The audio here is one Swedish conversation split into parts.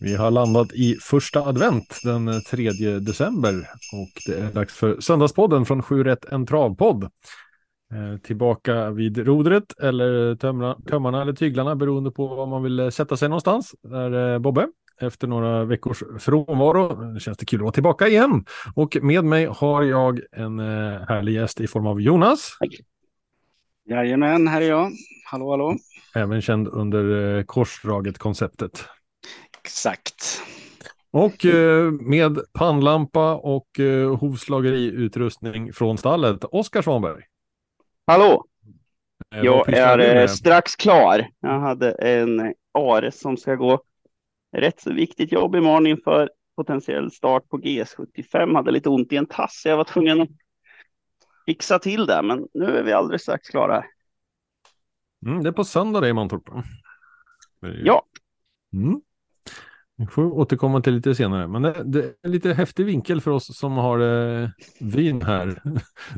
Vi har landat i första advent den 3 december och det är dags för Söndagspodden från 7 rätt en travpodd. Eh, tillbaka vid rodret eller tömra, tömmarna eller tyglarna beroende på var man vill eh, sätta sig någonstans. Där Bobbe efter några veckors frånvaro. Känns det kul att vara tillbaka igen. Och med mig har jag en eh, härlig gäst i form av Jonas. Jajamän, här är jag. Hallå, hallå. Även känd under eh, korsdraget-konceptet. Exakt. Och eh, med pannlampa och eh, hovslageriutrustning från stallet, Oskar Svanberg. Hallå! Jag är strax klar. Jag hade en Ares som ska gå rätt så viktigt jobb imorgon inför potentiell start på GS75. Hade lite ont i en tass, jag var tvungen att fixa till det, men nu är vi alldeles strax klara. Mm, det är på söndag det i Mantorp. Ja. Mm. Vi får återkomma till lite senare, men det, det, är lite häftig vinkel för oss som har eh, vin här.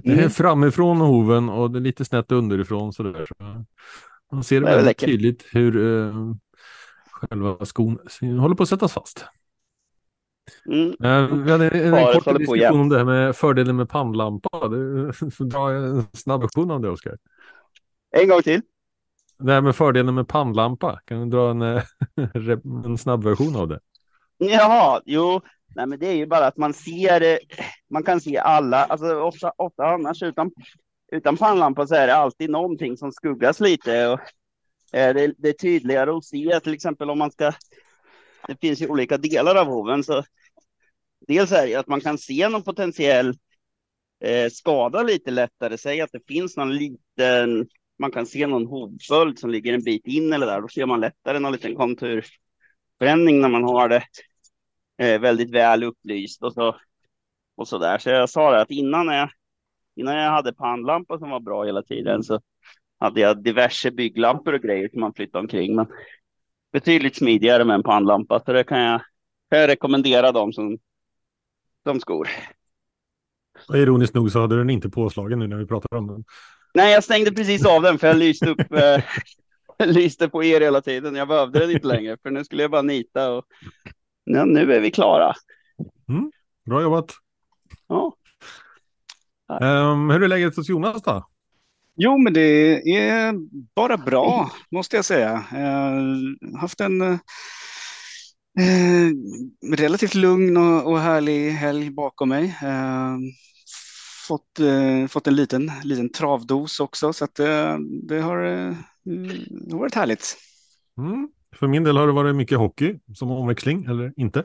Det är mm. framifrån hoven och det är lite snett underifrån så där. Man ser väldigt läcker. tydligt hur eh, själva skon håller på att sättas fast. Mm. Uh, vi hade en, en kort diskussion om det här med fördelen med pannlampa. Dra en snabb version av det, Oskar. En gång till. Det här med fördelen med pannlampa. Kan du dra en, eh, en snabb version av det? Jaha, jo, nej, men det är ju bara att man ser, man kan se alla, alltså ofta, ofta annars utan, utan pannlampa så är det alltid någonting som skuggas lite och Eh, det, det är tydligare att se till exempel om man ska. Det finns ju olika delar av hoven så. Dels är det att man kan se någon potentiell eh, skada lite lättare. Säg att det finns någon liten. Man kan se någon hovföljd som ligger en bit in eller där. Då ser man lättare någon liten konturförändring när man har det eh, väldigt väl upplyst och så och så där. Så jag sa det att innan jag innan jag hade pannlampa som var bra hela tiden så hade jag diverse bygglampor och grejer som man flyttade omkring. Men betydligt smidigare med en pannlampa, så det kan jag, kan jag rekommendera dem som de skor. Och ironiskt nog så hade den inte påslagen nu när vi pratar om den. Nej, jag stängde precis av den för jag lyste upp eh, lyste på er hela tiden. Jag behövde den inte längre för nu skulle jag bara nita och ja, nu är vi klara. Mm, bra jobbat. Ja. Um, hur är läget hos Jonas då? Jo, men det är bara bra, måste jag säga. Jag har haft en eh, relativt lugn och, och härlig helg bakom mig. Eh, fått, eh, fått en liten, liten travdos också, så att, eh, det, har, eh, det har varit härligt. Mm. För min del har det varit mycket hockey som omväxling, eller inte.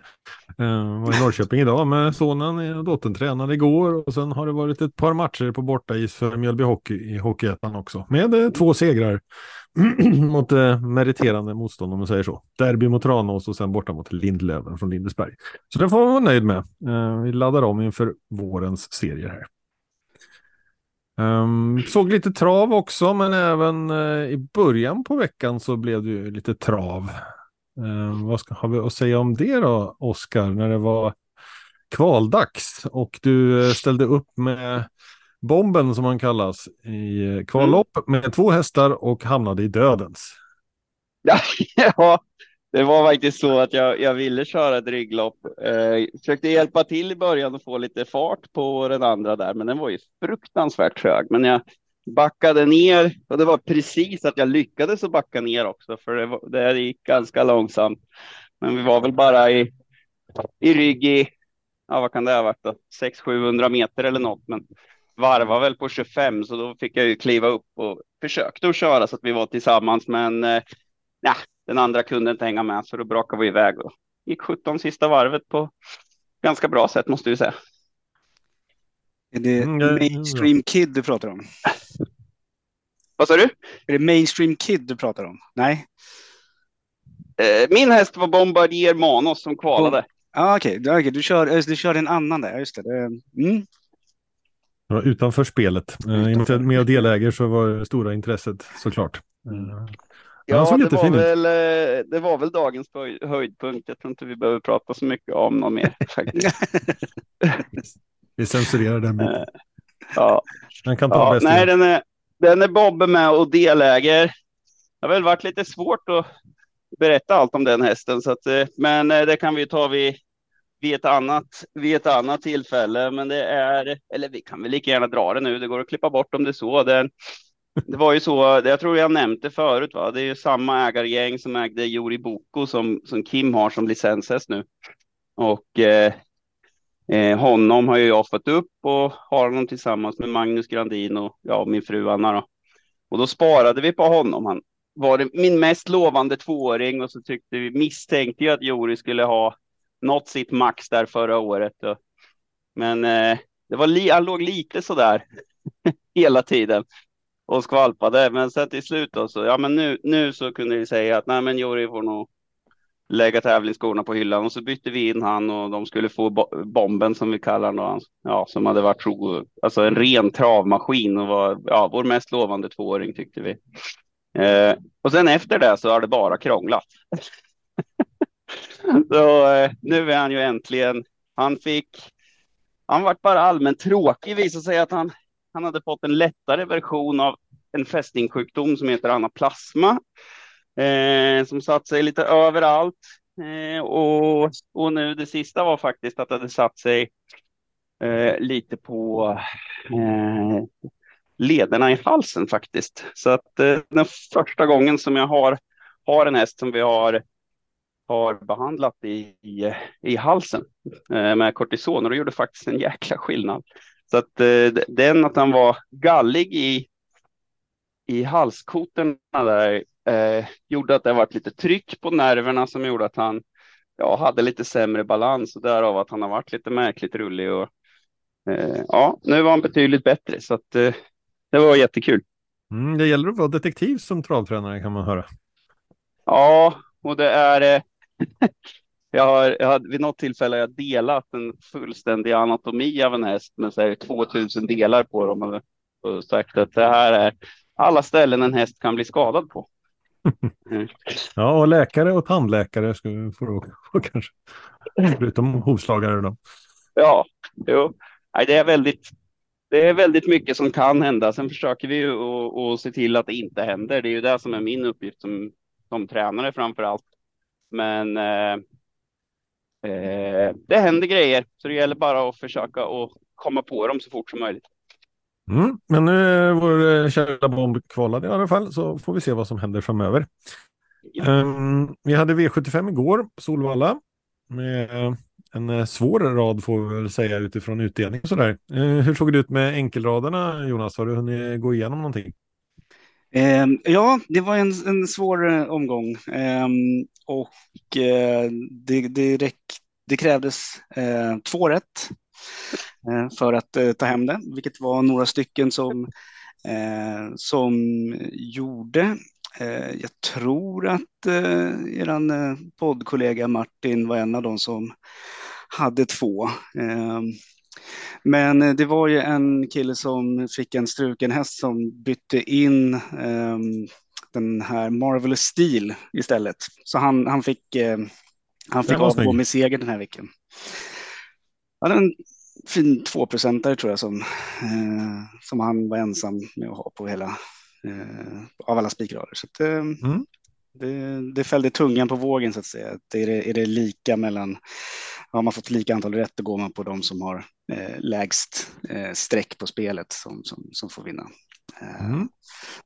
Jag var i Norrköping idag med sonen eh, och dottern tränade igår och sen har det varit ett par matcher på bortais för Mjölby Hockey i Hockeyettan också. Med eh, två segrar mot meriterande motstånd om man säger så. Derby mot Tranås och sen borta mot Lindlöven från Lindesberg. Så det får man vara nöjd med. Vi laddar om inför vårens serier här. Um, såg lite trav också, men även uh, i början på veckan så blev det ju lite trav. Uh, vad ska, har vi att säga om det då, Oskar, när det var kvaldags och du uh, ställde upp med bomben som han kallas i eh, kvallopp mm. med två hästar och hamnade i dödens. Ja, det var faktiskt så att jag, jag ville köra ett rygglopp. Eh, försökte hjälpa till i början och få lite fart på den andra där, men den var ju fruktansvärt trög. Men jag backade ner och det var precis att jag lyckades att backa ner också, för det, var, det gick ganska långsamt. Men vi var väl bara i, i rygg i, ja vad kan det ha varit då, 600-700 meter eller något, men varvar väl på 25, så då fick jag ju kliva upp och försökte att köra så att vi var tillsammans, men eh, Nah, den andra kunde inte hänga med, så då brakade vi iväg och gick 17 sista varvet på ganska bra sätt måste vi säga. Är det mm, mainstream kid du pratar om? Vad sa du? Är det mainstream kid du pratar om? Nej. Eh, min häst var Bombardier Manos som kvalade. Ah, Okej, okay. okay. du, kör, du kör en annan där. Just det. Mm. Ja, utanför spelet. Eh, inte med och deläger så var det stora intresset såklart. Mm. Ja, det var, väl, eh, det var väl dagens höjdpunkt. Jag tror inte vi behöver prata så mycket om något mer faktiskt. vi censurerar den biten. Ja. Den kan ta ja, nej, den är, den är Bobbe med och deläger. Det har väl varit lite svårt att berätta allt om den hästen, så att, eh, men eh, det kan vi ta vid, vid, ett annat, vid ett annat tillfälle. Men det är, eller vi kan väl lika gärna dra det nu. Det går att klippa bort om det är så. Den, det var ju så, jag tror jag nämnt det förut, va? det är ju samma ägargäng som ägde Jori Boko som, som Kim har som licenshäst nu. Och eh, eh, honom har ju jag fått upp och har honom tillsammans med Magnus Grandin och ja, min fru Anna. Då. Och då sparade vi på honom. Han var min mest lovande tvååring och så tyckte vi misstänkte ju att Jori skulle ha nått sitt max där förra året. Men eh, det var li han låg lite sådär hela tiden och skvalpade. Men sen till slut då, så ja, men nu, nu så kunde vi säga att nej, men Jori får nog lägga tävlingsskorna på hyllan och så bytte vi in han och de skulle få bo bomben som vi kallar honom. Ja, som hade varit tro, alltså en ren travmaskin och var ja, vår mest lovande tvååring tyckte vi. Eh, och sen efter det så har det bara krånglat. så eh, nu är han ju äntligen. Han fick. Han vart bara allmänt tråkig. Visade sig att han han hade fått en lättare version av en fästingsjukdom som heter anaplasma. Eh, som satt sig lite överallt. Eh, och, och nu det sista var faktiskt att det hade satt sig eh, lite på eh, lederna i halsen faktiskt. Så att eh, den första gången som jag har, har en häst som vi har har behandlat i, i, i halsen eh, med kortison och det gjorde faktiskt en jäkla skillnad. Så att eh, den att han var gallig i, i halskotorna där eh, gjorde att det var lite tryck på nerverna som gjorde att han ja, hade lite sämre balans och därav att han har varit lite märkligt rullig. Och, eh, ja, nu var han betydligt bättre så att eh, det var jättekul. Mm, det gäller att vara detektiv som travtränare kan man höra. Ja, och det är eh, jag har, jag har vid något tillfälle jag delat en fullständig anatomi av en häst med så här, 2000 delar på dem och, sagt att det här är alla ställen en häst kan bli skadad på. Mm. ja, och läkare och tandläkare ska vi få, få kanske. Förutom hovslagare då. Ja, jo. Nej, det är väldigt. Det är väldigt mycket som kan hända. Sen försöker vi ju att se till att det inte händer. Det är ju det som är min uppgift som, som tränare framför allt. Men eh, eh, det händer grejer, så det gäller bara att försöka och komma på dem så fort som möjligt. Mm, men nu är vår eh, kära bomb kvalad i alla fall, så får vi se vad som händer framöver. Ja. Um, vi hade V75 igår, Solvalla, med en eh, svår rad får vi väl säga utifrån utdelning och sådär. Uh, hur såg det ut med enkelraderna, Jonas? Har du hunnit gå igenom någonting? Eh, ja, det var en, en svår eh, omgång eh, och eh, det, det, räck, det krävdes eh, två rätt eh, för att eh, ta hem det, vilket var några stycken som, eh, som gjorde. Eh, jag tror att eh, er poddkollega Martin var en av dem som hade två. Ehm, men eh, det var ju en kille som fick en struken häst som bytte in um, den här Marvelous Steel istället. Så han, han fick, uh, han fick avgå med seger den här veckan. Han hade en fin tvåprocentare tror jag som, uh, som han var ensam med att ha på hela, uh, av alla spikrader. Så att, mm. det, det fällde tungan på vågen så att säga. Det är, det, är det lika mellan har man fått lika antal rätt, då går man på de som har eh, lägst eh, streck på spelet som, som, som får vinna. Eh, mm.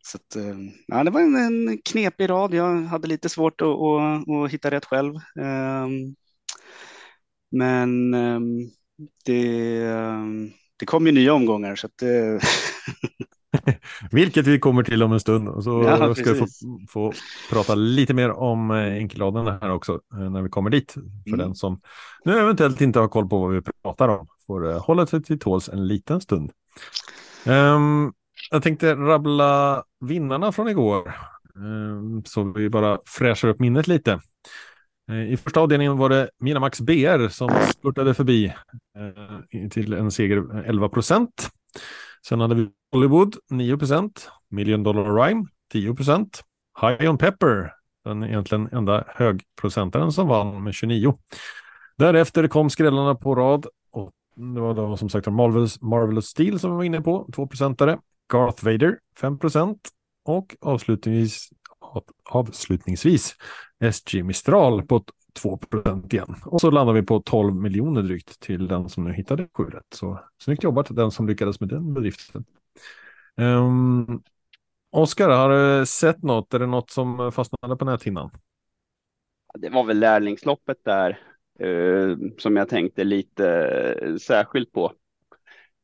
Så att, eh, ja, det var en, en knepig rad. Jag hade lite svårt att, att, att hitta rätt själv. Ehm, men det, det kom ju nya omgångar så att Vilket vi kommer till om en stund. Och så ja, ska vi få, få, prata lite mer om eh, enkelraden här också eh, när vi kommer dit. För mm. den som nu eventuellt inte har koll på vad vi pratar om får uh, hålla sig till tåls en liten stund. Um, jag tänkte rabbla vinnarna från igår. Um, så vi bara fräschar upp minnet lite. I första avdelningen var det Minamax BR som spurtade förbi till en seger 11 procent. Sen hade vi Hollywood 9 Million Dollar Rhyme 10 High on Pepper, den egentligen enda högprocentaren som vann med 29. Därefter kom skrällarna på rad och det var då som sagt Marvelous, Marvelous Steel som vi var inne på, 2-procentare. Garth Vader 5% och avslutningsvis, avslutningsvis SG Mistral på 2 igen. Och så landar vi på 12 miljoner drygt till den som nu hittade 7. Så snyggt jobbat den som lyckades med den bedriften. Um, Oskar, har du sett något? Är det något som fastnade på näthinnan? Det var väl lärlingsloppet där eh, som jag tänkte lite eh, särskilt på.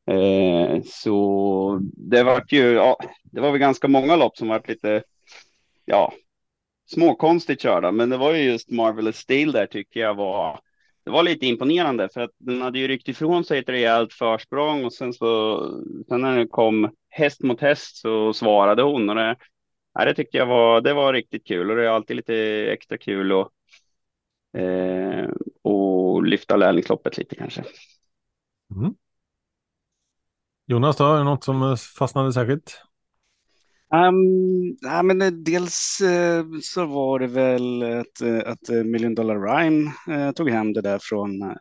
Eh, så det var ju, ja, det var väl ganska många lopp som var lite, ja, småkonstigt körda, men det var ju just Marvelous Steel där tycker jag var, det var lite imponerande för att den hade ju ryckt ifrån sig ett rejält försprång och sen så, sen när det kom häst mot häst så svarade hon och det, ja, det tyckte jag var, det var riktigt kul och det är alltid lite extra kul och, eh, och lyfta lärlingsloppet lite kanske. Mm. Jonas, då, är det något som fastnade särskilt? Um, ja, men eh, dels uh, så var det väl att, uh, att Million Dollar Rhyme uh, tog hem det där från,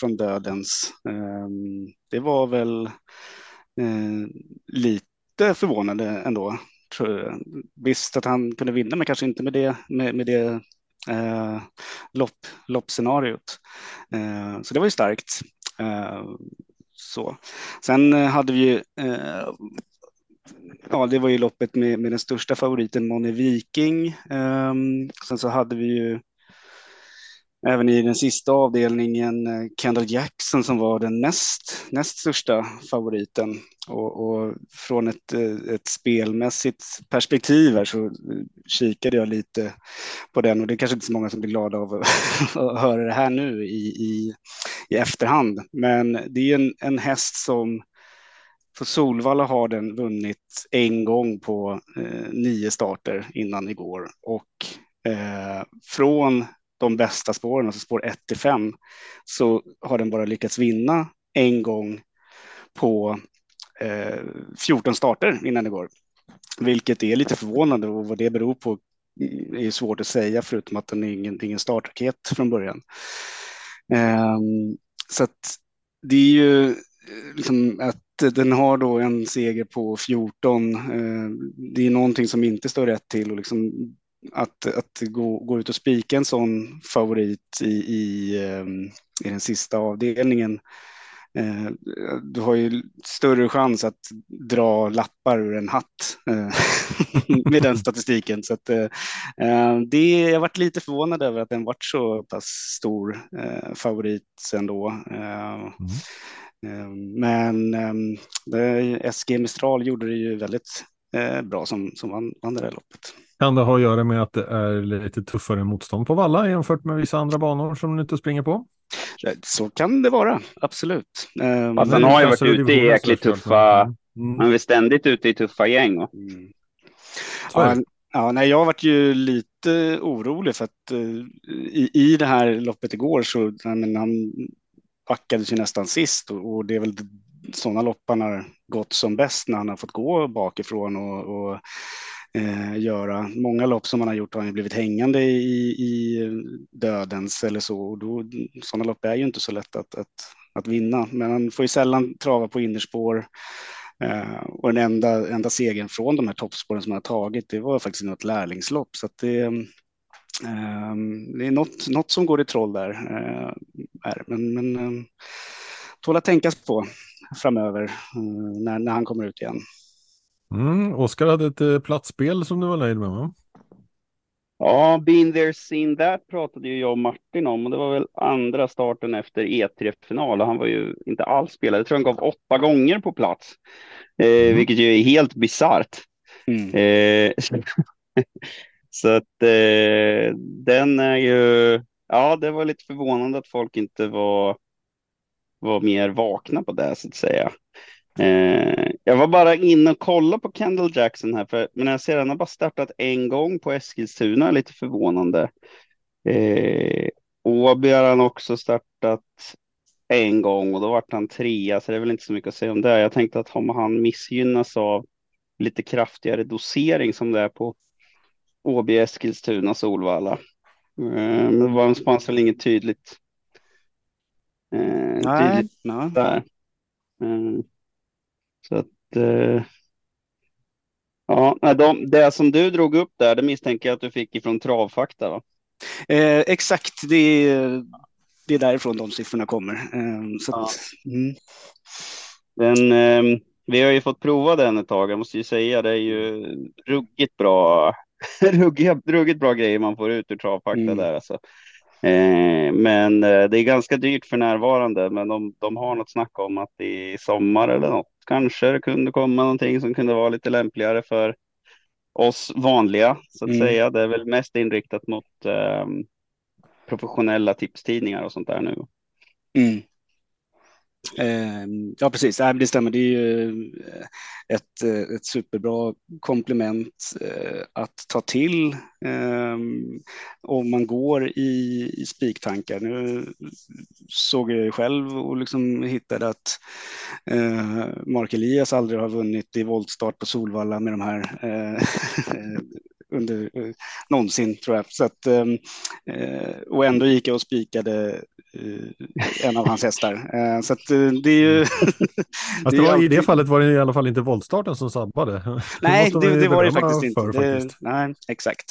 från dödens. Um, det var väl Eh, lite förvånande ändå. Visst att han kunde vinna, men kanske inte med det, med, med det eh, lopp, loppscenariot. Eh, så det var ju starkt. så. Sen hade vi ju ja, det var ju loppet med, med den största favoriten Moni Viking. Um, sen så hade vi ju även i den sista avdelningen eh, Kendall Jackson som var den näst, näst största favoriten. Och, och, från ett, eh, ett spelmässigt perspektiv här så eh, kikade jag lite på den och det är kanske inte så många som blir glada av att höra det här nu i, i, i efterhand. Men det är en, en häst som för Solvalla har den vunnit en gång på eh, nio starter innan igår och eh, från de bästa spåren, alltså spår 1 till 5, så har den bara lyckats vinna en gång på eh, 14 starter innan det går, Vilket är lite förvånande och vad det beror på är svårt att säga förutom att den är ingen, ingen startraket från början. Eh, så att det är ju eh, liksom att den har då en seger på 14. Eh, det är någonting som inte står rätt till och liksom att, att gå, gå ut och spika en sån favorit i, i, eh, i den sista avdelningen. Eh, du har ju större chans att dra lappar ur en hatt med den statistiken. Så att, det, jag varit lite förvånad över att den varit så pass stor favorit ändå. Mm. Ehm, men ehm, SG Mistral gjorde det ju väldigt eh, bra som, som vann, vann det där loppet. Kan det ha att göra med att det är lite tuffare motstånd på Valla jämfört med vissa andra banor som du inte springer på? Så kan det vara, absolut. Ehm, Fast han har ju varit ute i jäkligt tuffa, mm. han är ständigt ute i tuffa gäng. Mm. Ja, ja, nej, jag varit ju lite orolig för att uh, i, i det här loppet igår så men han backades ju nästan sist och, och det är väl sådana lopp han har gått som bäst när han har fått gå bakifrån och, och eh, göra. Många lopp som han har gjort har han blivit hängande i, i dödens eller så. Och då, sådana lopp är ju inte så lätt att, att, att vinna, men han får ju sällan trava på innerspår. Eh, och den enda, enda segern från de här toppspåren som han har tagit, det var faktiskt något lärlingslopp. Så att det, Ehm, det är något, något som går i troll där. Eh. Men, men ehm, tål att tänkas på framöver eh, när, när han kommer ut igen. Mm, Oskar hade ett eh, platsspel som du var nöjd med va? Ja, been there, seen that pratade ju jag och Martin om och det var väl andra starten efter E3-final och han var ju inte alls spelad. Jag tror han gav åtta gånger på plats, eh, mm. vilket ju är helt bisarrt. Mm. Eh, Så att eh, den är ju, ja, det var lite förvånande att folk inte var, var mer vakna på det så att säga. Eh, jag var bara inne och kollade på Kendall Jackson här, för, men jag ser att han har bara startat en gång på Eskilstuna, lite förvånande. Eh, Åby har han också startat en gång och då vart han trea, så det är väl inte så mycket att säga om det. Jag tänkte att om han missgynnas av lite kraftigare dosering som det är på Åby, Eskilstuna, Solvalla. Eh, men det fanns väl inget tydligt. Eh, nej, tydligt nej. där. Eh, så att Ja, de, det som du drog upp där, det misstänker jag att du fick ifrån Travfakta va? Eh, exakt, det är, det är därifrån de siffrorna kommer. Eh, så ja. att, mm. Den, eh, vi har ju fått prova den ett tag, jag måste ju säga det är ju ruggigt bra, ruggigt, ruggigt bra grejer man får ut ur Travfakta mm. där alltså. Eh, men eh, det är ganska dyrt för närvarande, men de, de har något snack om att i sommar eller något kanske det kunde komma någonting som kunde vara lite lämpligare för oss vanliga så att mm. säga. Det är väl mest inriktat mot eh, professionella tipstidningar och sånt där nu. Mm. Ehm, ja, precis. det stämmer. Det är ju eh, ett, eh, ett superbra komplement eh, att ta till ehm, om man går i, i spiktankar. Nu såg jag ju själv och liksom hittade att Mark Elias aldrig har vunnit i voltstart på Solvalla med de här under någonsin tror jag. Så att, ehm, och ändå gick jag och spikade en av hans hästar. Eh, så eh, det är ju... Mm. det alltid... I det fallet var det i alla fall inte voltstarten som sabbade. Nej, det, det, det var det faktiskt inte. För, det, faktiskt. Nej, exakt.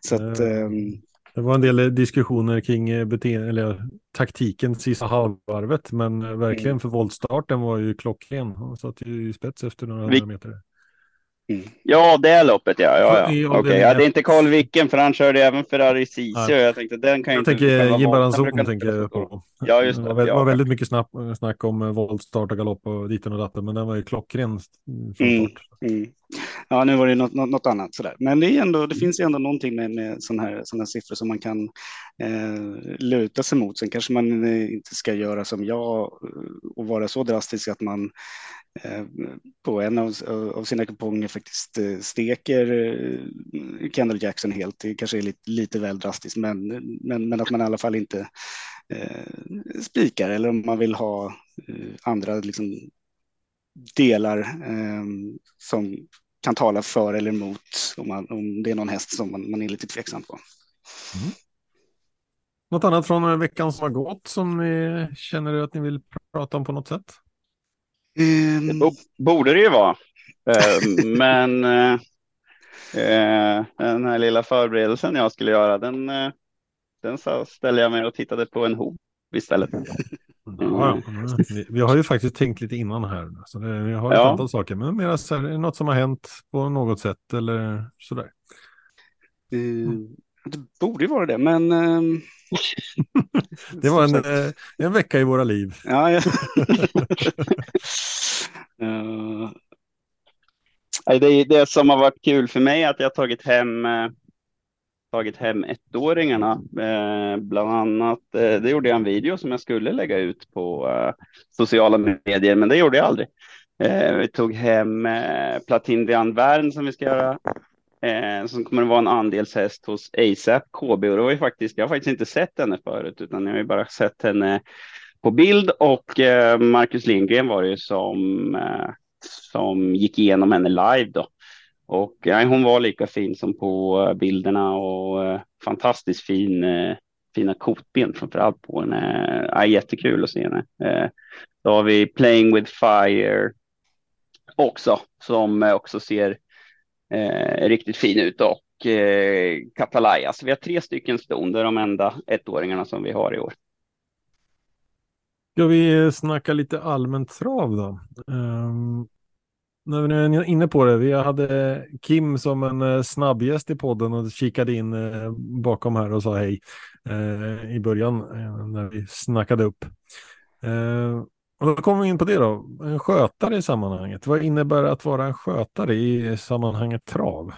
Så att, um... Det var en del diskussioner kring beteende, eller taktiken sista halvvarvet, men verkligen mm. för voltstarten var ju klockren. Han satt ju i spets efter några Vi... meter. Mm. Ja, det loppet ja. ja, ja. Okay. jag hade inte koll vilken för han körde även Ferrari Sisu. Jag tänkte den kan jag inte. tänker Jim Baranzon tänker jag på. Ja, just det. Det var, ja. väldigt mycket snack, snack om eh, voltstart och galopp och ditten och datten, men den var ju klockren från mm. start. Mm. Ja, nu var det något, något, något, annat sådär. Men det, är ändå, det finns ju ändå någonting med, med sådana här, såna här siffror som man kan eh, luta sig mot. Sen kanske man eh, inte ska göra som jag eh, och vara så drastisk att man Eh, på en av, av sina kuponger faktiskt eh, steker Kendall Jackson helt. Det kanske är lite, lite väl drastiskt, men, men, men att man i alla fall inte eh, spikar eller om man vill ha eh, andra liksom, delar eh, som kan tala för eller emot om, man, om det är någon häst som man, man är lite tveksam på. Mm. Något annat från veckan som har gått som ni känner att ni vill prata om på något sätt? Um... Det borde det ju vara. Eh, men uh, den här lilla förberedelsen jag skulle göra, den, uh, den ställde jag mig och tittade på en hov istället. Ja, vi, vi, har ju faktiskt tänkt lite innan här. Så det, vi har ett ja. antal saker, men mer så här, något som har hänt på något sätt eller sådär. Mm. Det borde ju vara det, men... Um... det var en, eh, en vecka i våra liv. Ja, ja. uh... det, det som har varit kul för mig är att jag tagit hem eh, tagit hem ettåringarna. Eh, bland annat, eh, det gjorde jag en video som jag skulle lägga ut på eh, sociala medier, men det gjorde jag aldrig. Eh, vi tog hem eh, Platin Dian Värn som vi ska göra eh, som kommer att vara en andelshäst hos ASAP KB och det var ju faktiskt, jag har faktiskt inte sett henne förut utan jag har ju bara sett henne på bild och eh, Marcus Lindgren var det ju som, eh, som gick igenom henne live då. Och ja, hon var lika fin som på eh, bilderna och eh, fantastiskt fin, eh, fina kotben framför allt på henne. Ja, jättekul att se henne. Eh, då har vi Playing with Fire också som eh, också ser eh, riktigt fin ut och eh, Katalaya. Så vi har tre stycken ston, det är de enda ettåringarna som vi har i år. Ska vi eh, snacka lite allmänt trav då? Um, när vi nu är inne på det, vi hade Kim som en eh, snabbgäst i podden och kikade in eh, bakom här och sa hej eh, i början när vi snackade upp. Och då kommer vi in på det då. En skötare i sammanhanget. Vad innebär det att vara en skötare i sammanhanget trav?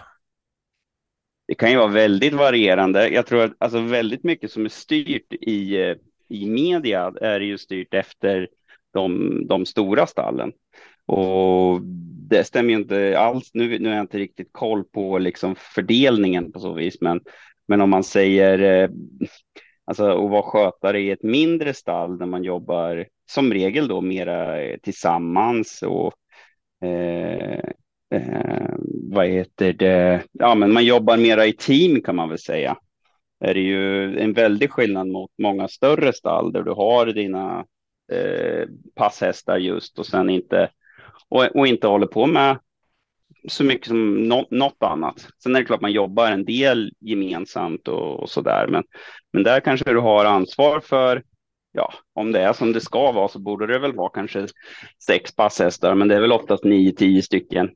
Det kan ju vara väldigt varierande. Jag tror att alltså väldigt mycket som är styrt i, i media är ju styrt efter de, de stora stallen. Och det stämmer ju inte alls. Nu, nu har jag inte riktigt koll på liksom fördelningen på så vis, men, men om man säger eh, alltså att vara skötare i ett mindre stall där man jobbar som regel då mera tillsammans och eh, eh, vad heter det? Ja, men man jobbar mera i team kan man väl säga. Det är ju en väldig skillnad mot många större stall där du har dina eh, passhästar just och sen inte och, och inte håller på med så mycket som no något annat. Sen är det klart man jobbar en del gemensamt och, och så där, men, men där kanske du har ansvar för ja, om det är som det ska vara så borde det väl vara kanske sex passhästar, men det är väl oftast nio, tio stycken.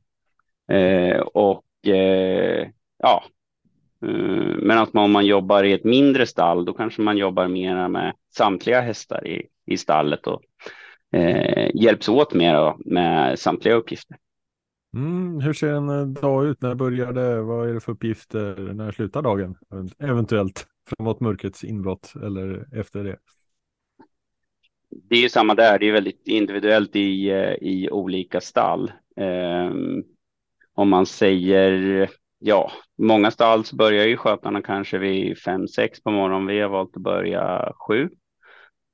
Eh, och eh, ja, eh, men att man, om man jobbar i ett mindre stall, då kanske man jobbar mera med samtliga hästar i, i stallet och eh, hjälps åt mer med samtliga uppgifter. Mm, hur ser en eh, dag ut? När börjar det? Vad är det för uppgifter? När slutar dagen? Eventuellt framåt mörkrets inbrott eller efter det? Det är ju samma där. Det är väldigt individuellt i, eh, i olika stall. Um, om man säger ja, många stall så börjar ju skötarna kanske vid fem sex på morgonen. Vi har valt att börja sju.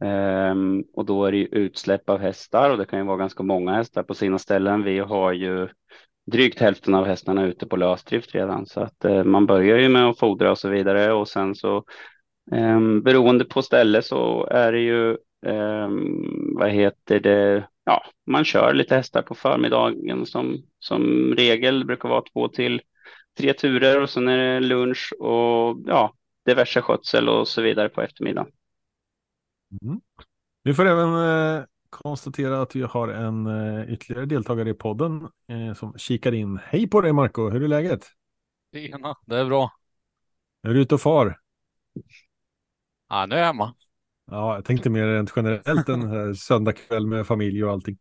Um, och då är det ju utsläpp av hästar och det kan ju vara ganska många hästar på sina ställen. Vi har ju drygt hälften av hästarna ute på lösdrift redan så att uh, man börjar ju med att fodra och så vidare och sen så um, beroende på ställe så är det ju um, vad heter det? Ja, man kör lite hästar på förmiddagen som som regel brukar vara två till tre turer och sen är det lunch och ja, diverse skötsel och så vidare på eftermiddagen. Mm. Vi får även eh, konstatera att vi har en eh, ytterligare deltagare i podden eh, som kikar in. Hej på dig Marco, hur är läget? Tjena, det är bra. Är du ute och far? Ja, nu är jag hemma. Ja, jag tänkte mer rent generellt en här söndagkväll med familj och allting.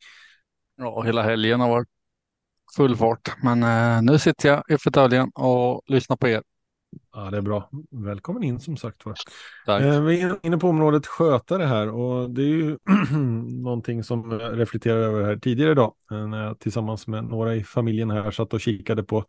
Ja, hela helgen har varit full fart, men eh, nu sitter jag i fåtöljen och lyssnar på er. Ja, det är bra. Välkommen in som sagt var. Eh, vi är inne på området skötare här och det är ju någonting som jag reflekterade över här tidigare idag eh, när jag tillsammans med några i familjen här satt och kikade på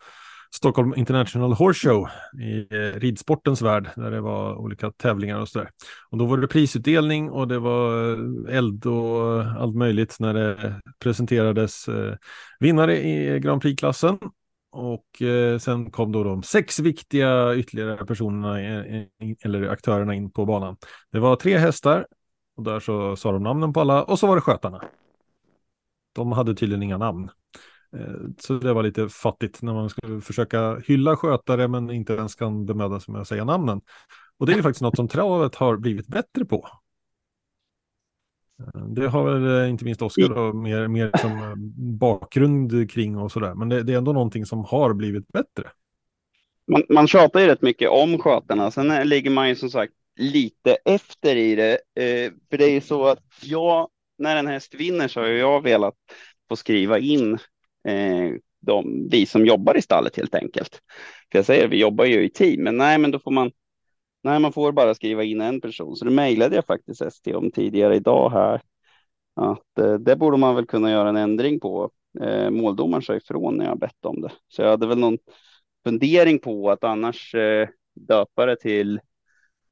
Stockholm International Horse Show i eh, ridsportens värld där det var olika tävlingar och sådär. Och då var det prisutdelning och det var eh, eld och allt möjligt när det presenterades vinnare i Grand Prix-klassen. Och eh, sen kom då de sex viktiga ytterligare personerna eller aktörerna in på banan. Det var tre hästar och där så sa de namnen på alla och så var det skötarna. De hade tydligen inga namn. Eh, så det var lite fattigt när man skulle försöka hylla skötare men inte ens kan bemöda sig med att säga namnen. Och det är ju faktiskt något som travet har blivit bättre på. Eh, det har väl eh, inte minst Oskar då, mer, mer som bakgrund kring och sådär. Men det, det, är ändå någonting som har blivit bättre. Man, man tjatar ju rätt mycket om skötarna. Sen ligger man ju som sagt lite efter i det. Eh, för det är ju så att jag, när en häst vinner så har jag velat få skriva in eh, de, vi som jobbar i stallet helt enkelt. För jag säger, vi jobbar ju i team, men nej, men då får man Nej, man får bara skriva in en person. Så det mejlade jag faktiskt ST om tidigare idag här. Att eh, det borde man väl kunna göra en ändring på. Eh, måldomaren sa ifrån när jag bett om det. Så jag hade väl någon fundering på att annars eh, döpa det till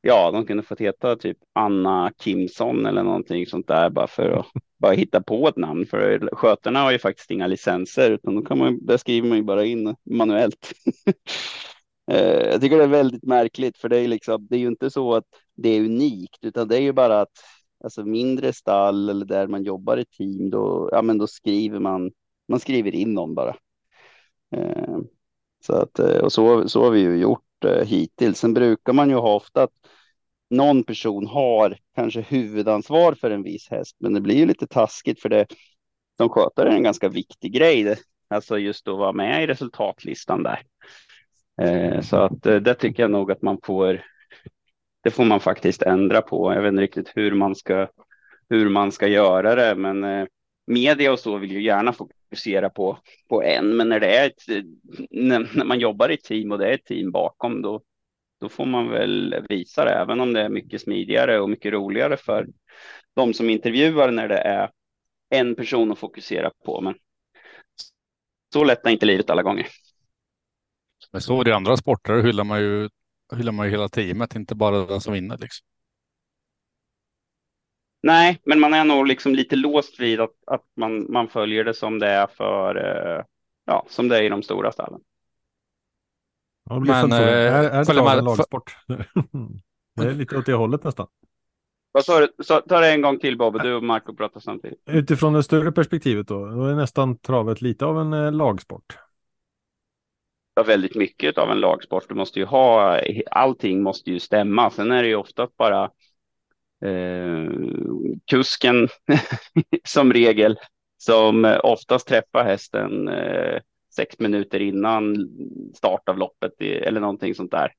ja, de kunde fått heta typ Anna Kimson eller någonting sånt där bara för att bara hitta på ett namn. För skötarna har ju faktiskt inga licenser utan då kan man, där skriver man ju bara in manuellt. Eh, jag tycker det är väldigt märkligt för det är liksom, det är ju inte så att det är unikt utan det är ju bara att alltså mindre stall eller där man jobbar i team då, ja men då skriver man, man skriver in någon bara. Eh, så att, eh, och så, så har vi ju gjort hittills. Sen brukar man ju ha ofta att någon person har kanske huvudansvar för en viss häst, men det blir ju lite taskigt för det som skötare är en ganska viktig grej. Alltså just att vara med i resultatlistan där. Eh, så att eh, det tycker jag nog att man får. Det får man faktiskt ändra på. Jag vet inte riktigt hur man ska hur man ska göra det, men eh, media och så vill ju gärna fokusera på på en. Men när det är ett, när man jobbar i team och det är ett team bakom, då då får man väl visa det, även om det är mycket smidigare och mycket roligare för de som intervjuar när det är en person att fokusera på. Men så lätt är inte livet alla gånger. Men så är det i andra sporter hyllar man ju hyllar man ju hela teamet, inte bara den som vinner. Liksom. Nej, men man är nog liksom lite låst vid att, att man, man följer det som det är för, eh, ja, som det är i de stora stallen. Ja, men äh, är, är det en lagsport? det är lite åt det hållet nästan. Vad sa du? Ta det en gång till Bobbe, du och Marco pratar samtidigt. Utifrån det större perspektivet då, då är nästan travet lite av en eh, lagsport väldigt mycket av en lagsport. Du måste ju ha, allting måste ju stämma. Sen är det ju ofta bara eh, kusken som regel som oftast träffar hästen eh, sex minuter innan start av loppet eller någonting sånt där.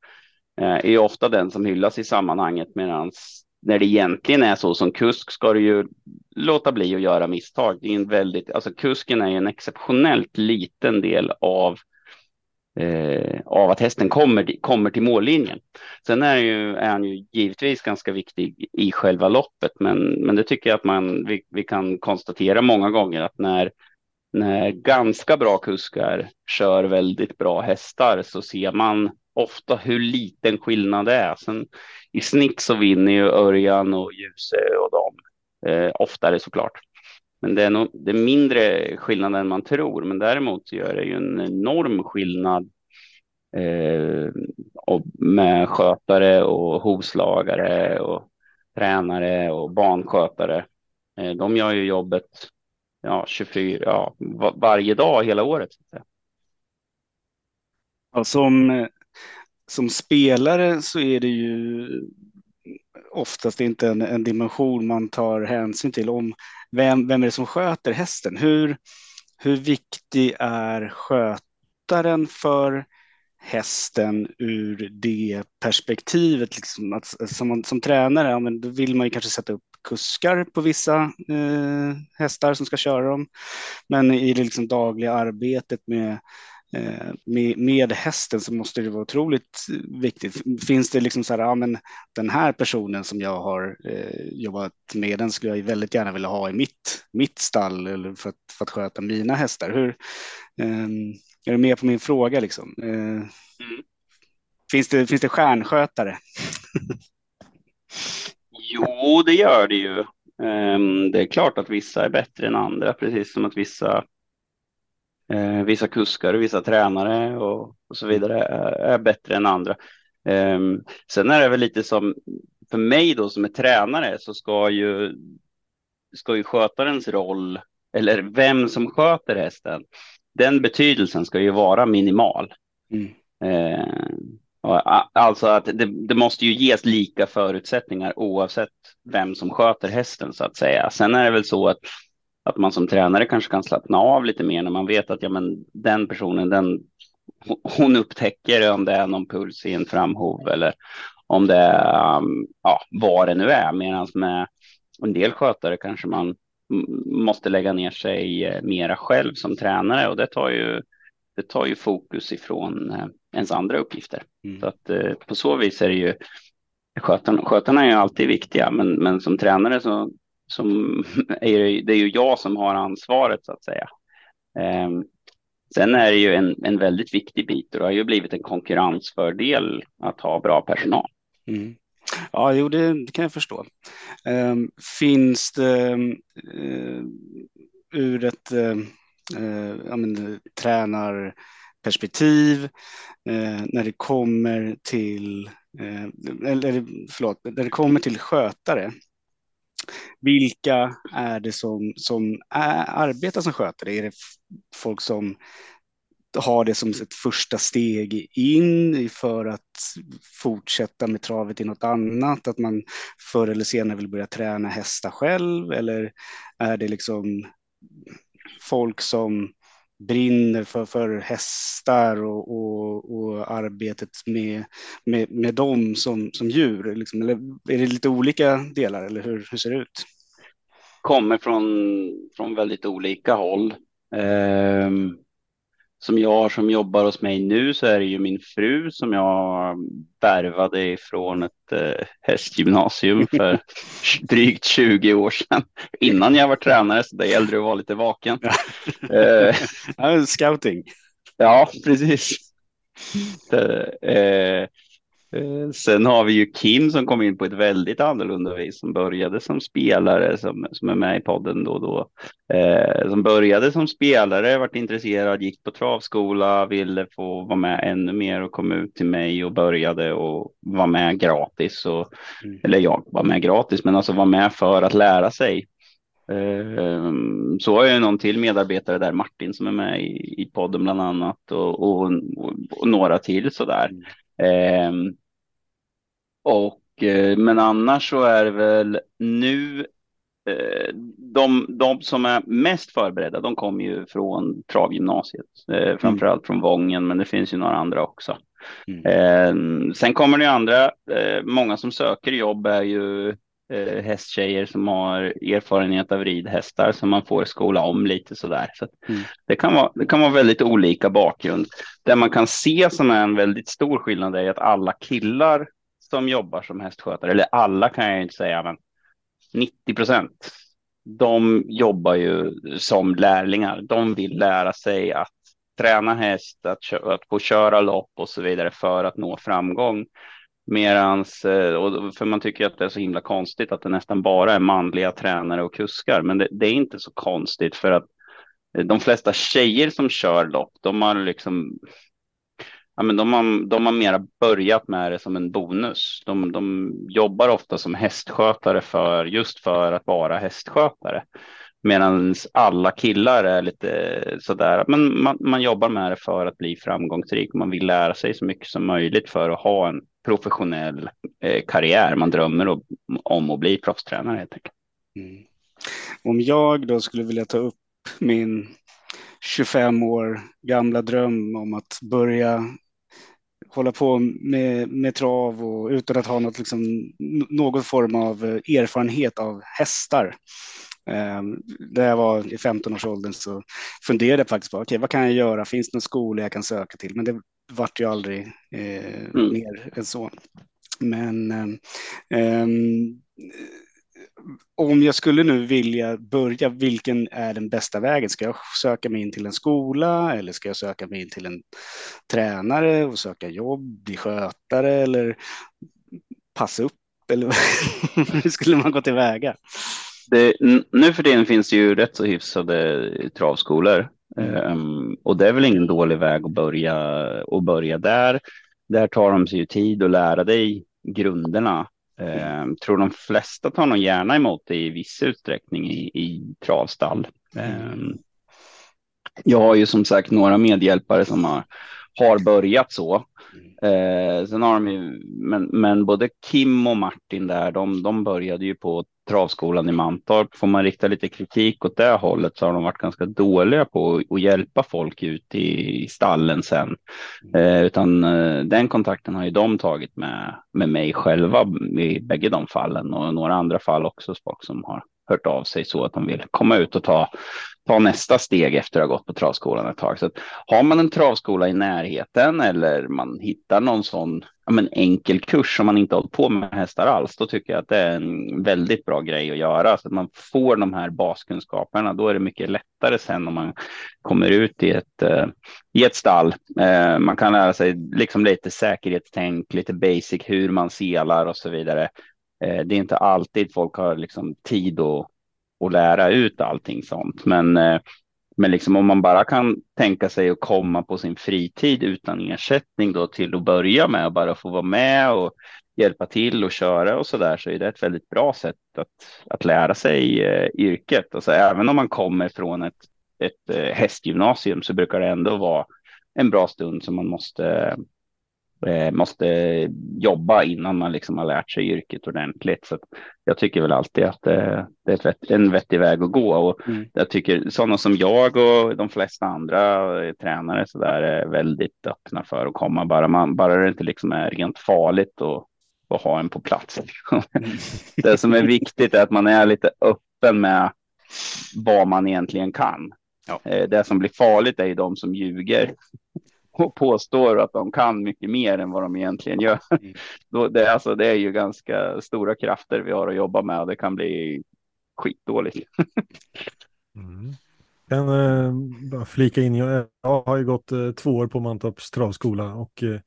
Eh, är ju ofta den som hyllas i sammanhanget medan när det egentligen är så som kusk ska du ju låta bli att göra misstag. Det är en väldigt, alltså kusken är en exceptionellt liten del av eh, av att hästen kommer, kommer till mållinjen. Sen är, ju, är han ju givetvis ganska viktig i själva loppet, men, men det tycker jag att man, vi, vi kan konstatera många gånger att när, när ganska bra kuskar kör väldigt bra hästar så ser man ofta hur liten skillnad det är. Sen i snitt så vinner ju Örjan och Ljuse och de eh, oftare såklart. Men det är, nog, det är mindre skillnad än man tror. Men däremot gör det ju en enorm skillnad eh, och med skötare och hovslagare och tränare och barnskötare. Eh, de gör ju jobbet ja, 24, ja, var, varje dag hela året. Så att Ja, som, som spelare så är det ju oftast inte en, en dimension man tar hänsyn till om vem, vem är det som sköter hästen? Hur, hur viktig är skötaren för hästen ur det perspektivet? Liksom att, som, man, som tränare, ja, men då vill man ju kanske sätta upp kuskar på vissa eh, hästar som ska köra dem. Men i det liksom dagliga arbetet med med, med hästen så måste det vara otroligt viktigt. Finns det liksom så här, ja men den här personen som jag har eh, jobbat med, den skulle jag väldigt gärna vilja ha i mitt, mitt stall eller för, att, för att sköta mina hästar. Hur, eh, är du med på min fråga liksom? Eh, mm. finns, det, finns det stjärnskötare? jo, det gör det ju. Um, det är klart att vissa är bättre än andra, precis som att vissa Eh, vissa kuskar och vissa tränare och, och så vidare är, är, bättre än andra. Eh, sen är det väl lite som för mig då som är tränare så ska ju ska ju skötarens roll eller vem som sköter hästen. Den betydelsen ska ju vara minimal. Mm. Eh, alltså att det, det, måste ju ges lika förutsättningar oavsett vem som sköter hästen så att säga. Sen är det väl så att att man som tränare kanske kan slappna av lite mer när man vet att ja, men den personen, den, hon upptäcker om det är någon puls i en framhov eller om det är um, ja, vad det nu är. Medan med en del skötare kanske man måste lägga ner sig eh, mera själv som tränare och det tar ju, det tar ju fokus ifrån eh, ens andra uppgifter. Mm. Så att eh, på så vis är det ju skötarna, skötarna är ju alltid viktiga, men, men som tränare så som är, det är ju jag som har ansvaret så att säga. Ehm, sen är det ju en, en väldigt viktig bit och det har ju blivit en konkurrensfördel att ha bra personal. Mm. Ja, jo, det, det, kan jag förstå. Um, finns det ehm, eh, ur ett eh, uh, men, tränarperspektiv eh, när det kommer till eh, eller förlåt, när det kommer till skötare vilka är det som, som är, arbetar som skötare? Är det folk som har det som ett första steg in för att fortsätta med travet i något annat? Att man förr eller senare vill börja träna hästar själv? Eller är det liksom folk som brinner för, för hästar och, och, och arbetet med, med, med dem som, som djur? Liksom, eller är det lite olika delar eller hur, hur ser det ut? Kommer från, från väldigt olika håll. Um som jag har som jobbar hos mig nu så är det ju min fru som jag värvade ifrån ett eh, hästgymnasium för drygt 20 år sedan. Innan jag var tränare så det gällde att vara lite vaken. eh, Scouting. Ja, precis. Eh, Eh, sen har vi ju Kim som kom in på ett väldigt annorlunda vis som började som spelare som, som är med i podden då och då. Eh, som började som spelare, vart intresserad, gick på travskola, ville få vara med ännu mer och kom ut till mig och började och vara med gratis. Och, mm. Eller jag var med gratis, men alltså var med för att lära sig. Eh, så har jag någon till medarbetare där, Martin som är med i, i podden bland annat och, och, och, några till sådär. Eh, och, eh, men annars så är det väl nu eh, de, de som är mest förberedda, de kommer ju från travgymnasiet, eh, framförallt från Vången, men det finns ju några andra också. Mm. Eh, sen kommer det ju andra, eh, många som söker jobb är ju eh, hästtjejer som har erfarenhet av ridhästar som man får skola om lite sådär. Så mm. det, kan vara, det kan vara väldigt olika bakgrund. Det man kan se som är en väldigt stor skillnad är att alla killar som jobbar som hästskötare, eller alla kan jag inte säga, men 90 procent, de jobbar ju som lärlingar. De vill lära sig att träna häst, att, att få köra lopp och så vidare för att nå framgång. Medans, eh, och för man tycker att det är så himla konstigt att det nästan bara är manliga tränare och kuskar, men det, det är inte så konstigt för att eh, de flesta tjejer som kör lopp, de har liksom ja, men de, har, de har mera börjat med det som en bonus. De, de jobbar ofta som hästskötare för just för att vara hästskötare. Medan alla killar är lite sådär, men man, man jobbar med det för att bli framgångsrik. Man vill lära sig så mycket som möjligt för att ha en professionell eh, karriär. Man drömmer om att bli proffstränare helt enkelt. Mm. Om jag då skulle vilja ta upp min 25 år gamla dröm om att börja hålla på med, med trav och utan att ha något, liksom, någon form av eh, erfarenhet av hästar. Ehm, när jag var i 15-årsåldern så funderade jag faktiskt på okay, vad kan jag göra, finns det någon skola jag kan söka till? Men det vart ju aldrig eh, mm. mer än så. Men eh, om jag skulle nu vilja börja, vilken är den bästa vägen? Ska jag söka mig in till en skola eller ska jag söka mig in till en tränare och söka jobb, bli skötare eller passa upp? Eller hur skulle man gå tillväga? Det, nu för tiden finns det ju rätt så hyfsade travskolor um, och det är väl ingen dålig väg att börja och börja där. Där tar de sig ju tid att lära dig grunderna Eh, tror de flesta tar nog gärna emot det i viss utsträckning i, i travstall. Eh, jag har ju som sagt några medhjälpare som har, har börjat så. Eh, sen har de ju, men, men både Kim och Martin där, de, de började ju på travskolan i Mantorp. Får man rikta lite kritik åt det hållet så har de varit ganska dåliga på att hjälpa folk ut i, stallen sen. Eh, utan eh, den kontakten har ju de tagit med, med mig själva i bägge de fallen och några andra fall också, folk som har hört av sig så att de vill komma ut och ta, ta nästa steg efter att ha gått på travskolan ett tag. Så att har man en travskola i närheten eller man hittar någon sån ja, men enkel kurs som man inte hållit på med hästar alls, då tycker jag att det är en väldigt bra grej att göra så att man får de här baskunskaperna. Då är det mycket lättare sen om man kommer ut i ett, eh, i ett stall. Eh, man kan lära sig liksom lite säkerhetstänk, lite basic hur man selar och så vidare. Eh, det är inte alltid folk har liksom tid att, och lära ut allting sånt, men eh, men liksom om man bara kan tänka sig att komma på sin fritid utan ersättning då till att börja med och bara få vara med och hjälpa till och köra och så där så är det ett väldigt bra sätt att, att lära sig eh, yrket. Alltså, även om man kommer från ett, ett eh, hästgymnasium så brukar det ändå vara en bra stund som man måste Eh, måste jobba innan man liksom har lärt sig yrket ordentligt. Så jag tycker väl alltid att det, det är en vettig väg att gå och mm. jag tycker sådana som jag och de flesta andra tränare så där är väldigt öppna för att komma bara man bara det inte liksom är rent farligt och att ha en på plats. Mm. det som är viktigt är att man är lite öppen med vad man egentligen kan. Ja. Eh, det som blir farligt är ju de som ljuger och påstår att de kan mycket mer än vad de egentligen gör. Mm. Då, det, alltså, det är ju ganska stora krafter vi har att jobba med och det kan bli skitdåligt. mm. Kan eh, bara flika in, jag, jag har ju gått eh, två år på Mantorps travskola och eh,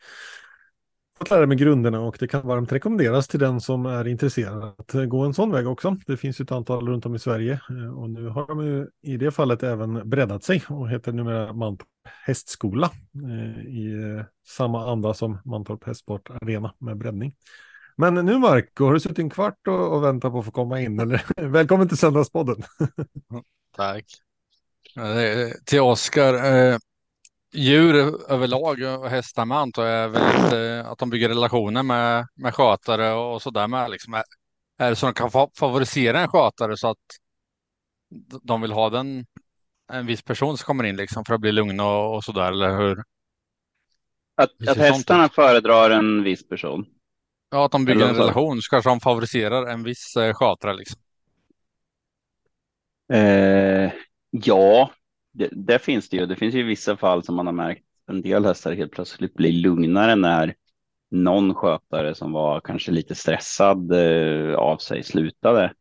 fått lära mig grunderna och det kan varmt rekommenderas till den som är intresserad att gå en sån väg också. Det finns ju ett antal runt om i Sverige eh, och nu har de ju i det fallet även breddat sig och heter numera Mantorp hästskola eh, i eh, samma anda som Mantorp Hästsport Arena med breddning. Men nu Marco, har du suttit en kvart och, och väntat på att få komma in? Eller? Välkommen till Söndagspodden. Mm, tack. Till Oskar. Djur överlag och hästar med antar jag väldigt, eh, att de bygger relationer med, med skötare och sådär med. Liksom. Är, är det så de kan fa favorisera en skötare så att de vill ha den en viss person som kommer in liksom för att bli lugn och, och sådär eller hur? Att, att hästarna föredrar en viss person? Ja, att de bygger en relation så kanske de favoriserar en viss eh, skötare liksom. Eh, ja, det, det, finns det ju. Det finns ju vissa fall som man har märkt en del hästar helt plötsligt blir lugnare när någon skötare som var kanske lite stressad eh, av sig slutade.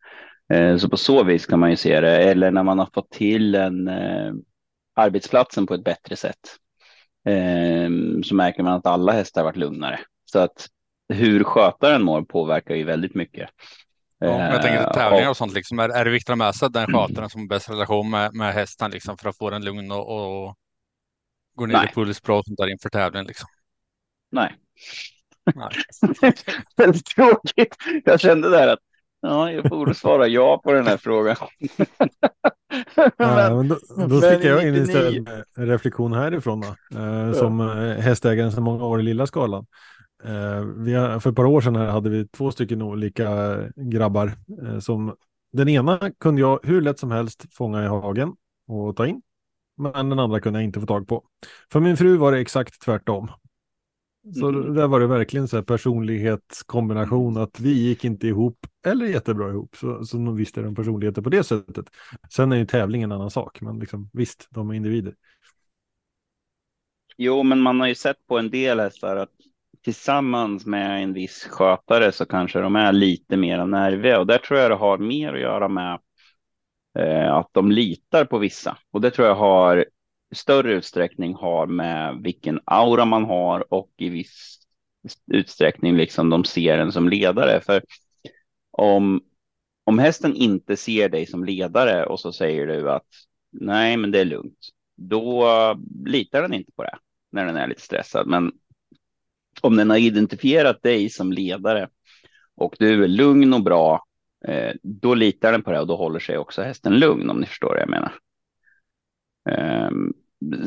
Eh, så på så vis kan man ju se det. Eller när man har fått till en eh, arbetsplatsen på ett bättre sätt. Eh, så märker man att alla hästar varit lugnare. Så att hur skötaren mår påverkar ju väldigt mycket. Ja, jag tänker eh, tävlingar och, och sånt, liksom, är, är det viktigt att med sig den skötaren som har bäst relation med, med hästen liksom, för att få den lugn och, och gå ner nej. i puls och sånt där inför tävlingen? Liksom. Nej. nej. väldigt tråkigt. Jag kände där att ja, jag borde svara ja på den här frågan. men, ja, men då, då sticker jag in istället med en reflektion härifrån då, eh, som eh, hästägaren sedan många år i lilla skalan. Eh, vi har, för ett par år sedan hade vi två stycken olika grabbar eh, som den ena kunde jag hur lätt som helst fånga i hagen och ta in. Men den andra kunde jag inte få tag på. För min fru var det exakt tvärtom. Så mm. där var det verkligen så här personlighetskombination att vi gick inte ihop eller jättebra ihop. Så, så visst är de personligheter på det sättet. Sen är ju tävlingen en annan sak, men liksom, visst, de är individer. Jo, men man har ju sett på en del hästar att tillsammans med en viss skötare så kanske de är lite mer nerviga och där tror jag det har mer att göra med eh, att de litar på vissa och det tror jag har större utsträckning har med vilken aura man har och i viss utsträckning liksom de ser en som ledare. För om, om hästen inte ser dig som ledare och så säger du att nej, men det är lugnt, då litar den inte på det när den är lite stressad. Men om den har identifierat dig som ledare och du är lugn och bra, eh, då litar den på det och då håller sig också hästen lugn om ni förstår vad jag menar. Eh,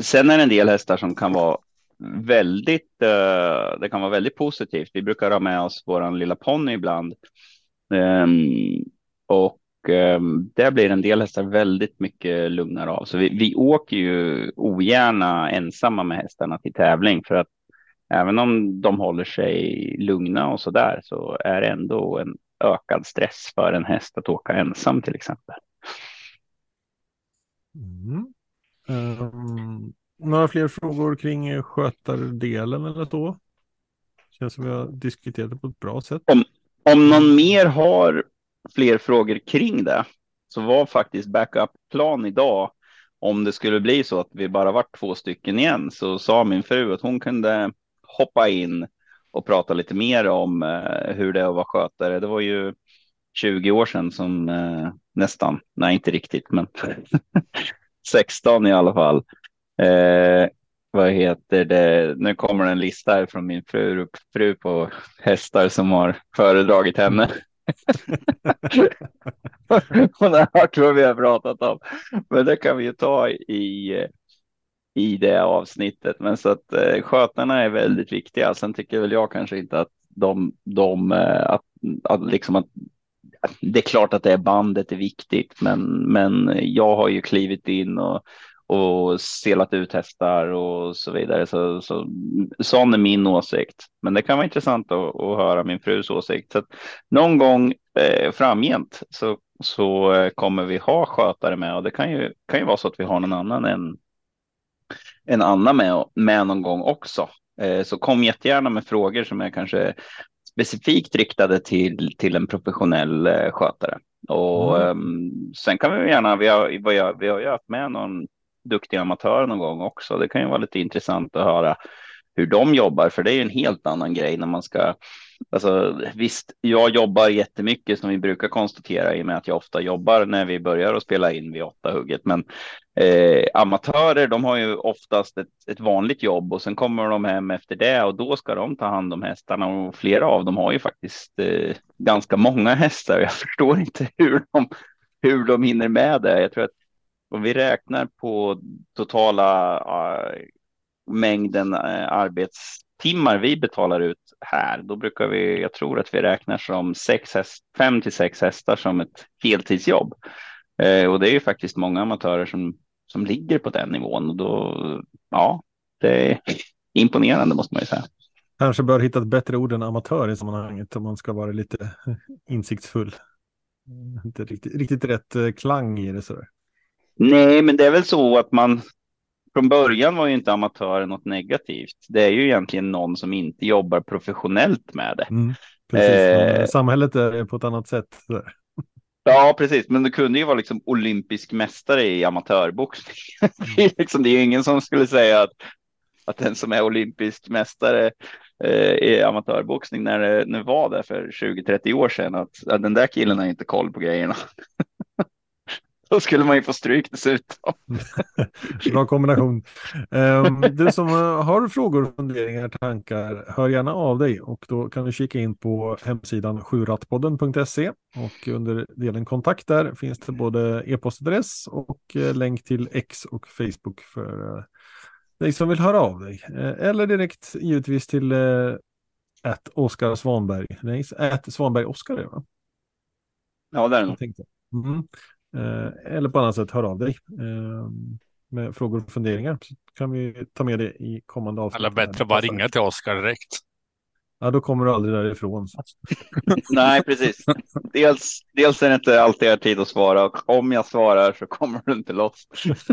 sen är det en del hästar som kan vara väldigt, eh, det kan vara väldigt positivt. Vi brukar ha med oss våran lilla ponny ibland. Ehm, och um, där blir en del hästar väldigt mycket lugnare av. Så vi, vi åker ju ogärna ensamma med hästarna till tävling för att även om de håller sig lugna och så där så är det ändå en ökad stress för en häst att åka ensam till exempel. Mm. Um, några fler frågor kring skötardelen eller så? Känns som vi har diskuterat det på ett bra sätt. Om, om någon mer har fler frågor kring det så var faktiskt backup-plan idag om det skulle bli så att vi bara var två stycken igen så sa min fru att hon kunde hoppa in och prata lite mer om eh, hur det är att vara skötare. Det var ju 20 år sedan som eh, nästan, nej inte riktigt, men 16 i alla fall. Eh, vad heter det? Nu kommer en lista här från min fru, fru på hästar som har föredragit henne. Hon har hört vad vi har pratat om, men det kan vi ju ta i i det avsnittet. Men så att eh, skötarna är väldigt viktiga. Sen tycker väl jag kanske inte att de, de eh, att, att liksom att det är klart att det är bandet är viktigt, men, men jag har ju klivit in och, och selat ut hästar och så vidare. Så, så sån är min åsikt. Men det kan vara intressant att, att höra min frus åsikt. Så någon gång eh, framgent så, så eh, kommer vi ha skötare med och det kan ju, kan ju vara så att vi har någon annan än en annan med, med någon gång också. Eh, så kom jättegärna med frågor som är kanske specifikt riktade till, till en professionell eh, skötare. Och mm. um, sen kan vi gärna, vi har, vi har, vi har ju haft med någon duktig amatör någon gång också. Det kan ju vara lite intressant att höra hur de jobbar, för det är ju en helt annan grej när man ska Alltså, visst, jag jobbar jättemycket som vi brukar konstatera i och med att jag ofta jobbar när vi börjar att spela in vid åtta hugget. Men eh, amatörer, de har ju oftast ett, ett, vanligt jobb och sen kommer de hem efter det och då ska de ta hand om hästarna och flera av dem har ju faktiskt eh, ganska många hästar. Jag förstår inte hur de, hur de hinner med det. Jag tror att om vi räknar på totala uh, mängden uh, arbetstimmar vi betalar ut här, då brukar vi, jag tror att vi räknar som sex häst, fem till sex hästar som ett heltidsjobb. Uh, och det är ju faktiskt många amatörer som, som ligger på den nivån och då, ja, det är imponerande måste man ju säga. Kanske bör hitta ett bättre ord än amatör i sammanhanget om man ska vara lite insiktsfull. Inte riktigt, riktigt rätt klang i det sådär. Nej, men det är väl så att man från början var ju inte amatören något negativt. Det är ju egentligen någon som inte jobbar professionellt med det. Mm, precis, eh, samhället är på ett annat sätt. Ja, precis. Men det kunde ju vara liksom olympisk mästare i amatörboxning. Liksom, det är ju ingen som skulle säga att, att den som är olympisk mästare eh, i amatörboxning när det, det var det för 20-30 år sedan, att, att den där killen har inte koll på grejerna. Då skulle man ju få stryk dessutom. Bra kombination. Um, du som har frågor, funderingar, tankar, hör gärna av dig och då kan du kika in på hemsidan sjurattpodden.se och under delen kontakt där finns det både e-postadress och eh, länk till X och Facebook för uh, dig som vill höra av dig. Eller direkt givetvis till uh, Oskar Svanberg. Nej, att Svanberg Oskar är va? Ja, det är det. Mm. Eh, eller på annat sätt hör av dig eh, med frågor och funderingar. Så kan vi ta med det i kommande avsnitt. Eller bättre bara ringa till Oskar direkt. Ja, då kommer du aldrig därifrån. Nej, precis. Dels, dels är det inte alltid jag tid att svara och om jag svarar så kommer du inte loss.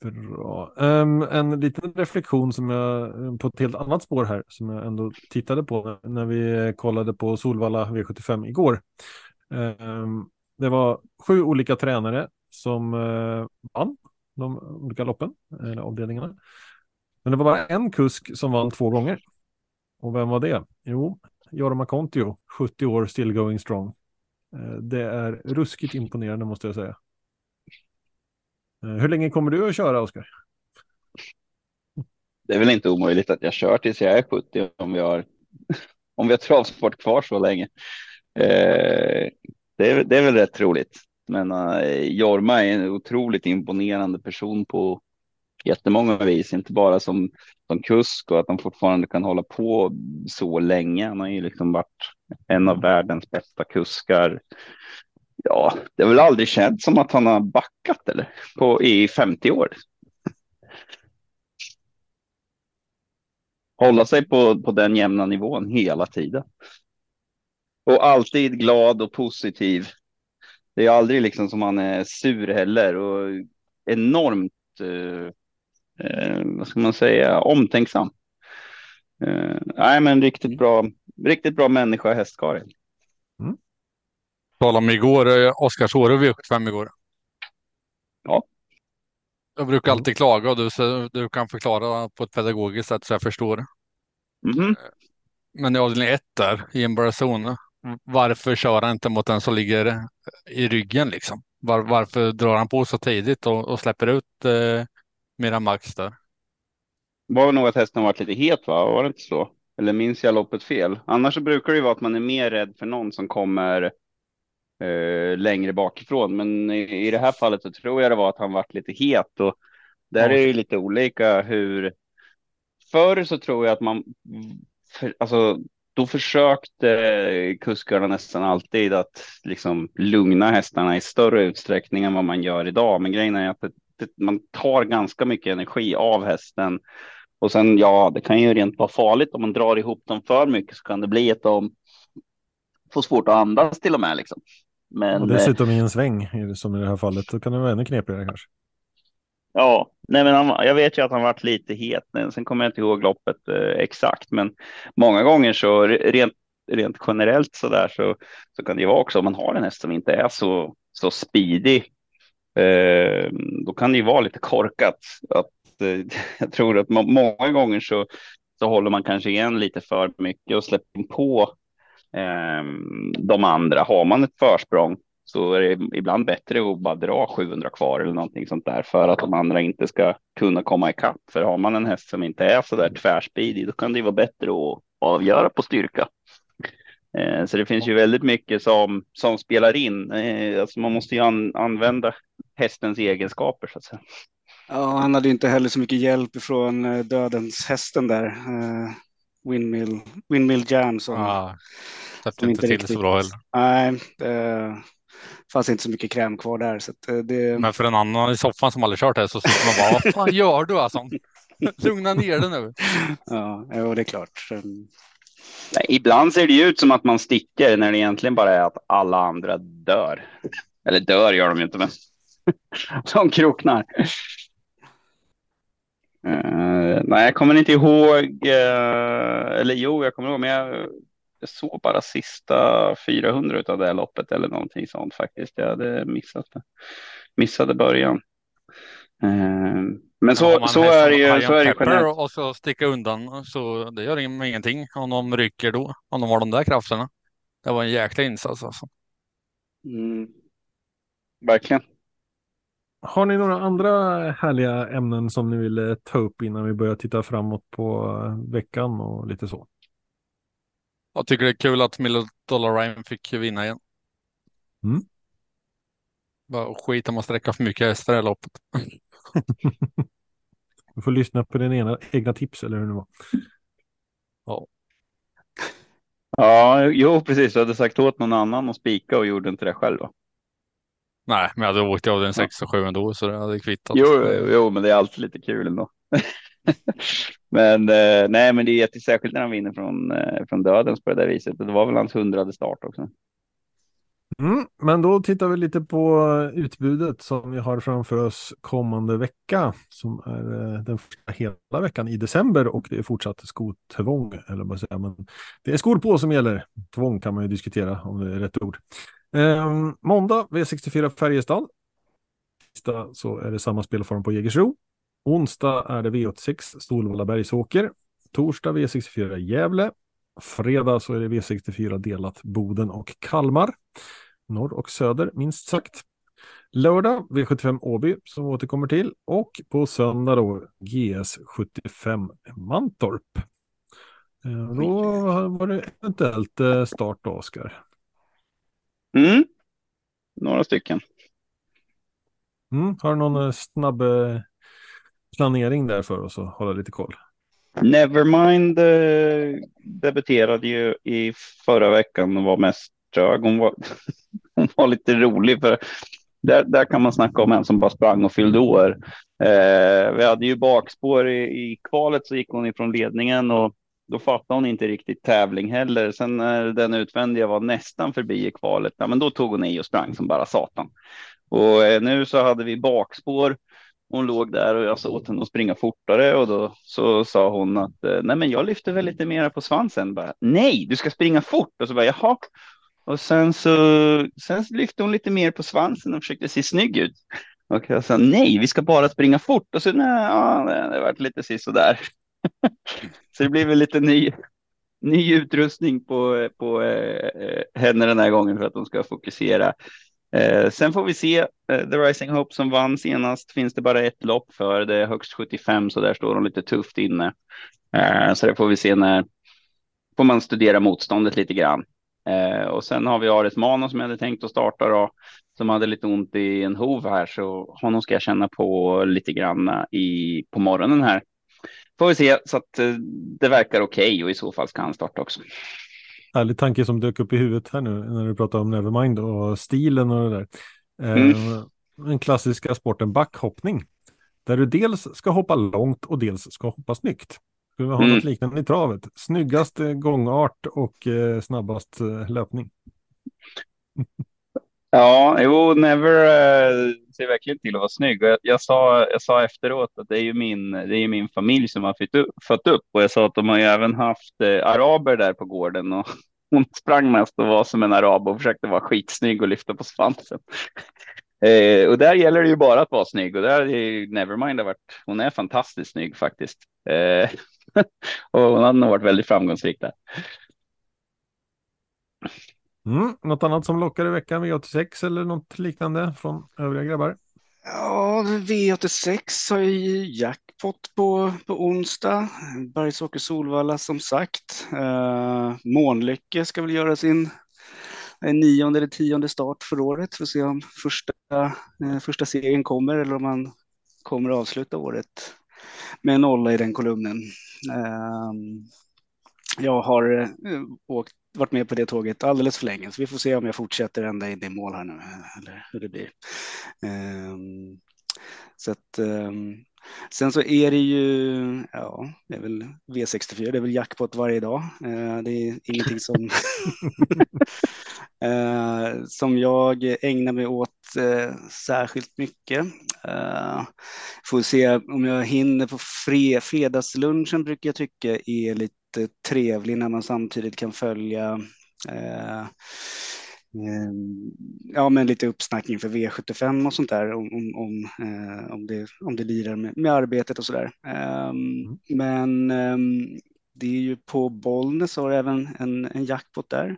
Bra. Um, en liten reflektion som jag, på ett helt annat spår här, som jag ändå tittade på när vi kollade på Solvalla V75 igår. Ehm, det var sju olika tränare som eh, vann de olika loppen, eller avdelningarna. Men det var bara en kusk som vann två gånger. Och vem var det? Jo, Jorma Kontio, 70 år, still going strong. Eh, det är ruskigt imponerande måste jag säga. Eh, hur länge kommer du att köra, Oskar? Det är väl inte omöjligt att jag kör tills jag är 70 om vi har, om vi har travsport kvar så länge. Eh, det, är, det är väl rätt roligt, Men eh, Jorma är en otroligt imponerande person på jättemånga vis, inte bara som, som kusk och att han fortfarande kan hålla på så länge. Han har ju liksom varit en av världens bästa kuskar Ja, det har väl aldrig känts som att han har backat eller på i 50 år. Hålla sig på, på den jämna nivån hela tiden. Och alltid glad och positiv. Det är aldrig liksom som han är sur heller och enormt, eh, eh, vad ska man säga, omtänksam. Eh, nej, men riktigt bra, riktigt bra människa, hästkarin. Mm. Talade om igår, eh, Oskarsåre V75 igår. Ja. Jag brukar alltid klaga och du, du kan förklara på ett pedagogiskt sätt så jag förstår. Mm. Men i avdelning ett där, i en barazon, varför kör han inte mot den som ligger i ryggen liksom? Var, varför drar han på så tidigt och, och släpper ut eh, mera max där? Var det nog att hästen varit lite het va? Var det inte så? Eller minns jag loppet fel? Annars så brukar det ju vara att man är mer rädd för någon som kommer eh, längre bakifrån. Men i, i, det här fallet så tror jag det var att han varit lite het och där är det lite olika hur. Förr så tror jag att man, för, alltså då försökte kuskarna nästan alltid att liksom lugna hästarna i större utsträckning än vad man gör idag. Men grejen är att det, det, man tar ganska mycket energi av hästen. Och sen ja, det kan ju rent vara farligt om man drar ihop dem för mycket så kan det bli att de får svårt att andas till och med liksom. Men, och dessutom i en sväng, som i det här fallet, då kan det vara ännu knepigare kanske. Ja, nej men han, jag vet ju att han varit lite het. men Sen kommer jag inte ihåg loppet eh, exakt, men många gånger så rent, rent generellt så där så, så kan det ju vara också om man har en häst som inte är så, så speedig. Eh, då kan det ju vara lite korkat. Att, eh, jag tror att må, många gånger så, så håller man kanske igen lite för mycket och släpper på eh, de andra. Har man ett försprång så är det ibland bättre att bara dra 700 kvar eller någonting sånt där för att de andra inte ska kunna komma ikapp. För har man en häst som inte är så där tvärspidig, då kan det vara bättre att avgöra på styrka. Eh, så det finns ju väldigt mycket som, som spelar in. Eh, alltså man måste ju an, använda hästens egenskaper så att säga. Ja, han hade inte heller så mycket hjälp från eh, dödens hästen där. Windmill, Windmill Jam som, ah, som inte till riktigt, så bra heller. Nej, det fanns inte så mycket kräm kvar där. Så det... Men för en annan i soffan som aldrig kört det så sitter man bara, vad fan gör du alltså? Lugna ner dig nu. Ja, jo, det är klart. Nej, ibland ser det ut som att man sticker när det egentligen bara är att alla andra dör. Eller dör gör de ju inte, men de kroknar. Uh, nej, jag kommer inte ihåg. Uh, eller jo, jag kommer ihåg, men jag, jag såg bara sista 400 av det här loppet eller någonting sånt faktiskt. Jag hade missat det. Missade början. Uh, men så, så är det ju. Så är det generellt. Och så sticka undan så det gör ingenting om de rycker då. Om de har de där krafterna. Det var en jäkla insats alltså. Mm. Verkligen. Har ni några andra härliga ämnen som ni vill ta upp innan vi börjar titta framåt på veckan och lite så? Jag tycker det är kul att Miller Dollar Ryan fick vinna igen. Mm. Bara skit om att sträcka för mycket hästar i det loppet. du får lyssna på dina egna, egna tips eller hur det var. Ja. Ja, jo precis. Du hade sagt åt någon annan att spika och gjorde inte det själv. Va? Nej, men jag hade åkt av den 6 och 7 ändå så det hade kvittat. Jo, jo, men det är alltid lite kul ändå. men eh, nej, men det är jättesärskilt när han vinner från, eh, från dödens på det där viset. Det var väl hans hundrade start också. Mm, men då tittar vi lite på utbudet som vi har framför oss kommande vecka som är eh, den första hela veckan i december och det är fortsatt skotvång. Eller vad säger man? Det är skor på som gäller. Tvång kan man ju diskutera om det är rätt ord. Eh, måndag V64 Färjestad. Så är det samma spelform på Jägersro. Onsdag är det V86 Solvalla Bergsåker. Torsdag V64 Gävle. Fredag så är det V64 delat Boden och Kalmar. Norr och söder minst sagt. Lördag V75 Åby som vi återkommer till och på söndag då GS 75 Mantorp. Eh, då var det eventuellt eh, start då, Oskar. Mm. Några stycken. Mm. Har du någon eh, snabb planering där för oss att hålla lite koll? Nevermind eh, debuterade ju i förra veckan och var mest trög. Hon var, hon var lite rolig för där, där kan man snacka om en som bara sprang och fyllde år. Eh, vi hade ju bakspår i, i kvalet så gick hon ifrån ledningen och då fattade hon inte riktigt tävling heller. Sen när den utvändiga var nästan förbi i kvalet, ja, men då tog hon i och sprang som bara satan. Och eh, nu så hade vi bakspår. Hon låg där och jag sa åt henne att springa fortare och då så sa hon att eh, nej, men jag lyfter väl lite mera på svansen. Bara, nej, du ska springa fort och så bara jaha. Och sen så sen lyfte hon lite mer på svansen och försökte se snygg ut. Och jag sa nej, vi ska bara springa fort. Och så nej, ja, det, varit lite sisådär. så det blev väl lite ny, ny utrustning på, på eh, eh henne den här gången för att de ska fokusera. Eh, sen får vi se. Eh, The Rising Hope som vann senast finns det bara ett lopp för. Det är högst 75 så där står de lite tufft inne. Eh, så det får vi se när får man studera motståndet lite grann. Eh, och sen har vi Ares Mano som jag hade tänkt att starta då, som hade lite ont i en hov här, så honom ska jag känna på lite grann i, på morgonen här. Får vi se så att eh, det verkar okej okay, och i så fall ska han starta också. Härlig tanke som dök upp i huvudet här nu när du pratar om Nevermind och stilen och det där. Eh, mm. Den klassiska sporten backhoppning. Där du dels ska hoppa långt och dels ska hoppa snyggt. Skulle vi ha mm. något liknande i travet? Snyggast gångart och eh, snabbast eh, löpning. Ja, jo, Never uh, ser verkligen till att vara snygg. Jag, jag, sa, jag sa efteråt att det är ju min, det är min familj som har fött upp, upp och jag sa att de har ju även haft uh, araber där på gården och hon sprang mest och var som en arab och försökte vara skitsnygg och lyfta på svansen. eh, och där gäller det ju bara att vara snygg och där är Nevermind har varit, hon är fantastiskt snygg faktiskt. Eh, och hade nog varit väldigt framgångsrik där. Mm. Något annat som lockar i veckan, V86 eller något liknande från övriga grabbar? Ja, V86 har ju jackpot på, på onsdag. Bergsåker Solvalla som sagt. Uh, Månlycke ska väl göra sin eh, nionde eller tionde start för året. Får se om första, uh, första serien kommer eller om man kommer att avsluta året med en nolla i den kolumnen. Uh, jag har uh, åkt varit med på det tåget alldeles för länge, så vi får se om jag fortsätter ända in i mål här nu, eller hur det blir. Um, så att, um, sen så är det ju, ja, det är väl V64, det är väl jackpot varje dag. Uh, det är ingenting som, uh, som jag ägnar mig åt uh, särskilt mycket. får se om jag hinner på fred, fredagslunchen brukar jag tycka är lite trevlig när man samtidigt kan följa eh, eh, ja, men lite uppsnack inför V75 och sånt där om, om, om, eh, om, det, om det lirar med, med arbetet och sådär. Mm. Men ehm, det är ju på Bollnäs har även en, en jackpot där.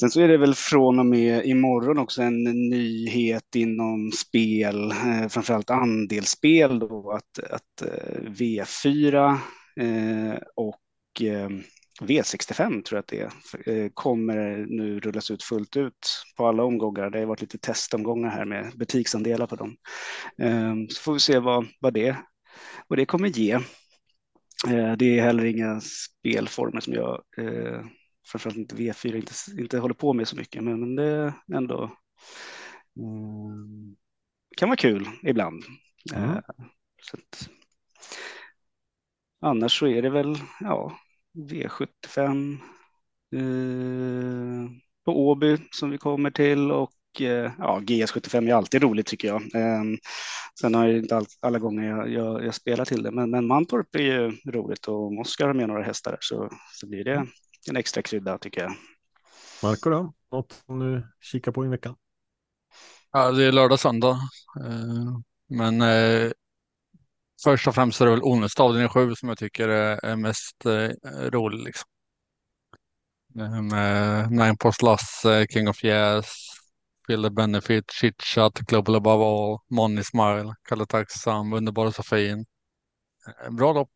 Sen så är det väl från och med imorgon också en nyhet inom spel, eh, framförallt andelsspel då, att, att eh, V4 eh, och eh, V65 tror jag att det är, eh, kommer nu rullas ut fullt ut på alla omgångar. Det har varit lite testomgångar här med butiksandelar på dem. Ehm, så får vi se vad, vad, det, vad det kommer ge. Eh, det är heller inga spelformer som jag, framförallt inte V4, inte, inte håller på med så mycket, men, men det är ändå mm, kan vara kul ibland. Mm. Så att, Annars så är det väl ja, V75 eh, på Åby som vi kommer till och eh, ja, GS75 är alltid roligt tycker jag. Eh, sen har jag inte all, alla gånger jag, jag, jag spelar till det, men, men Mantorp är ju roligt och om Oskar har med några hästar där så, så blir det en extra krydda tycker jag. Marco då? Något som du kikar på i veckan? Ja, det är lördag, söndag. Eh, men eh, först och främst är det väl Onesta avdelning 7 som jag tycker är, mest eh, rolig. Liksom. Med Nine Post Lasse, King of Yes, Feel the Benefit, Chitchat, Global Above All, Money Smile, Kalle Tacksam, Underbara Sofin. Eh, bra lopp.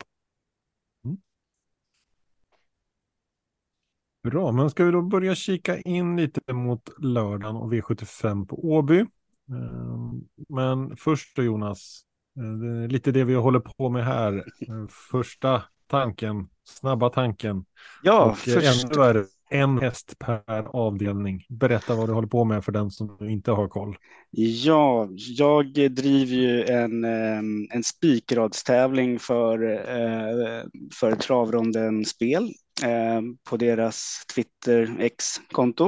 Bra, men ska vi då börja kika in lite mot lördagen och V75 på Åby. Ehm, men först då Jonas, Eh, det lite det vi håller på med här. Eh, första tanken, snabba tanken. Ja, och eh, först... ännu värre, en häst per avdelning. Berätta vad du håller på med för den som inte har koll. Ja, jag driver ju en, en spikradstävling för, för Travronden Spel Eh, på deras Twitter X-konto.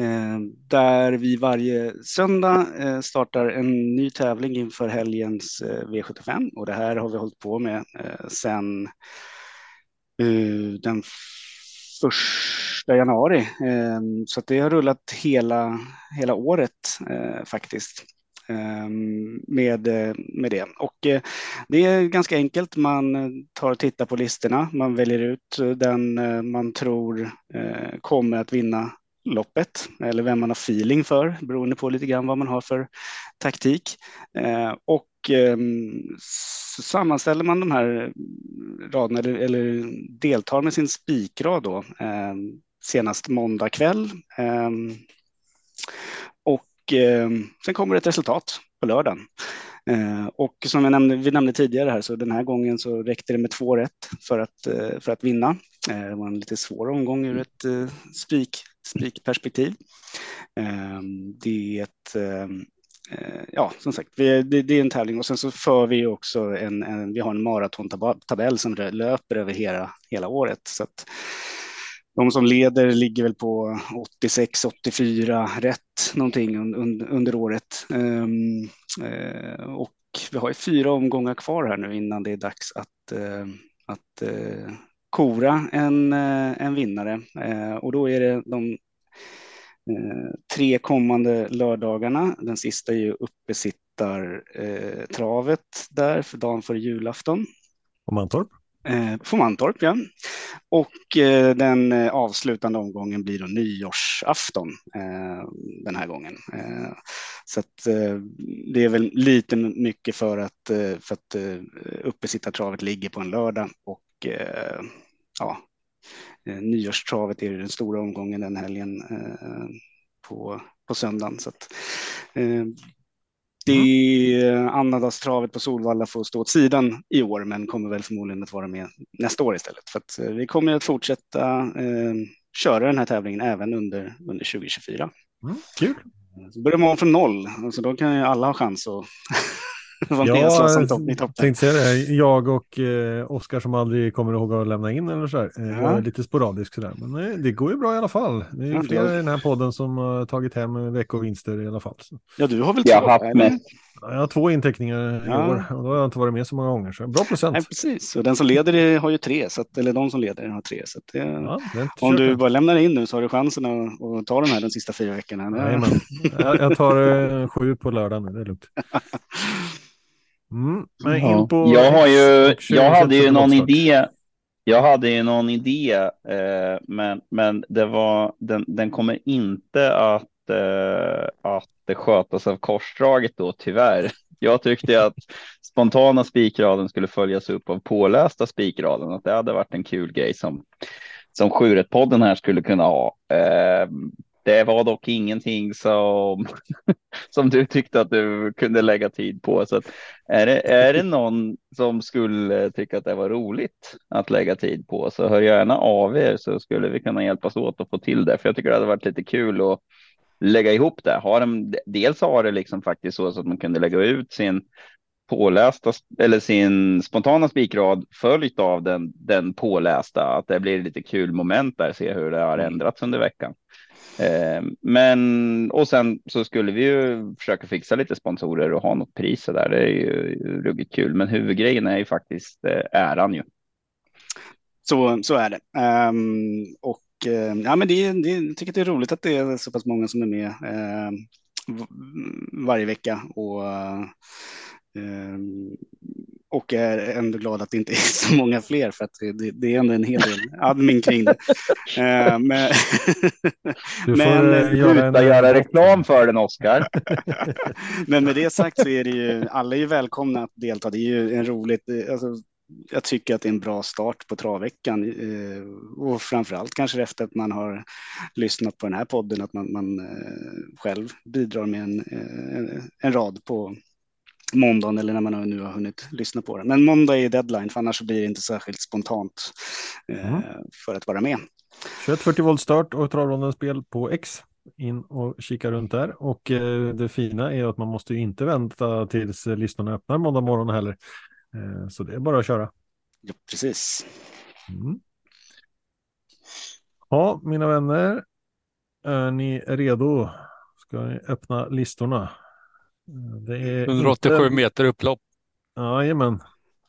Eh, där vi varje söndag eh, startar en ny tävling inför helgens V75 och det här har vi hållit på med sedan den första januari. Så det har rullat hela, hela året faktiskt Ehm, med, eh, med det. Och eh, det är ganska enkelt. Man eh, tar och tittar på listorna. Man väljer ut den man tror kommer att vinna loppet eller vem man har feeling för beroende på lite grann vad man har för taktik. Och ehm, så sammanställer man de här raderna eller, eller deltar med sin spikrad då ehm, senast måndag kväll eh, sen kommer ett resultat på lördagen. Eh, och som jag nämnde, vi nämnde tidigare här så den här gången så räckte det med två rätt för att, eh, för att vinna. Eh, det var en lite svår omgång ur ett eh, spik spikperspektiv. Ehm, det är ett eh, eh ja, som sagt, det, det, är en tävling och sen så för vi också en, en vi har en maratontabell som löper över hela, hela året. Så att de som leder ligger väl på 86-84 rätt någonting under, under året. Um, uh, och vi har ju fyra omgångar kvar här nu innan det är dags att, uh, att uh, kora en, en vinnare och då är det de tre kommande lördagarna. Den sista är ju uppesittartravet där för dagen före julafton. Och Mantorp? Eh, på Mantorp, ja. Och eh, den eh, avslutande omgången blir då nyårsafton eh, den här gången. Eh, så att, eh, det är väl lite mycket för att, eh, för att uppesittartravet ligger på en lördag och ja, nyårstravet är den stora omgången den helgen på, på söndagen. Så att, det mm. annandagstravet på Solvalla får stå åt sidan i år, men kommer väl förmodligen att vara med nästa år istället. För att eh, vi kommer att fortsätta eh, köra den här tävlingen även under, under 2024. Mm, kul! Så börjar man från noll, alltså då kan ju alla ha chans att ja, som topp, i toppen. tänkte säga det. Jag och eh, Oskar som aldrig kommer ihåg att lämna in eller så här. Eh, ja. Jag är lite sporadisk sådär. Men nej, det går ju bra i alla fall. Det är ja, flera i den här podden som har tagit hem veckovinster i alla fall. Så. Ja, du har väl två? Jag har haft med. Jag har två inteckningar ja. i år och då har jag inte varit med så många gånger. Så bra procent. Nej, precis, och den som leder har ju tre, så att, eller de som leder har tre. Så att det, ja, om du bara lämnar in nu så har du chansen att, att ta de här de sista fyra veckorna. Nej, men, jag, jag tar eh, sju på lördag nu, det är lugnt. Mm, ja. jag har ju, jag hade ju någon idé. Jag hade ju någon idé, eh, men, men det var, den, den kommer inte att, eh, att skötas av korsdraget då, tyvärr. Jag tyckte att spontana spikraden skulle följas upp av pålästa spikraden, att det hade varit en kul grej som, som Sjuret-podden här skulle kunna ha. Eh, det var dock ingenting som, som du tyckte att du kunde lägga tid på. Så är, det, är det någon som skulle tycka att det var roligt att lägga tid på så hör gärna av er så skulle vi kunna hjälpas åt att få till det. För jag tycker det hade varit lite kul att lägga ihop det. Har de, dels har det liksom faktiskt så, att man kunde lägga ut sin pålästa eller sin spontana spikrad följt av den, den pålästa. Att det blir lite kul moment där, se hur det har mm. ändrats under veckan. Eh, men och sen så skulle vi ju försöka fixa lite sponsorer och ha något pris så där. Det är ju ruggigt kul, men huvudgrejen är ju faktiskt eh, äran ju. Så, så är det. Um, och uh, ja, men det, det, jag tycker det är roligt att det är så pass många som är med uh, varje vecka och uh, och är ändå glad att det inte är så många fler för att det, det är ändå en hel del admin kring det. Uh, men, du får men, uh, göra, en... göra reklam för den, Oskar. men med det sagt så är det ju, alla är ju välkomna att delta. Det är ju en roligt, alltså, jag tycker att det är en bra start på travveckan eh, och framför allt kanske efter att man har lyssnat på den här podden att man, man själv bidrar med en, en, en rad på måndagen eller när man nu har hunnit lyssna på det. Men måndag är deadline, för annars blir det inte särskilt spontant mm. för att vara med. 21.40 volt start och travronden spel på X. In och kika runt där. Och eh, det fina är att man måste ju inte vänta tills listorna öppnar måndag morgon heller. Eh, så det är bara att köra. Ja, precis. Mm. Ja, mina vänner. Är ni redo? Ska ni öppna listorna? Det är 187 inte... meter upplopp. Jajamän,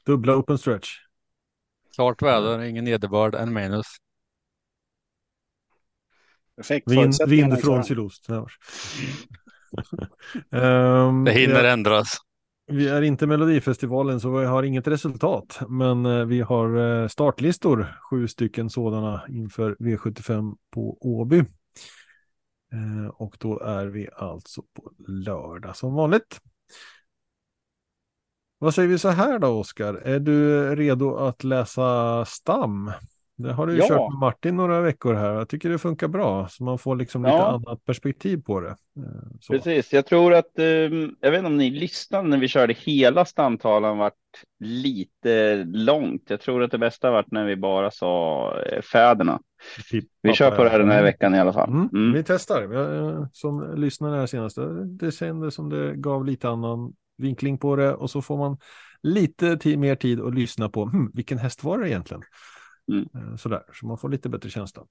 dubbla open stretch. Klart väder, ingen nederbörd, en minus. Perfekt. Vind, vind från sydost. um, det hinner ja, ändras. Vi är inte Melodifestivalen så vi har inget resultat, men uh, vi har uh, startlistor, sju stycken sådana inför V75 på Åby. Eh, och då är vi alltså på lördag som vanligt. Vad säger vi så här då, Oskar? Är du redo att läsa stam? Det har du ju ja. kört med Martin några veckor här. Jag tycker det funkar bra, så man får liksom ja. lite annat perspektiv på det. Eh, så. Precis, jag tror att, eh, jag vet inte om ni lyssnade när vi körde hela stamtalen vart lite långt. Jag tror att det bästa varit när vi bara sa eh, fäderna. Typ, vi kör på det här den här veckan i alla fall. Mm. Mm. Vi testar. Som lyssnade här senaste, det kändes som det gav lite annan vinkling på det och så får man lite mer tid att lyssna på hm, vilken häst var det egentligen. Mm. Eh, sådär, så man får lite bättre känsla.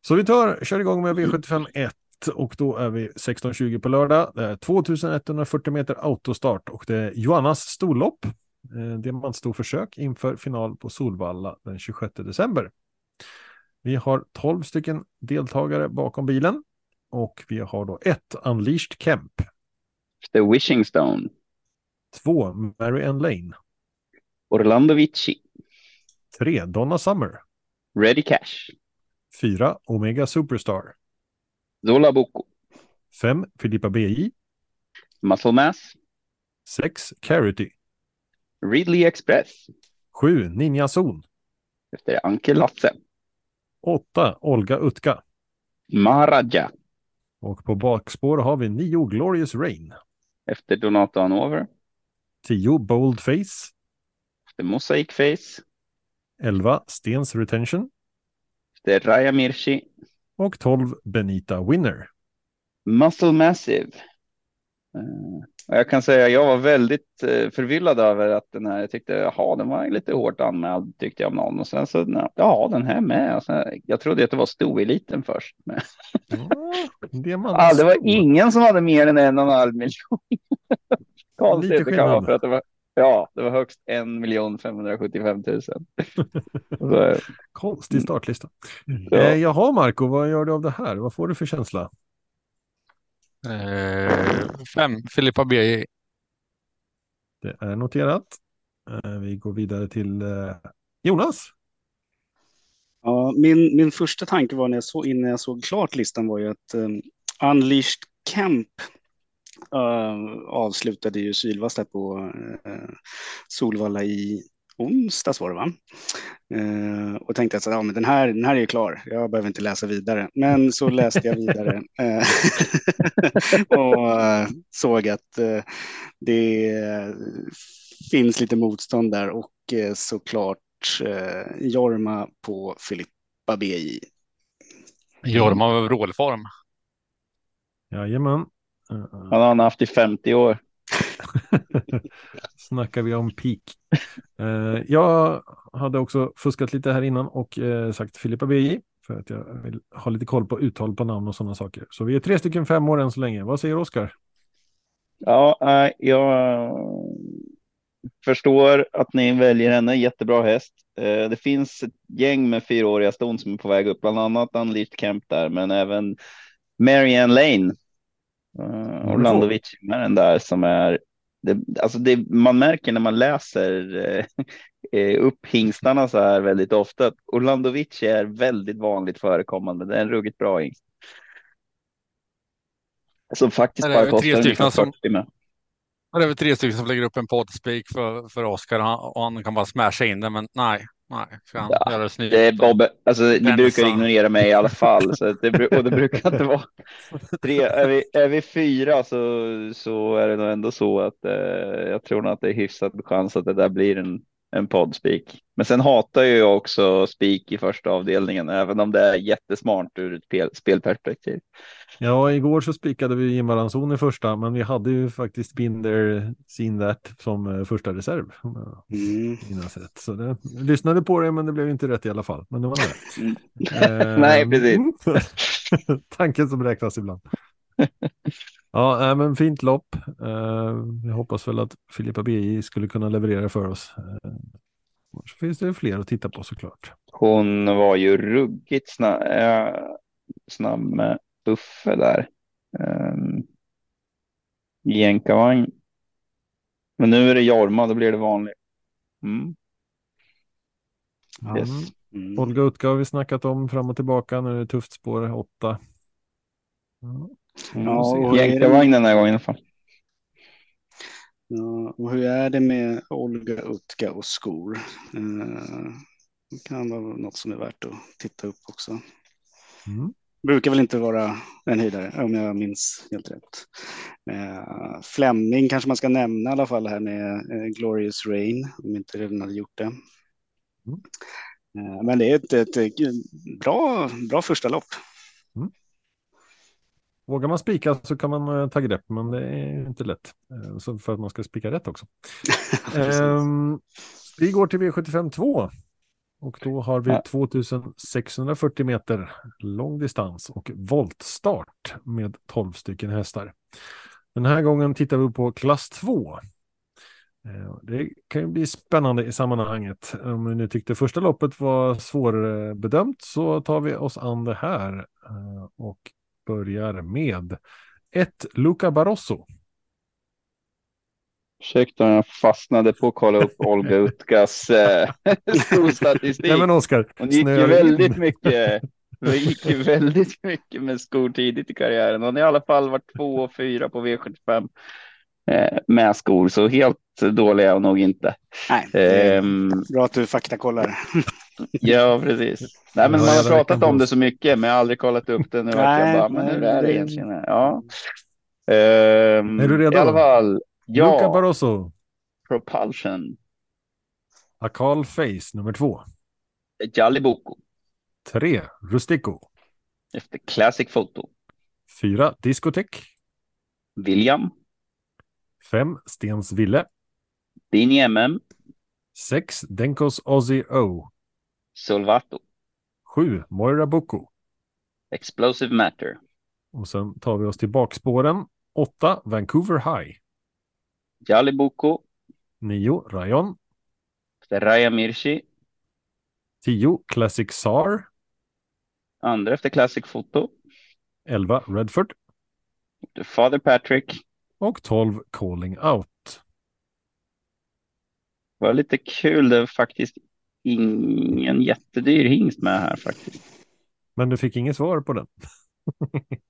Så vi tar, kör igång med V75 1 och då är vi 16.20 på lördag. Det är 2140 meter autostart och det är Joannas storlopp. Eh, Diamantstorförsök inför final på Solvalla den 26 december. Vi har 12 stycken deltagare bakom bilen och vi har då ett Unleashed Kemp. The Wishing Stone. Två Mary Ann Lane. Orlando Vici. 3. Donna Summer. Ready Cash. 4. Omega Superstar. Zola Boko. 5. Filippa BJ. Muscle Mass. 6. Carity. Ridley Express. 7. Ninja Zon. Efter Anke Lasse. 8. Olga Utka. Maharaja. Och på bakspår har vi 9. Glorious Rain. Efter Donato Hanover. 10. Bold Face. Efter Mosaic Face. 11. Stens Retention. Efter Raya Mirchi. Och 12. Benita Winner. Muscle Massive. Uh, jag kan säga jag var väldigt uh, förvillad över att den här, jag tyckte, jaha, den var lite hårt anmäld tyckte jag om någon och sen så, ja, den här med. Sen, jag trodde att det var stoeliten först. Men... Ja, det, ah, det var ingen som hade mer än en och en halv miljon. Konstigt det kan vara för att det var, ja, det var högst en miljon 575 000. så, Konstig startlista. Ja. Eh, jaha, Marco, vad gör du av det här? Vad får du för känsla? Eh, fem, Filippa BJ. Det är noterat. Eh, vi går vidare till eh, Jonas. Ja, min, min första tanke var när jag såg, innan jag såg klart listan var ju att um, Unleashed Camp avslutade ju sylvass där på uh, Solvalla i onsdags var det va? Uh, och tänkte att ja, men den, här, den här är ju klar, jag behöver inte läsa vidare. Men så läste jag vidare och såg att det finns lite motstånd där och såklart eh, Jorma på Filippa BJ. Jorma var vrålform. Jajamän. Han har han haft i 50 år. Snackar vi om peak. Eh, jag hade också fuskat lite här innan och eh, sagt Filippa BJ för att jag vill ha lite koll på uttal på namn och sådana saker. Så vi är tre stycken fem år än så länge. Vad säger Oskar? Ja, jag förstår att ni väljer henne, jättebra häst. Eh, det finns ett gäng med fyraåriga ston som är på väg upp, bland annat Unleashed Camp där, men även Marianne Lane. Uh, Orlando Vicinaren där som är, det, alltså det, man märker när man läser eh, upp hingstarna så här väldigt ofta att Orlando Vici är väldigt vanligt förekommande. Det är en ruggigt bra hingst. Som faktiskt bara kostar ungefär 40 med. Det är väl tre stycken som lägger upp en poddspik för, för Oskar och han kan bara smasha in det, men nej. Nej, han ja, det är Bob, alltså ni brukar ignorera mig i alla fall, så det, och det brukar inte vara tre. Är vi, är vi fyra så, så är det nog ändå så att eh, jag tror nog att det är hyfsad chans att det där blir en, en poddspik. Men sen hatar ju jag också spik i första avdelningen, även om det är jättesmart ur ett spel, spelperspektiv. Ja, igår så spikade vi Jim Ranson i första, men vi hade ju faktiskt Binder Seen That som första reserv. Mm. Rätt. Så det, lyssnade på det, men det blev inte rätt i alla fall. Men det var det. eh, Nej, precis. Tanken som räknas ibland. Ja, men fint lopp. Uh, jag hoppas väl att Filippa BJ skulle kunna leverera för oss. Uh, så finns det fler att titta på såklart. Hon var ju ruggigt snabb, äh, snabb med Buffe där. Um, Jänkarvagn. Men nu är det Jorma, då blir det vanligt. Mm. Yes. Mm. Olga Utka har vi snackat om fram och tillbaka. Nu är det tufft spår, åtta. Ja. Ja, Jänkarvagn den här gången i alla fall. Ja, och hur är det med Olga Utka och skor? Eh, det kan vara något som är värt att titta upp också. Mm. Brukar väl inte vara en höjdare om jag minns helt rätt. Eh, Fleming kanske man ska nämna i alla fall här med eh, Glorious Rain om inte redan hade gjort det. Mm. Eh, men det är ett, ett, ett, bra, bra första lopp. Vågar man spika så kan man uh, ta grepp, men det är inte lätt. Uh, så för att man ska spika rätt också. um, vi går till V75 2. Och då har vi 2640 meter lång distans och voltstart med 12 stycken hästar. Den här gången tittar vi på klass 2. Det kan ju bli spännande i sammanhanget. Om vi nu tyckte första loppet var svårbedömt så tar vi oss an det här och börjar med ett Luca Barroso. Ursäkta, jag fastnade på att kolla upp Olga Utkas eh. Nej men Oskar, Hon gick ju väldigt mycket. Hon gick ju väldigt mycket med skor tidigt i karriären. Hon har i alla fall varit två och fyra på V75 eh, med skor, så helt dålig är hon nog inte. Nej, Ehm, bra att du faktakollar. ja, precis. Nej, men man har pratat om det så mycket, men jag har aldrig kollat upp det. Nu vart jag Nej, bara, men hur nej, är det egentligen? Ja. Ehm, Är du redo? I alla fall, Luca ja, Barroso, Propulsion, Akal Face nummer två. Jalliboko, Tre, Rustico. efter Classic Photo, Fyra, Discotek. William, Fem, Stens Ville. Dini MM, Sex, Denkos Ozzy O. Solvato, Sju, Moira Boko. Explosive Matter, Och sen tar vi oss till bakspåren. Åtta, Vancouver High. Jalliboko, Nio, Rayon. efter Raya Mirchi, Tio, Classic Sar. andra efter Classic Photo, Elva, Redford. efter Father Patrick, Och tolv, Calling Out. var lite kul, det var faktiskt ingen jättedyr hingst med här faktiskt. Men du fick inget svar på den.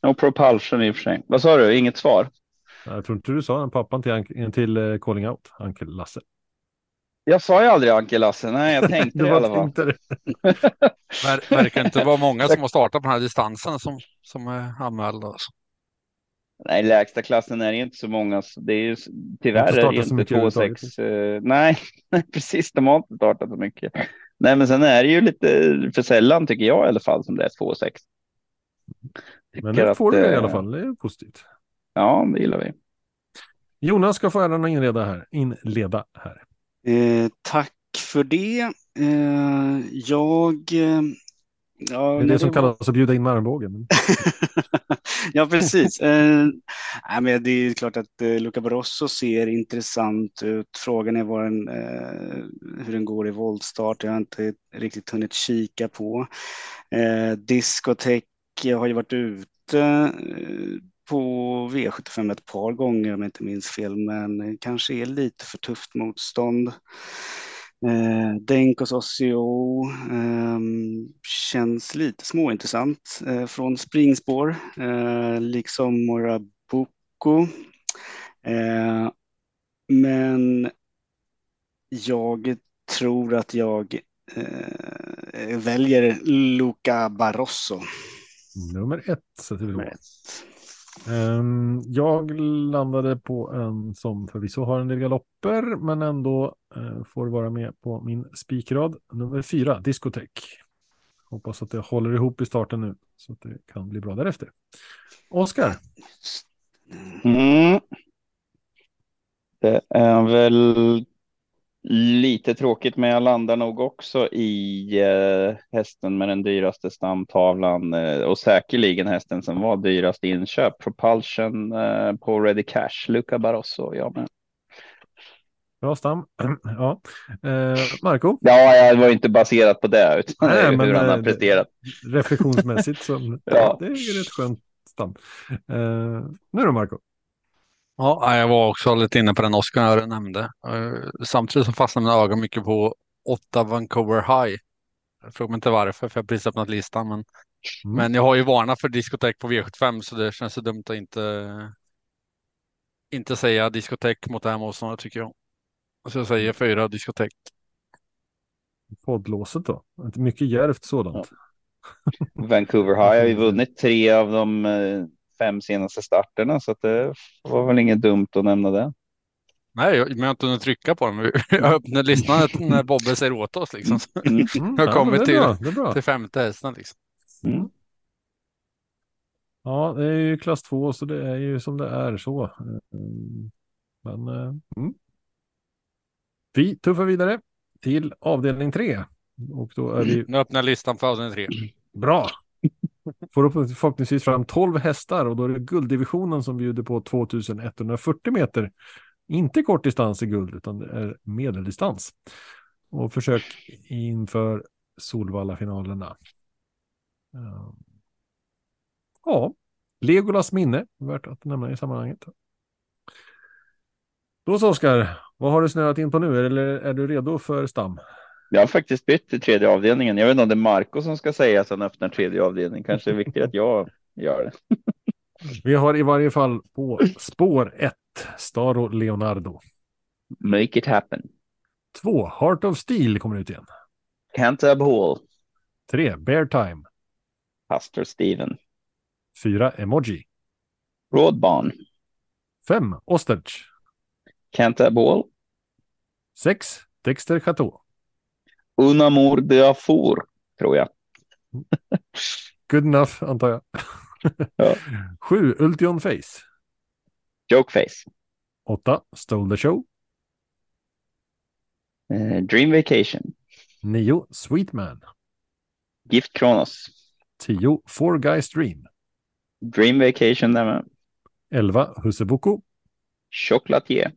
Och Propulsion i och för sig. Vad sa du? Inget svar? Jag tror inte du sa den pappan till, till eh, Calling Out, Ankel Lasse. Jag sa ju aldrig Anke Lasse. Nej, jag tänkte det i alla fall. det. Ver, verkar inte vara många som har startat på den här distansen som, som är anmälda. Alltså. Nej, lägsta klassen är det inte så många. Så det är ju, tyvärr är det inte startat så inte mycket 2-6. Eh, nej, precis. De har inte startat så mycket. Nej, men sen är det ju lite för sällan tycker jag i alla fall som det är 2-6. Men att, får du det i eh, alla fall, det är positivt. Ja, det gillar vi. Jonas ska få äran att inleda här. Inleda här. Eh, tack för det. Eh, jag... Ja, Det är när det som var- kallas att bjuda in med armbågen. ja, precis. Eh, nej, men det är klart att eh, Luca Barroso ser intressant ut. Frågan är vad den, eh, hur den går i voltstart. Jag har inte riktigt hunnit kika på. Eh, Discotek har ju varit ute eh, på V75 ett par gånger om jag inte minns fel, men kanske är lite för tufft motstånd. Eh, Denkos Ossio eh, känns lite småintressant eh, från springspår, eh, liksom Mora Boko. Eh, men jag tror att jag eh, väljer Luca Barroso. Nummer ett sätter vi då. Ehm, jag landade på en som förvisso har en del galopper, men ändå eh, får vara med på min spikrad. Nummer fyra, Discotech. Hoppas att det håller ihop i starten nu, så att det kan bli bra därefter. Oskar, Mm. Det är väl lite tråkigt, men jag landar nog också i eh, hästen med den dyraste stamtavlan eh, och säkerligen hästen som var dyrast inköp. Propulsion eh, på Ready Cash, Luca Barroso. Ja, men. bra stam. ja. Eh, Marco, ja, jag var inte baserat på det, utan Nej, hur men, han har eh, presterat. reflektionsmässigt så ja. Det är rätt skönt stam. Eh, nu då Marco. Ja, jag var också lite inne på den Oskar nämnde. Eh, Samtidigt som fastnade mina ögon mycket på åtta Vancouver High. Jag frågar mig inte varför, för jag har precis öppnat listan. Men, Mm. men jag har ju varnat för diskotek på V75 så det känns så dumt att inte, inte säga diskotek mot det här motståndet tycker jag. Så jag säger fyra diskotek. Poddlåset då? Inte mycket djärvt sådant. Vancouver High har ju vunnit tre av de eh, fem senaste starterna, så att det var väl inget dumt att nämna det. Nej, jag- men jag har inte hunnit trycka på den. Jag öppnade listan när Bobbe säger åt oss liksom. Mm. Mm, Jag det är till-. Till femte hästen liksom. Mm. Ja, det är ju klass två så det är ju som det är så. Men eh, mm. vi tuffar vidare till avdelning tre. Och då är vi Nu öppnar listan för avdelning tre. bra. Får förhoppningsvis fram 12 hästar och då är det gulddivisionen som bjuder på 2140 meter. Inte kortdistans i guld utan det är medeldistans. Och försök inför Solvalla-finalerna. Eh, ja, Legolas minne, värt att nämna i sammanhanget. Då så Oskar, vad har du snöat in på nu eller är du redo för stam? Jag har faktiskt bytt till tredje avdelningen. Jag vet inte om det är Marco som ska säga att han öppnar tredje avdelning. Kanske är det viktigt att jag gör det. Vi har i varje fall på spår 1 Staro Leonardo. Make it happen. 2 Heart of Steel kommer ut igen. Cantab Hall. 3 Bear Time. Pastor Steven. 4 Emoji. Broadbarn. 5 Osterch. Cantab Hall. 6 Dexter Chateau. Unamor de Afour, tror jag. Good enough antar jag. Ja. 7 Ultion Face. Jokeface. 8 Stole the Show. Eh, Dream Vacation. 9 Sweet Man. Gift Kronos. 10 Four Guys Dream. Dream Vacation där med. 11 Husebuku. Chocolatier.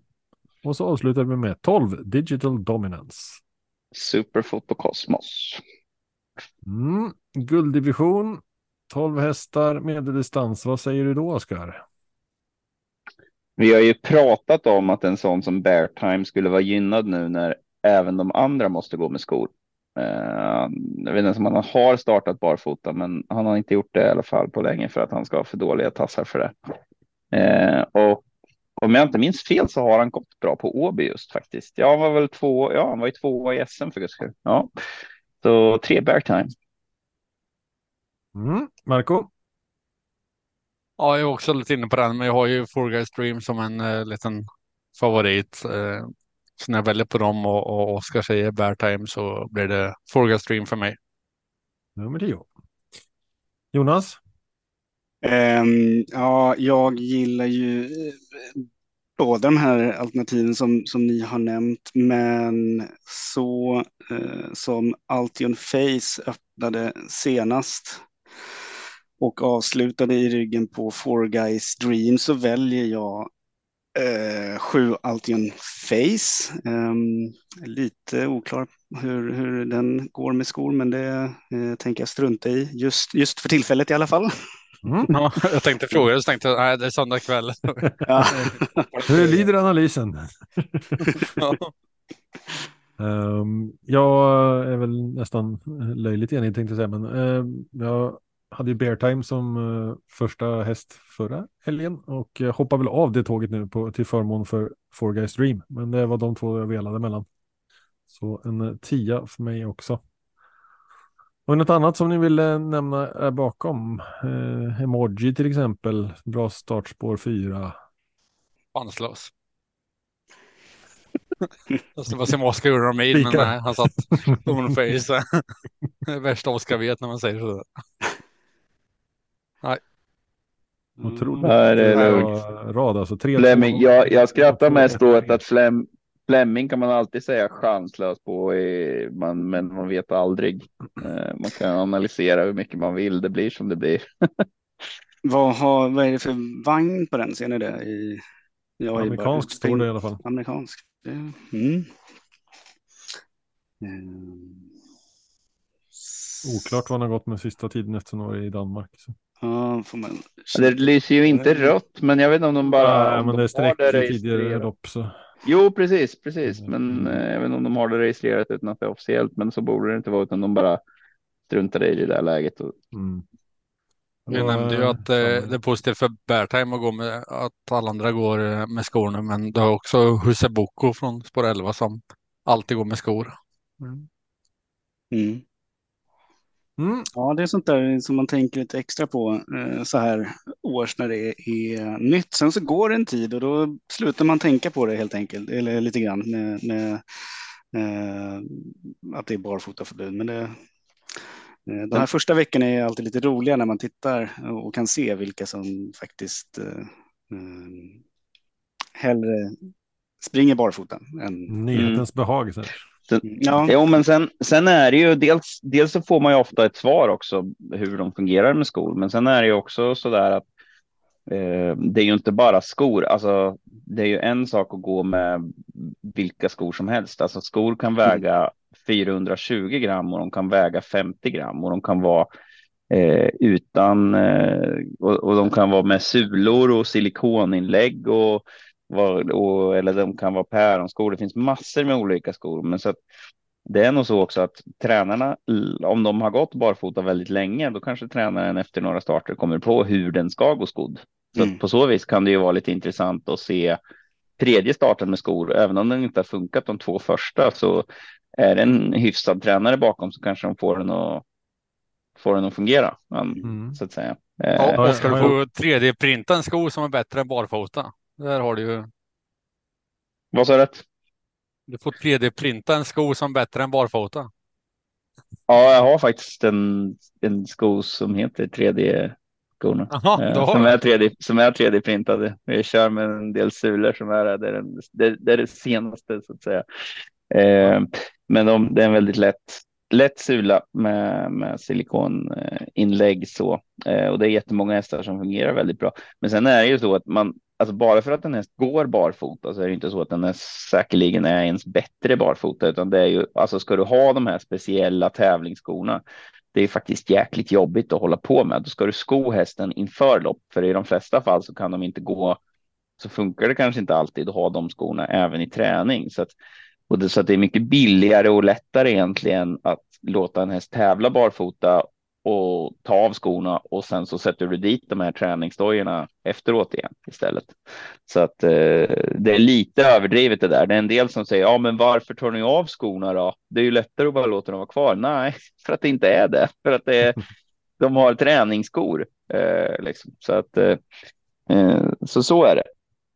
Och så avslutar vi med 12 Digital Dominance. Superfoto Cosmos. Mm. Gulddivision. 12 hästar medeldistans. Vad säger du då Oskar? Vi har ju pratat om att en sån som Bear Time skulle vara gynnad nu när även de andra måste gå med skor. Eh, jag vet inte om han har startat barfota, men han har inte gjort det i alla fall på länge för att han ska ha för dåliga tassar för det. Eh, och om jag inte minns fel så har han gått bra på Åby just faktiskt. Ja, han var väl två. Ja, han var ju två i SM för guds skull. Ja, så tre Bear Time. Mm. Marco? Ja, jag är också lite inne på den, men jag har ju Four Guys Dream som en eh, liten favorit. Eh, så när jag väljer på dem och, och Oskar säger Bear Time så blir det Four Guys Dream för mig. Nummer 10. Jonas? Um, ja, jag gillar ju båda de här alternativen som, som ni har nämnt, men så uh, som Altion Face öppnade senast och avslutade i ryggen på Four Guys Dream så väljer jag eh, sju Altion Face. Ehm, lite oklar hur, hur den går med skor, men det eh, tänker jag strunta i just, just för tillfället i alla fall. Mm. Ja, jag tänkte fråga, så tänkte jag, nej, det är söndag kväll. Ja. Hur lyder analysen? Ja. Um, jag är väl nästan löjligt enig tänkte jag säga, men ehm, jag hade ju Bear Time som eh, första häst förra helgen och jag hoppar väl av det tåget nu på, till förmån för Four Guys Dream, men det var de två jag velade mellan. Så en eh, tia för mig också. Och något annat som ni ville nämna är bakom? Eh, emoji till exempel, bra startspår 4. Chanslös. Jag skulle bara se om Oskar gjorde någon mail, men nej, han satt. Det är värsta Oskar vet när man säger så. Otroligt Där är det bra rad alltså. Tre, Fleming, två, jag, jag skrattar mest åt att Flem, Fleming kan man alltid säga chanslös på, man, men man vet aldrig. Eh, Man kan analysera hur mycket man vill, det blir som det blir. Vad, har, vad är det för vagn på den? Ser ni det? I, bara Amerikansk står det i alla fall. Amerikansk. Mm. Ehm. Oklart vad han har gått med sista tiden eftersom han var i Danmark. Så. Ja, får man... Det lyser ju inte rött, men jag vet inte om de bara. Nej, men de det är streck i tidigare lopp så. Jo, precis, precis. Men eh, jag vet inte om de har det registrerat utan att det är officiellt, men så borde det inte vara, utan de bara struntade i det där läget. Och, Mm. Och, nämnde ju eh, att eh, det är positivt för Beartime att gå med, att alla andra går eh, med skorna, men det har också Huseboko från spår 11 som alltid går med skor. Mm. Mm. Ja, det är sånt där som man tänker lite extra på eh, så här års när det är nytt. Sen så går det en tid och då slutar man tänka på det helt enkelt, eller lite grann med, med eh, att det är barfotaförbud. Men det, eh, de här första veckorna är alltid lite roliga när man tittar och kan se vilka som faktiskt eh, hellre springer barfota än... Nyhetens behag. Så här. Ja, Jo, men sen, sen är det ju dels, dels så får man ju ofta ett svar också hur de fungerar med skor, men sen är det ju också så där att eh, det är ju inte bara skor. Alltså, det är ju en sak att gå med vilka skor som helst. Alltså skor kan väga 420 gram och de kan väga 50 gram och de kan vara eh, utan eh, och, och de kan vara med sulor och silikoninlägg och Var, och, eller de kan vara päronskor. Det finns massor med olika skor, men så att det är nog så också att tränarna, om de har gått barfota väldigt länge, då kanske tränaren efter några starter kommer på hur den ska gå skodd. Så mm. på så vis kan det ju vara lite intressant att se tredje starten med skor, även om den inte har funkat de två första så är det en hyfsad tränare bakom så kanske de får den att får den att fungera. Mm. Så att säga. Ja, ska du få 3D-printa en sko som är bättre än barfota? Där har du ju. Vad sa du? Du får 3D-printa en sko som är bättre än barfota. Ja, jag har faktiskt en, en sko som heter 3D skorna. Aha, eh, som, är 3D, som är 3D-printade. Vi kör med en del sulor som är det, är den, det, det är det senaste så att säga. Eh, men de, det är en väldigt lätt, lätt sula med, med silikoninlägg så. Eh, och det är jättemånga hästar som fungerar väldigt bra. Men sen är det ju så att man, alltså bara för att en häst går barfota så är det inte så att den är säkerligen är ens bättre barfota, utan det är ju alltså ska du ha de här speciella tävlingsskorna det är faktiskt jäkligt jobbigt att hålla på med. Då ska du sko hästen inför lopp, för i de flesta fall så kan de inte gå. Så funkar det kanske inte alltid att ha de skorna även i träning så att och det, så att det är mycket billigare och lättare egentligen att låta en häst tävla barfota och ta av skorna och sen så sätter du dit de här träningsdojorna efteråt igen istället. Så att eh, det är lite överdrivet det där. Det är en del som säger ja, men varför tar ni av skorna då? Det är ju lättare att bara låta dem vara kvar. Nej, för att det inte är det, för att det är, de har träningsskor eh, liksom. så att eh, eh så så är det.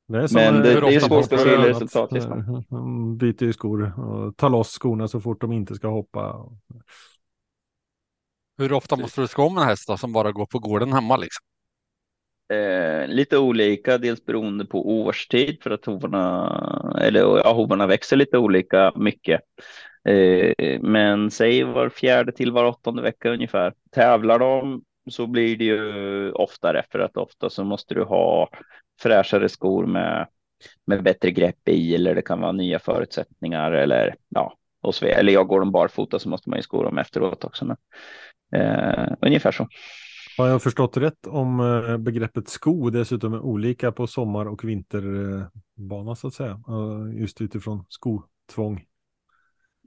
Det är men det, det är svårt att se resultatlistan. De byter ju skor och tar loss skorna så fort de inte ska hoppa. Hur ofta måste du ska om en häst då, som bara går på gården hemma liksom? Eh, lite olika, dels beroende på årstid för att hovarna, eller ja, hovarna växer lite olika mycket. Eh, men säg var fjärde till var åttonde vecka ungefär. Tävlar de så blir det ju oftare för att ofta så måste du ha fräschare skor med, med bättre grepp i eller det kan vara nya förutsättningar eller ja, och så, eller jag går de barfota så måste man ju sko dem efteråt också. Men, Eh, ungefär så. Har jag förstått rätt om eh, begreppet sko dessutom är olika på sommar och vinterbana så att säga? Just utifrån skotvång.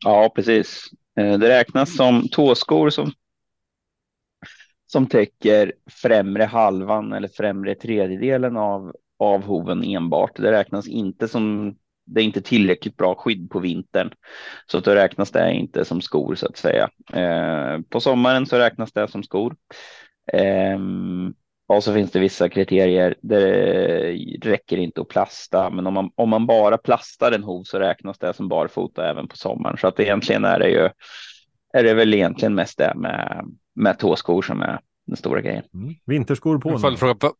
Ja, precis. Eh, det räknas som tåskor som, som täcker främre halvan eller främre tredjedelen av, av hoven enbart. Det räknas inte som det är inte tillräckligt bra skydd på vintern. Så då räknas det inte som skor så att säga. Eh, på sommaren så räknas det som skor. Eh, och så finns det vissa kriterier. Det räcker inte att plasta, men om man, om man bara plastar en hov så räknas det som barfota även på sommaren. Så att egentligen är det ju är det väl egentligen mest det med, med tåskor som är den stora grejen. Mm. Vinterskor på. Följdfråga på,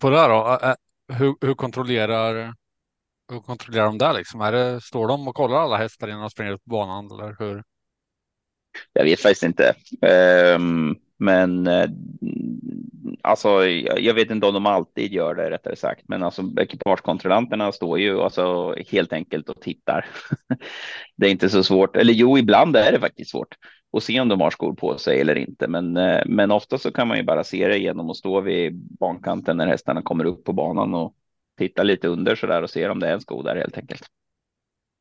på det här då. Hur, hur kontrollerar hur kontrollerar de det liksom? Är det, står de och kollar alla hästar innan de springer ut på banan eller hur? Jag vet faktiskt inte. Um, men uh, alltså, jag vet inte om de alltid gör det rättare sagt, men alltså ekipagekontrollanterna står ju alltså helt enkelt och tittar. det är inte så svårt, eller jo, ibland är det faktiskt svårt att se om de har skor på sig eller inte, men, eh, men ofta så kan man ju bara se det genom att stå vid bankanten när hästarna kommer upp på banan och titta lite under så där och se om det är en sko där helt enkelt.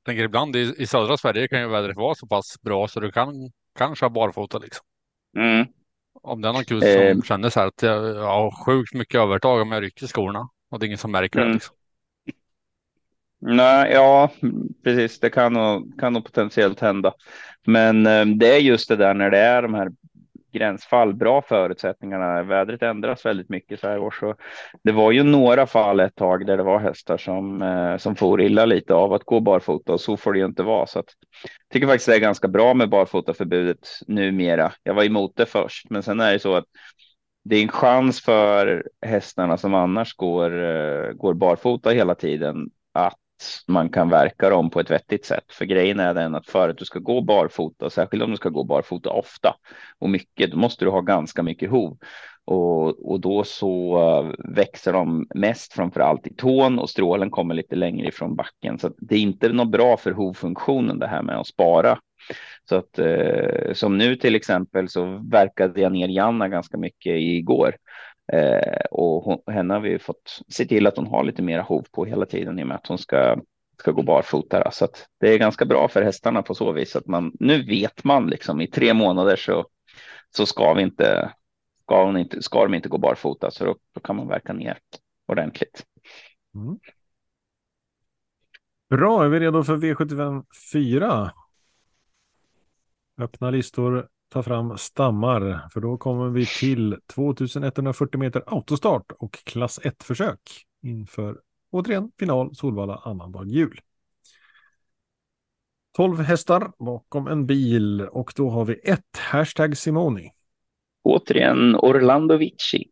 Jag tänker ibland i, i södra Sverige kan ju vädret vara så pass bra så du kan kanske ha barfota liksom. Mm. Om det är någon kul eh. som känner så här att jag, jag har sjukt mycket övertag om jag rycker skorna och det är ingen som märker mm. det. Liksom. Nej, ja, precis. Det kan nog, kan nog potentiellt hända. Men eh, det är just det där när det är de här gränsfall, bra förutsättningarna. Vädret ändras väldigt mycket så här år, så det var ju några fall ett tag där det var hästar som eh, som får illa lite av att gå barfota och så får det ju inte vara. Så att, jag tycker faktiskt det är ganska bra med barfotaförbudet numera. Jag var emot det först, men sen är det så att det är en chans för hästarna som annars går, eh, går barfota hela tiden att man kan verka dem på ett vettigt sätt. För grejen är den att för att du ska gå barfota, särskilt om du ska gå barfota ofta och mycket, då måste du ha ganska mycket hov. Och, och då så eh, växer de mest framför allt i tån och strålen kommer lite längre ifrån backen. Så det är inte något bra för hovfunktionen det här med att spara. Så att eh, som nu till exempel så verkade jag ner Janna ganska mycket igår Eh, och hon, henne har vi fått se till att hon har lite mera hov på hela tiden i och med att hon ska, ska gå barfota. Så att det är ganska bra för hästarna på så vis att man nu vet man liksom i tre månader så, så ska vi inte, ska, hon inte, ska de inte gå barfota så då, då kan man verka ner ordentligt. Mm. Bra, är vi redo för V75 4? Öppna listor, ta fram stammar, för då kommer vi till 2140 meter autostart och klass 1-försök inför återigen final Solvalla annandag jul. 12 hästar bakom en bil och då har vi ett hashtag Simoni. Återigen Orlando Vici.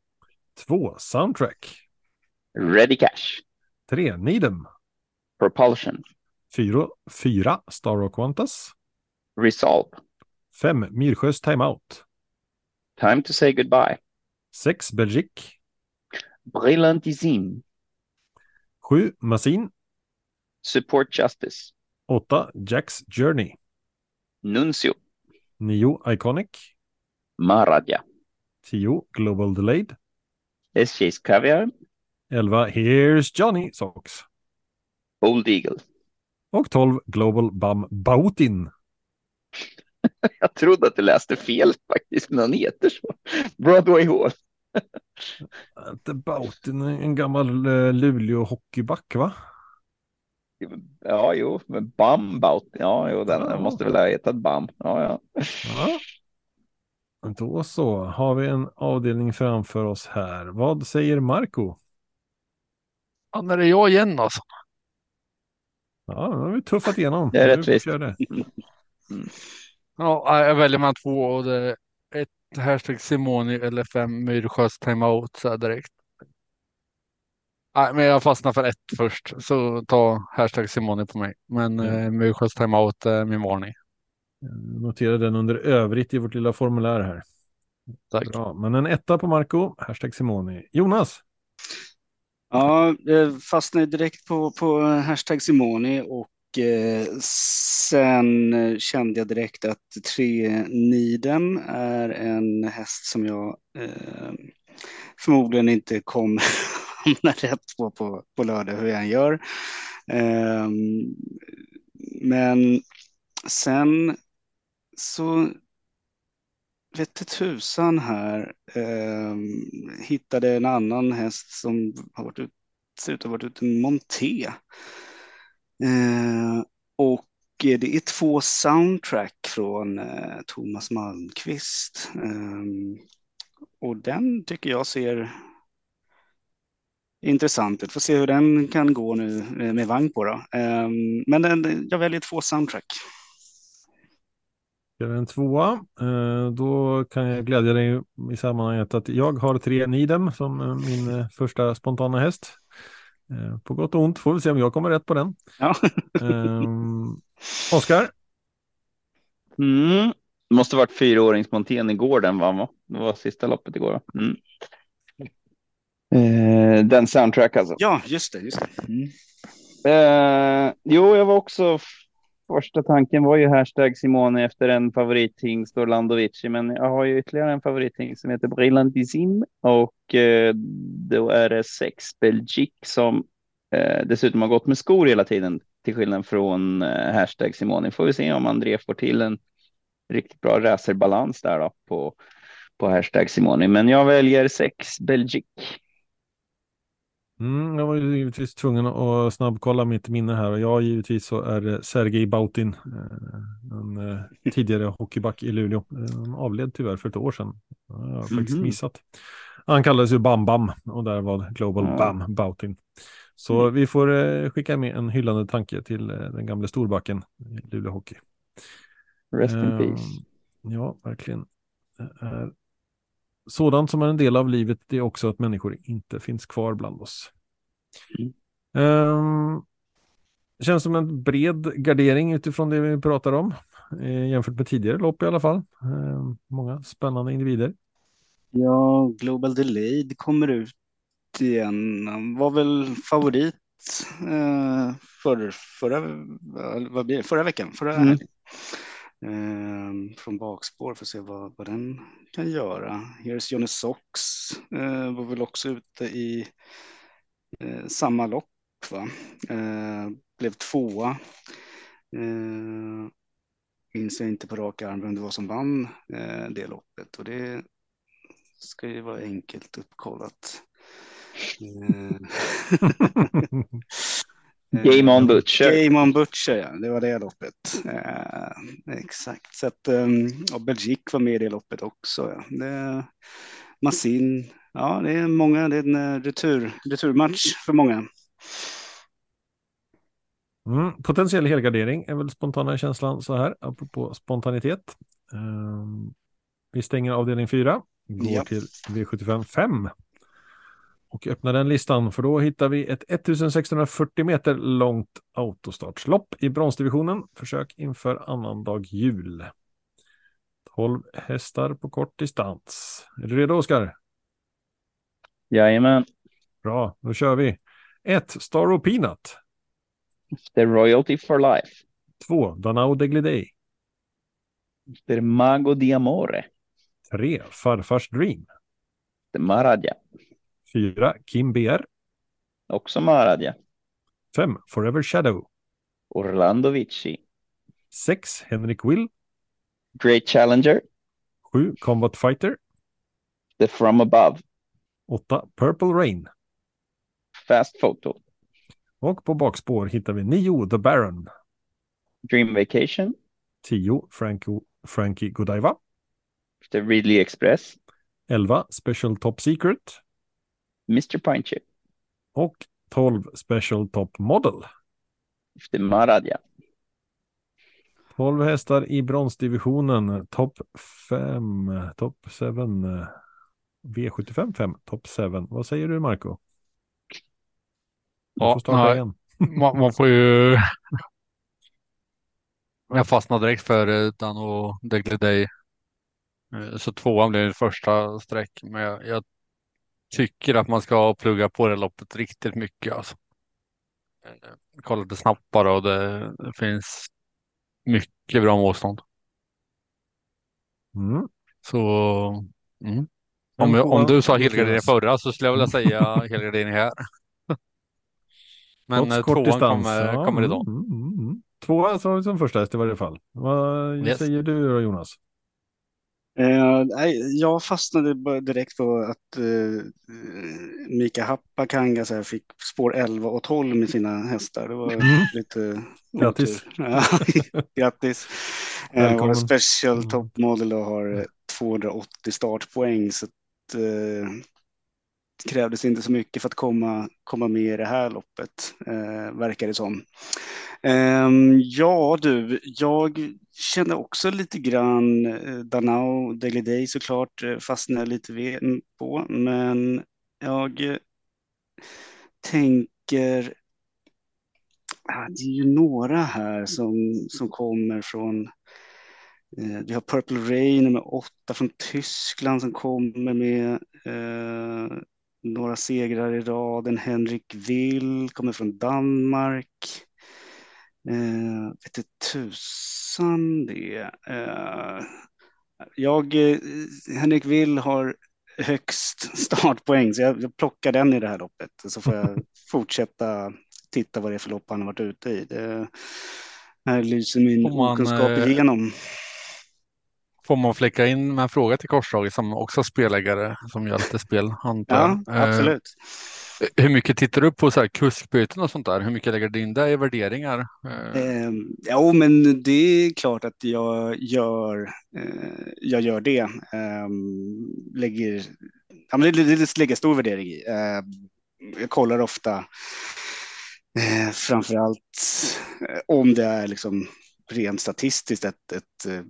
Två soundtrack. Ready Cash. Tre Needham. Propulsion. Fyra, fyra Star Rock Qantas. Resolve. Fem Myrsjös Timeout. Time to say goodbye. Sex Belgique. Brillantissime. Sju Massin. Support Justice. Åtta Jack's Journey. Nuncio. Nio Iconic. Maradja. Tio Global Delayed. SJ's Caviar. Elva Here's Johnny Socks. Old Eagle. Och 12 Global Bam Bautin. Jag trodde att du läste fel faktiskt, men han heter så. Broadway Hall. Inte Bautin, en gammal uh, Luleå hockeyback va? Ja, jo, men Bam Bautin. Ja, jo, den Ja. måste väl ha hetat Bam. Ja, ja. Ja. Då så, har vi en avdelning framför oss här. Vad säger Marco? Ja, när det är jag igen alltså. Ja, nu har vi tuffat igenom. Det är rättvist. Ja, jag väljer mellan två och det är ett hashtag Simoni eller fem Myrsjös timeout så här direkt. Nej, men jag fastnar för ett först, så ta hashtag Simoni på mig. Men Ja. eh, Myrsjös timeout är min varning. Jag noterar den under övrigt i vårt lilla formulär här. Tack. Bra, men en etta på Marco, hashtag Simoni. Jonas, Ja, jag fastnade direkt på, på hashtag Simoni och eh, Eh, sen kände jag direkt att tre Niden är en häst som jag eh, förmodligen inte kommer hamna rätt på, på på lördag hur jag än gör. Eh, men sen så vette tusan här eh, hittade en annan häst som har varit ut, ser ut att ha varit ute i monté. Eh, och eh, det är två soundtrack från eh, Thomas Malmqvist. Eh, och den tycker jag ser intressant ut. Får se hur den kan gå nu eh, med vagn på då. Eh, men den, jag väljer två soundtrack. en tvåa. Eh, då kan jag glädja dig i sammanhanget att jag har tre Nidem som min första spontana häst. Eh, på gott och ont får vi se om jag kommer rätt på den. Ja. Um, Oskar, Mm. Det måste varit fyraåringsmontén igår den vann va? Det var sista loppet igår. va? Mm. Eh, den soundtrack alltså. ja, just det. Just det. Mm. Eh, jo, jag var också första tanken var ju hashtag Simone efter en favorithingst och Vici, men jag har ju ytterligare en favorithingst som heter Brillantissim och eh, då är det sex Belgique som eh, dessutom har gått med skor hela tiden till skillnad från eh, hashtag Simone. Får vi se om André får till en riktigt bra racerbalans där då på på hashtag Simone, men jag väljer sex Belgique. Mm, jag var ju givetvis tvungen att snabbkolla mitt minne här och jag givetvis så är det Sergej Bautin, eh, en eh, tidigare hockeyback i Luleå. Han avled tyvärr för ett år sedan. Det har jag faktiskt Mhm. missat. Han kallades ju Bam Bam och där var Global Ja. Bam Bautin. Så vi får eh, skicka med en hyllande tanke till den gamla storbacken i Luleå Hockey. Rest in Ehm, peace. Ja, verkligen. Det är sådant som är en del av livet, det är också att människor inte finns kvar bland oss. Mm. Ehm, känns som en bred gardering utifrån det vi pratar om, eh, jämfört med tidigare lopp i alla fall. Ehm, många spännande individer. Ja, Global Delayed kommer ut igen. Han var väl favorit eh, för, förra, vad blir det? förra veckan. Förra Mm eh, från bakspår för att se vad, vad den kan göra. Here's Johnny Sox eh, var väl också ute i eh, samma lopp. Va? Eh, blev tvåa. Eh, minns jag inte på rak arm vem det var som vann eh, det loppet och det ska ju vara enkelt uppkollat. Eh, Eh, Game on Butcher. Game on Butcher, ja. Det var det loppet. Eh, exakt. Så att, um, och Belgique var med i det loppet också. Ja. Det, Massin. Ja, det är många. Det är en eh, retur, returmatch för många. Mm, potentiell helgardering är väl spontana känslan så här, apropå spontanitet. Um, vi stänger avdelning 4, går Ja. till V75 5 och öppnar den listan för då hittar vi ett 1640 meter långt autostartslopp i bronsdivisionen. Försök inför annandag jul. 12 hästar på kort distans. Är du redo Oskar? Jajamän. Bra, då kör vi. 1. Star of Peanut. The Royalty for Life. 2. Danao Deglidey. The Mago di Amore. 3. Farfars Dream. The Maradja. 4. Kim BR. Också Maradja. 5. Forever Shadow. Orlando Vici. 6. Henrik Will. Great Challenger. 7. Combat Fighter. The From Above. 8. Purple Rain. Fast Photo. Och på bakspår hittar vi 9. The Baron. Dream Vacation. 10. Franco, Frankie Godiva. The Ridley Express. 11. Special Top Secret. Mr Pine Chip. Och 12. Special Top Model. The Maradja. 12 hästar i bronsdivisionen. Topp 5. Topp 7. V75 5. Topp 7. Vad säger du Marco? Du Ja, får starta nej. igen. Man, man får ju... Jag fastnade direkt för eh, Dano Degliday. Eh, Så tvåan blev det första streck. Men jag, jag tycker att man ska plugga på det loppet riktigt mycket. Alltså. Eh, Kollade snabbt bara och det, det finns mycket bra motstånd. Mm. Så mm. Om, jag, om du sa helgardering förra så skulle jag vilja säga helgardering här. Men Trots eh, tvåan distans. kommer, Ja, kommer mm, idag. Mm, mm, mm. Tvåa som, som första häst i varje fall. Vad Yes. säger du då Jonas? Eh, nej, jag fastnade direkt på att eh, Mika Happakanga så här fick spår 11 och 12 med sina hästar. Det var Mm. lite Grattis. Ja, Grattis. Eh, Välkommen. vår special Mm. top model och har eh, 280 startpoäng. Så att, eh, det krävdes inte så mycket för att komma, komma med i det här loppet, eh, verkar det som. Ehm, ja du, jag kände också lite grann eh, Danao, Daily Day såklart, eh, fastnade jag lite på, men jag tänker, ah, det är ju några här som, som kommer från eh, Vi har Purple Rain nummer åtta från Tyskland som kommer med eh, några segrar i raden. Henrik Will kommer från Danmark. Eh, vet tusan det. Eh, jag, eh, Henrik Will har högst startpoäng så jag, jag plockar den i det här loppet. Så får jag fortsätta titta vad det är för lopp han har varit ute i. Det, här lyser min okunskap eh, igenom. Får man flicka in med en fråga till korsdraget som också spelläggare som gör lite spel? antar Ja. Eh, absolut. Hur mycket tittar du på så här kuskbyten och sånt där? Hur mycket lägger du in det i värderingar? Eh, Eh, jo, men det är klart att jag gör, eh, jag gör det. Eh, lägger, ja, men det, det, det lägger stor värdering i. Eh, jag kollar ofta eh, framför allt eh, om det är liksom rent statistiskt ett, ett eh,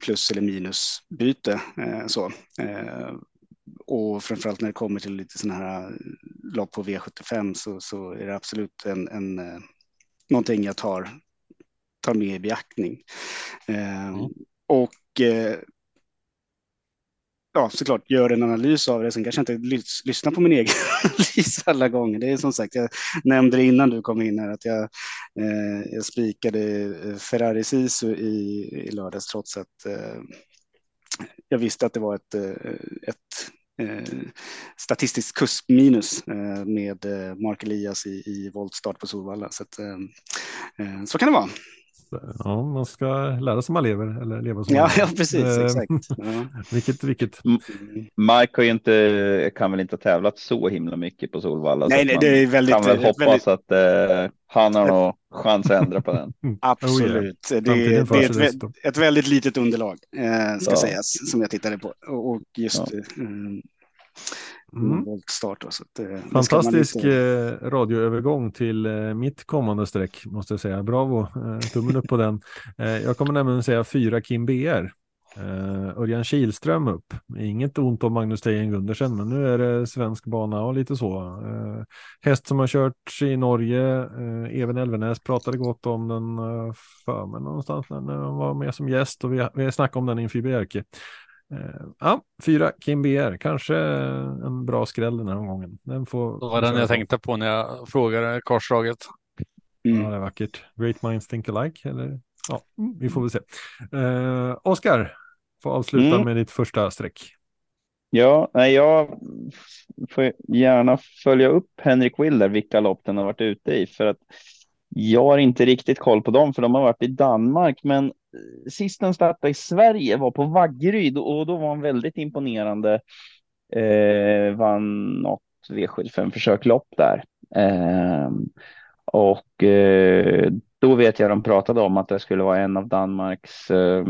plus eller minusbyte. Eh, så. Eh, och framförallt när det kommer till lite sådana här lopp på V75 så, så är det absolut en, en, någonting jag tar, tar med i beaktning. Mm. Och ja, såklart gör en analys av det. Sen kanske jag inte lys lyssnar på min egen analys alla gånger. Det är som sagt, jag nämnde det innan du kom in här att jag, eh, jag spikade eh, Ferrari Sisu i, i lördags trots att eh, jag visste att det var ett, eh, ett eh, statistiskt kuskminus eh, med eh, Mark Elias i, i voltstart på Solvalla. Så, att, eh, så kan det vara. Ja, man ska lära sig man lever eller leva som ja, man Ja, precis, eh, exakt. Ja. vilket, vilket. Mike har ju inte, kan väl inte ha tävlat så himla mycket på Solvalla. Nej, nej, det är väldigt. Kan väl hoppas väldigt... att eh, han har nog chans att ändra på den. Absolut. Oh, yeah. Det, det, är ett, ett, väldigt litet underlag, eh, ska ja. sägas, som jag tittade på. Och just ja. eh, Mm. Voltstart. Så att, Fantastisk inte... Eh, radioövergång till eh, mitt kommande streck måste jag säga. Bravo, eh, tummen upp på den. Jag kommer nämligen säga fyra Kim BR. Örjan Kihlström upp. Inget ont om Magnus Tejen Gundersen, men nu är det svensk bana och lite så. Häst som har kört i Norge. Uh, Even Elvenäs pratade gott om den uh, för mig någonstans när han var med som gäst och vi, vi snackade om den inför Bjerke. Eh, ja, fyra Kim BR, kanske en bra skräll den här omgången. Den får, det var den jag tänkte på när jag frågade korsdraget. Mm. Ja, det är vackert. Great minds think alike, eller? Ja, vi får väl se. Eh, Oskar, får avsluta mm. med ditt första streck. Ja, nej, jag får gärna följa upp Henrik Wilder, vilka lopp den har varit ute i, för att jag har inte riktigt koll på dem, för de har varit i Danmark, men eh, sist den startade i Sverige var på Vaggeryd och då var han väldigt imponerande. Eh, vann något V75 försöklopp där. Eh, och eh, då vet jag de pratade om att det skulle vara en av Danmarks eh,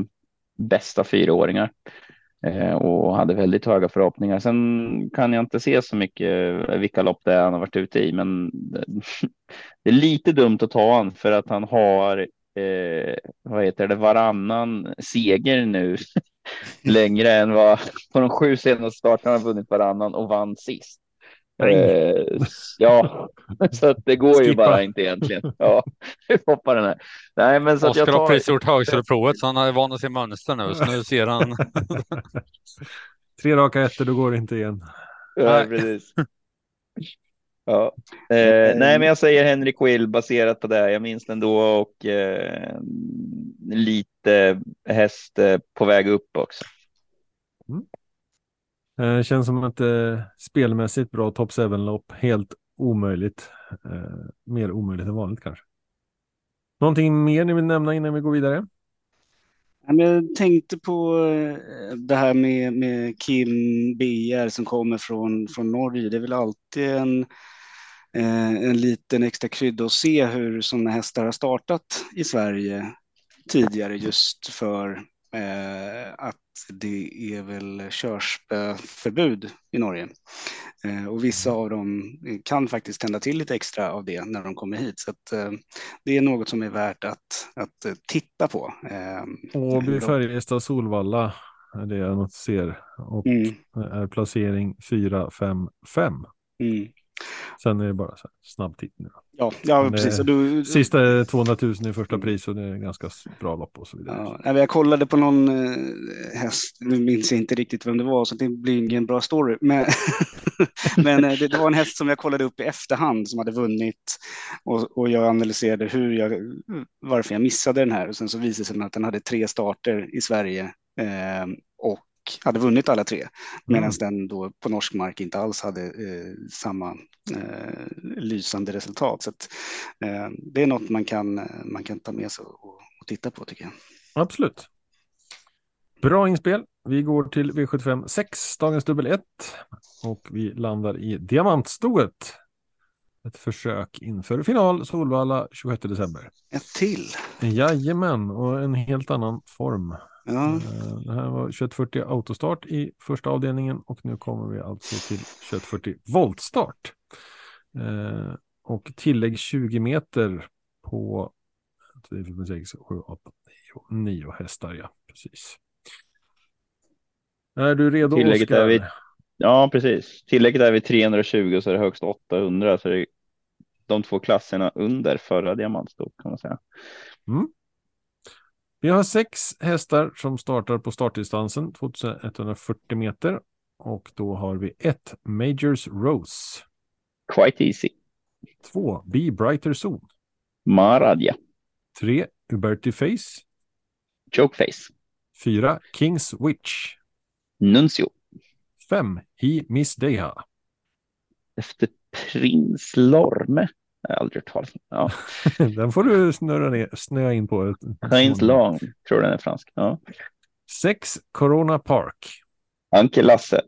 bästa fyraåringar eh, Eh, och hade väldigt höga förhoppningar. Sen kan jag inte se så mycket eh, vilka lopp det är han har varit ute i, men det är lite dumt att ta han för att han har eh, vad heter det, varannan seger nu längre än vad på de sju senaste starterna har vunnit varannan och vann sist. Eh, ja, så att det går Skippa. ju bara inte egentligen. Ja, vi hoppar den här. Nej, men så Oskar att jag tar... har precis gjort högskoleprovet så han är van att se mönster nu, så nu ser han. Tre raka ettor, då går det inte igen. Ja, precis. Ja, eh, nej, men jag säger Henrik Will baserat på det. Jag minns den då och eh, lite häst eh, på väg upp också. Mm. Eh, känns som ett eh, spelmässigt bra top 7-lopp. Helt omöjligt. Eh, mer omöjligt än vanligt kanske. Någonting mer ni vill nämna innan vi går vidare? Jag tänkte på eh, det här med, med Kim BR som kommer från, från Norge. Det är väl alltid en eh, en liten extra krydda att se hur sådana hästar har startat i Sverige tidigare just för eh, att det är väl körspöförbud i Norge. Eh, och vissa av dem kan faktiskt tända till lite extra av det när de kommer hit. Så eh, det är något som är värt att, att titta på. Eh, Åby, Färjestad, Solvalla är det jag ser. Och mm. är placering 4, 5, 5. Mm. Sen är det bara så här, snabb titt nu. Ja, ja precis. Du, sista är 200 000 i första pris och det är ganska bra lopp och så vidare. Ja, jag kollade på någon eh, häst, nu minns jag inte riktigt vem det var så det blir ingen bra story. Men, men eh, det, det, var en häst som jag kollade upp i efterhand som hade vunnit och, och jag analyserade hur jag, varför jag missade den här och sen så visade det sig att den hade tre starter i Sverige eh, och hade vunnit alla tre. Medan mm. den då på norsk mark inte alls hade eh, samma eh, lysande resultat. Så att, eh, det är något man kan, man kan ta med sig och, och titta på tycker jag. Absolut. Bra inspel. Vi går till V75 6, dagens dubbel 1. Och vi landar i diamantstoet. Ett försök inför final Solvalla 26 december. Ett till. Jajamän, och en helt annan form. Ja. Eh, det här var 2140 autostart i första avdelningen och nu kommer vi alltså till 2140 voltstart. Eh, och tillägg 20 meter på 6, 7, 8, 9, 9 hästar. Ja, precis. Är du redo Tillägget? Är vid, ja, precis. Tillägget är vid 320 så är det högst 800. Så det är de två klasserna under förra diamantstort kan man säga. Mm. Vi har sex hästar som startar på startdistansen 2140 meter och då har vi ett Majors Rose, Quite easy. två Be Brighter Zone, Maradja. tre Uberti Face, Jokeface. fyra Kings Witch, Nuncio. fem He Miss Deha, Efter Prins Lorme. Jag har aldrig hört talas om. Ja. den får du snurra ner, snöa in på. Prins Long. Tror den är fransk. Ja. Sex Corona Park. Anke Lasse.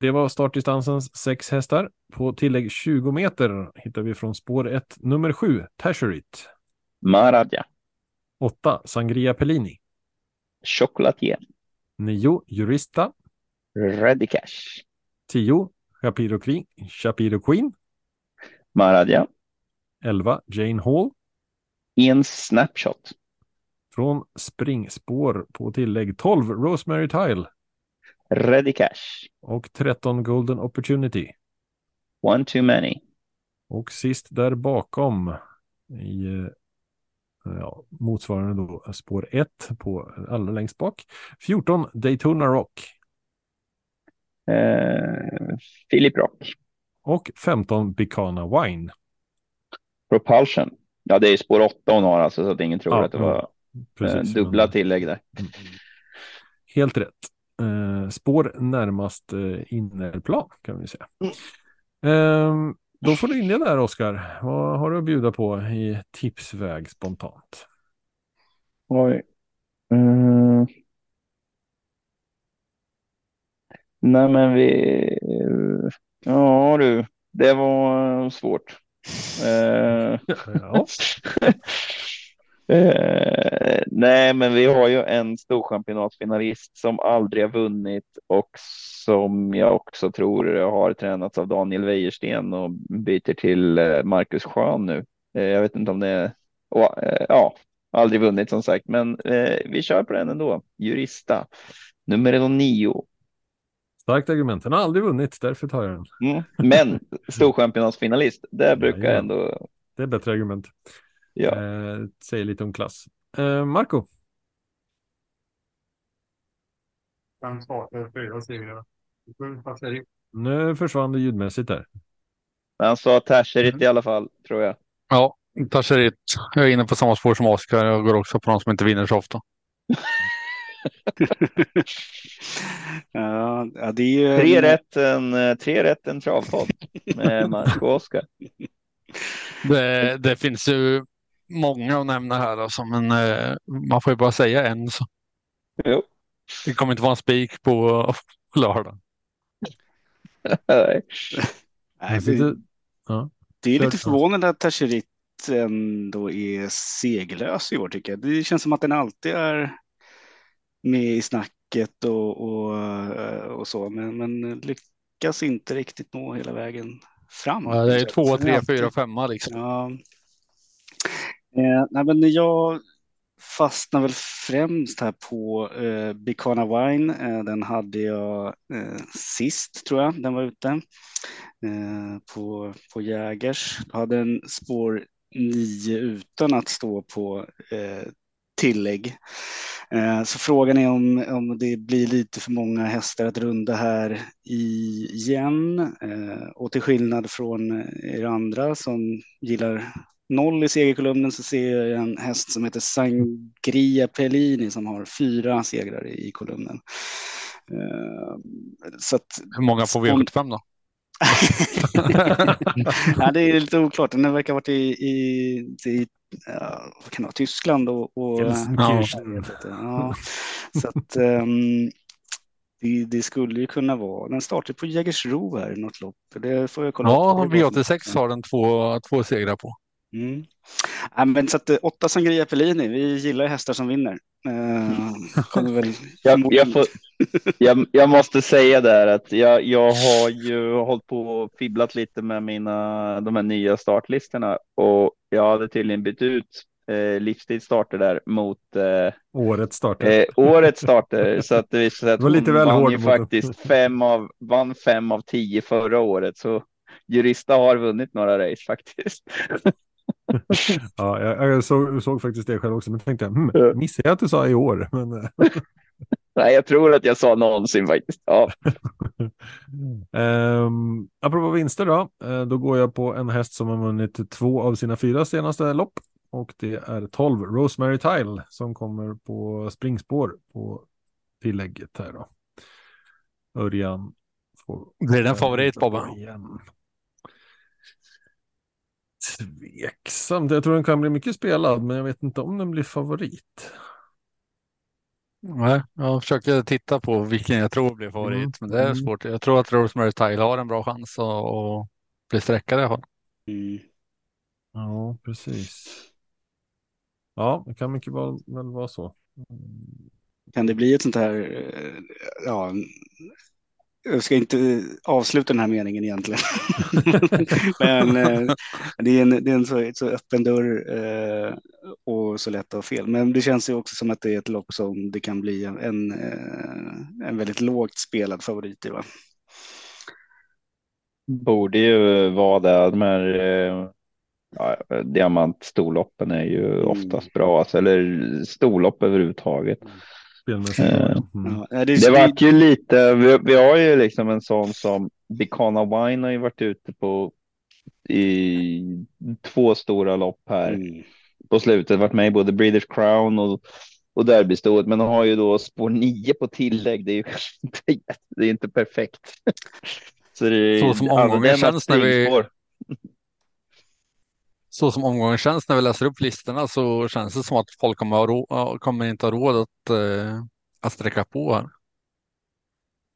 Det var startdistansens sex hästar. På tillägg 20 meter hittar vi från spår 1 nummer 7 Tasherit, Maradja. 8 Sangria Pellini, Chocolatier. 9 Jurista, Ready Cash. 10 Shapiro Queen, Shapiro Queen Maradja. 11 Jane Hall. En snapshot. Från springspår på tillägg 12 Rosemary Tile Ready Cash. och 13 Golden Opportunity. One too many. Och sist där bakom i eh, ja, motsvarande då spår 1 på allra längst bak. 14 Daytona Rock Eh, Philip Rock. Och 15 Bicana Wine. Propulsion. Ja, det är spår 8 hon har alltså, så att ingen tror Ja, att det var eh, Precis, dubbla men- tillägg där. Helt rätt. Eh, spår närmast eh, innerplan kan vi säga. Eh, då får du inleda där Oskar. Vad har du att bjuda på i tipsväg spontant? Oj. Mm. Nej, men vi... Ja du, det var eh, svårt. Eh, Ja, Eh, nej, men vi har ju en storchampionatsfinalist som aldrig har vunnit och som jag också tror har tränats av Daniel Wäjersten och byter till eh, Marcus Schön nu. Eh, jag vet inte om det är, eh, ja, aldrig vunnit som sagt, men vi kör på den ändå. Jurista, nummer nio. Starkt argument. Den har aldrig vunnit, därför tar jag den. Mm. Men storchampionatsfinalist, det brukar Jajamän. ändå, Det är bättre argument. ja. Eh, säger lite om klass. Eh, Marco, Fem starter, fyra segrar. nu försvann det ljudmässigt där. Han sa Tasherit i alla fall, tror jag. Ja, Tasherit. Jag är inne på samma spår som Oskar. Jag går också på de som inte vinner så ofta. Ja, det är ju... Tre rätt, en, eh, tre rätt, en travpodd med Marco och Oskar. Det, det finns ju många att nämna här alltså, men eh, man får ju bara säga en. Så. Jo. Det kommer inte vara en spik på lördag. Nej. Nej, det, ja. det är lite förvånande att Tasherit ändå är seglös i år tycker jag. Det känns som att den alltid är med i snacket och, och, eh, och så, men, men lyckas inte riktigt nå hela vägen fram. Ja, det är två, tre, fyra, femma liksom. Ja. Eh, nej, men jag fastnar väl främst här på eh, Bicana Wine. Eh, den hade jag eh, sist tror jag den var ute eh, på, på Jägers. Jag hade en spår 9 utan att stå på eh, tillägg. Eh, så frågan är om, om det blir lite för många hästar att runda här igen. Eh, och till skillnad från er andra som gillar noll i segerkolumnen så ser jag en häst som heter Sangria Pellini som har fyra segrar i kolumnen. Eh, så att, Hur många på V75 då? ja, det är lite oklart. Den verkar ha varit i, i, i vad kan det vara, Tyskland och, och vet inte. Ja, så att ehm, det, det skulle ju kunna vara, den startar på Jägersro här i något lopp. Det får jag kolla Ja, upp. Det var- V86 har den två, två segrar på. Mm. Ja, men så att eh, åtta Sangria Pellini, vi gillar ju hästar som vinner. Kommer väl Jag, jag, får, jag, jag måste säga där att jag, jag har ju hållit på och fibblat lite med mina, de här nya startlistorna och jag hade tydligen bytt ut eh, livstidsstarter där mot eh, Årets startar. eh, årets starter. Så att det visade sig att Det var lite hon väl vann ju faktiskt fem av, vann fem av tio förra året. Så Jurista har vunnit några race faktiskt. ja, jag, jag såg, såg, faktiskt det själv också, men tänkte hmm, missade jag att du sa i år? Men... eh, Nej, jag tror att jag sa någonsin faktiskt. Ja. um, apropå vinster då, eh, då går jag på en häst som har vunnit två av sina fyra senaste lopp och det är 12 Rosemary Tile som kommer på springspår på tillägget här då. Örjan får... Blir det en favorit Bobbe? Tveksamt. Jag tror den kan bli mycket spelad, men jag vet inte om den blir favorit. Nej, jag försöker titta på vilken jag tror blir favorit, Mm, men det är mm. svårt. Jag tror att Rosemary Tile har en bra chans att, att bli sträckad i alla fall. Mm. Ja, precis. Ja, det kan mycket väl, väl vara så. Kan det bli ett sånt här, eh, ja, jag ska inte avsluta den här meningen egentligen. Men eh, det är en, det är en så, så öppen dörr eh, och så lätt att ha fel. Men det känns ju också som att det är ett lopp som det kan bli en, en, eh, en väldigt lågt spelad favorit i. Va? Borde ju vara det. De här eh, ja, diamantstorloppen är ju Mm. oftast bra. Alltså, eller storlopp överhuvudtaget. Spelmässigt. Eh, Mm. Ja, det, Det vart ju lite, vi, vi har ju liksom en sån som Bicana Wine har ju varit ute på i två stora lopp här Mm. på slutet, varit med i både Breeders Crown och, och Derbystoet, men har ju då spår nio på tillägg. Det är ju inte, det är inte perfekt. Så, det är, Så som omgången känns när vi-. Så som omgången känns när vi läser upp listorna så känns det som att folk kommer, ha ro- kommer inte ha råd att, eh, att sträcka på här.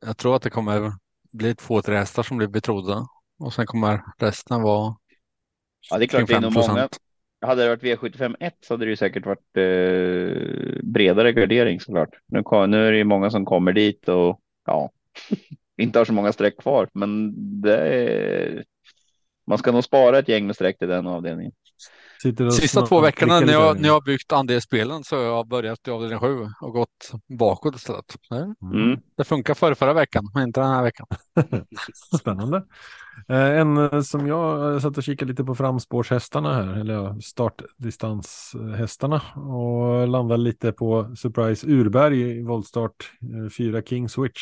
Jag tror att det kommer bli två, tre hästar som blir betrodda och sen kommer resten vara Ja, det är klart, det är nog 25%. många. Hade det varit V75 1 så hade det ju säkert varit eh, bredare gardering såklart. Nu, nu är det ju många som kommer dit och ja, inte har så många streck kvar, men det är, man ska nog spara ett gäng med streck till den avdelningen. Sista två veckorna när jag, när jag byggt andelsspelen så har jag börjat i avdelning sju och gått bakåt istället. Det, Mm. det funkar för förra veckan, men inte den här veckan. Spännande. Eh, En eh, som jag eh, satt och kikade lite på framspårshästarna här, eller startdistanshästarna och landade lite på Surprise Urberg i voltstart, eh, fyra King Switch.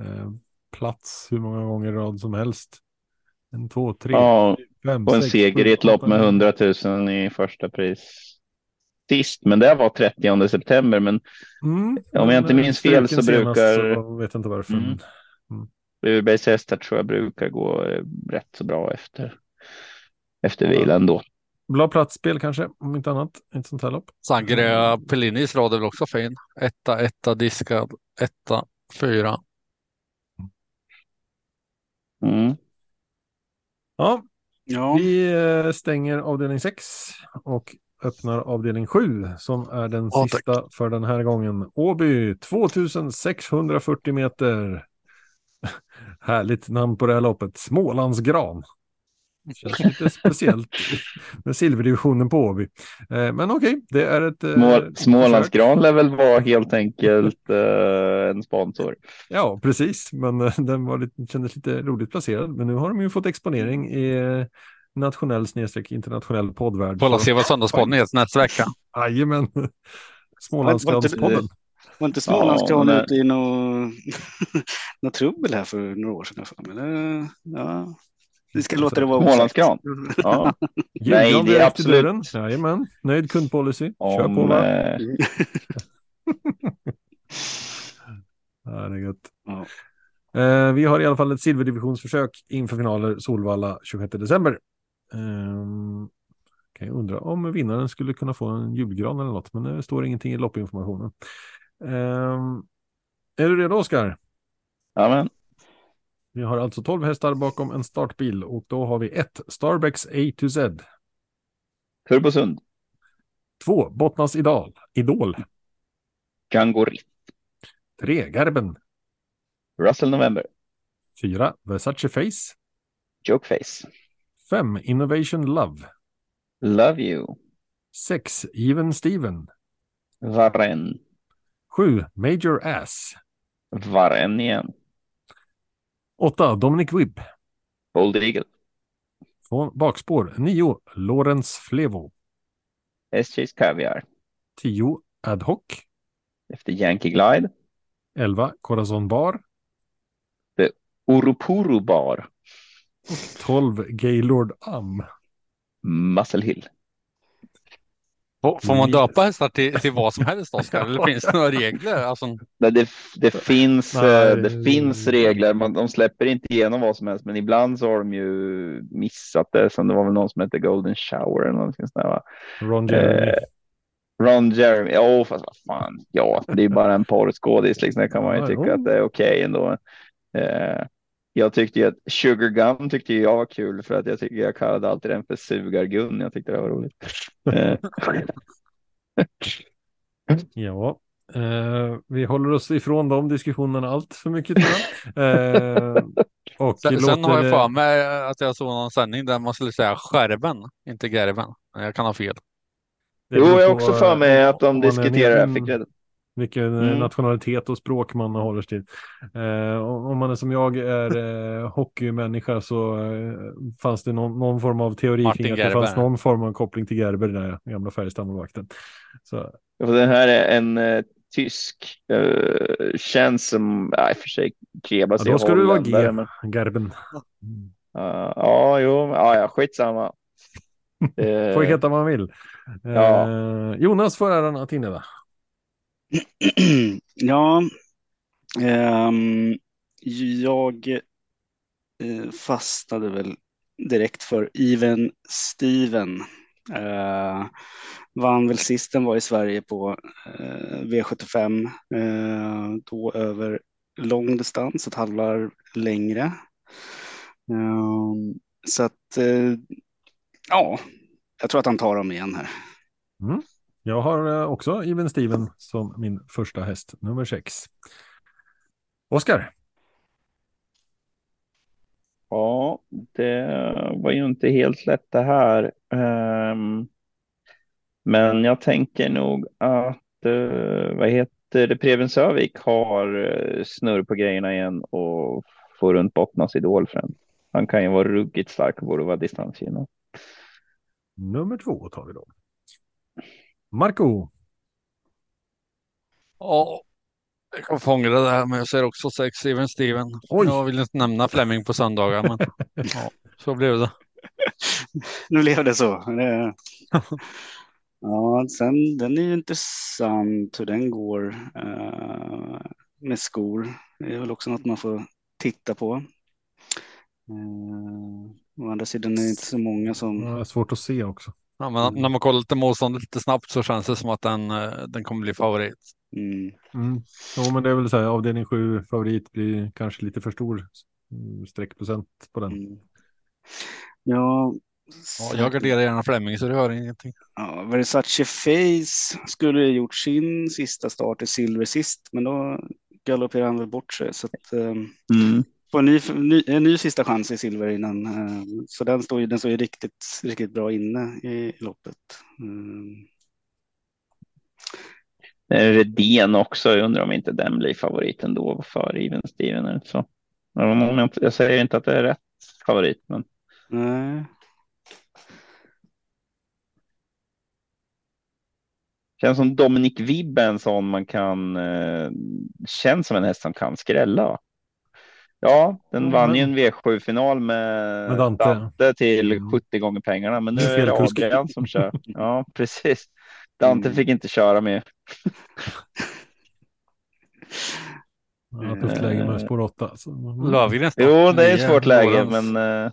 Eh, Plats hur många gånger i rad som helst. En, två, tre, Ja, fem, och en sex, seger sju, i ett lopp med nio. 100 000 i första pris sist, men det var 30 september. Men Mm, Om jag inte men, minns fel så brukar- Så vet jag inte varför. Mm. Urbergs hästar tror jag brukar gå eh, rätt så bra efter, efter Ja. vilan då. Bra platsspel kanske, om inte annat. Ett sånt här lopp. Sangria Pellinis rad är väl också fin. Etta, etta, diskad, etta, fyra. Mm. Ja, Ja, Vi eh, stänger avdelning 6 och öppnar avdelning 7 som är den Ja, tack. sista för den här gången. Åby 2640 meter. Härligt namn på det här loppet. Smålandsgran. Känns lite speciellt med silverdivisionen på Åby. Eh, Men okej, det är ett... eh, Små. Smålandsgran lär väl vara helt enkelt eh, en sponsor. Ja, precis. Men den var lite, kändes lite roligt placerad. Men nu har de ju fått exponering i nationell snedstreck internationell poddvärld. Så- se vad Söndagspodden heter nästa vecka. Jajamän. Smålandsgranspodden. var inte Smålandsgran Ja, ute i något nå trubbel här för några år sedan? Men det, ja, vi ska låta det vara Smålandsgran. Ja, Nej, det är absolut-. Jajamän. Nöjd kundpolicy. Kör på om, va? eh, Ja, det är gött. Ja. Eh, vi har i alla fall ett silverdivisionsförsök inför finaler Solvalla 26 december. Ehm, kan jag undra om vinnaren skulle kunna få en julgran eller något, men det står ingenting i loppinformationen. Ehm, är du redo Oskar? ja, men, Vi har alltså 12 hästar bakom en startbil och då har vi ett Starbex A to Z, Turbosund, två Bottnas Idol, Idol, Gangori, tre Gerben, Russell November, fyra Versace Face, Jokeface, fem Innovation Love, Love You, sex Even Steven, Varen, sju Major Ass, Varen igen, åtta Dominic Wibb, Bold Eagle, Från bakspår 9. Lorenz Flevo. SJ's Caviar. 10. Ad hoc. Efter Yankee Glide. 11. Corazon Bar. Oroporo Bar. 12. Gaylord Am. Muscle Hill. Får, man döpa hästar till, till vad som helst, Oskar? Eller finns det några regler? Alltså, Nej, det, det, finns, Nej. eh, det finns regler. Man, de släpper inte igenom vad som helst, men ibland så har de ju missat det. Som det var väl någon som hette Golden Shower eller någonting sånt där. Va? Ron Jeremy. Eh, Ron Jeremy. Ja, fast vad fan. Ja, det är bara en porrskådis. Liksom. Det kan man ju Ja, tycka jo. att det är okej ändå. Eh, jag tyckte ju att Sugar Gum tyckte jag var kul för att jag tycker jag kallade alltid den för Sugargun. Jag tyckte det var roligt. Eh, Ja, eh, vi håller oss ifrån de diskussionerna allt för mycket jag. Eh, och sen, sen har jag för mig att jag såg någon sändning där man skulle säga skärven, inte gerben. Jag kan ha fel. det jo, jag har också för mig eh, att de diskuterar det. här. medlem- Fick rätt. Vilken eh, Mm. nationalitet och språk man håller sig till. Eh, om man är som jag är eh, hockeymänniska så eh, fanns det någon, någon form av teori Martin kring att det Gerber. fanns någon form av koppling till Gerber, den där gamla Färjestadmålvakten. Den här är en eh, tysk. eh, känns som, och för sig Krebas ja, då ska du vara G, men- Gerben. Uh, ja, jo, ja, ja, skitsamma. Eh, Får heta vad man vill. Eh, Ja. Jonas får äran att inleda. ja, um, jag eh, fastnade väl direkt för Even Steven. Uh, vann väl sist den var i Sverige på uh, V75, uh, då över lång distans, ett halvvarv längre. Ehm, så att, eh, ja, jag tror att han tar dem igen här. Mm. Jag har eh, också Even Steven som min första häst, nummer sex. Oskar, Ja, det var ju inte helt lätt det här. Ehm, men jag tänker nog att, uh, vad heter det, Preben Sövik har uh, snurr på grejerna igen och får runt Bottnas idol för en. Han kan ju vara ruggigt stark och borde vara distansgynnad. nummer två tar vi då. Marco, Ja, jag kan fånga det där, men jag ser också sex Steven Steven. Oj. Jag vill inte nämna Fleming på söndagar, men ja, så blev det. Nu blev det så. Det... Ja, sen den är ju intressant hur den går eh, med skor. Det är väl också något man får titta på. Eh, å andra sidan är det inte så många som... det är svårt att se också. Ja, men när man kollar lite motståndet lite snabbt så känns det som att den, eh, den kommer bli favorit. Mm, Mm. Jo, men det är väl så här, avdelning 7 favorit blir kanske lite för stor mm, streckprocent på den. mm. Ja, Ja, jag garderar gärna Fleming så det hör ingenting. Ja, Versace Face skulle ha gjort sin sista start i silver sist, men då galopperade han väl bort sig. Så att, Mm. Få en ny, en ny sista chans i silver innan. eh, så den står ju, den står ju riktigt, riktigt bra inne i, loppet. Mm. Eh, Redén också. Jag undrar om inte den blir favoriten då för Even Steven. Så. Jag, säger inte att det är rätt favorit, men Nej. känns som Dominic en sån man kan. Eh, känns som en häst som kan skrälla. va? Ja, den Ja, vann men- ju en V7-final med, Med Dante. till Mm. 70 gånger pengarna, men nu Med är det fel kusk. Adrian som kör. Ja, precis. Dante Mm. fick inte köra med. Ja, tufft läge med spår 8. Så, mm. Jo, det är ett svårt läge, men. eh,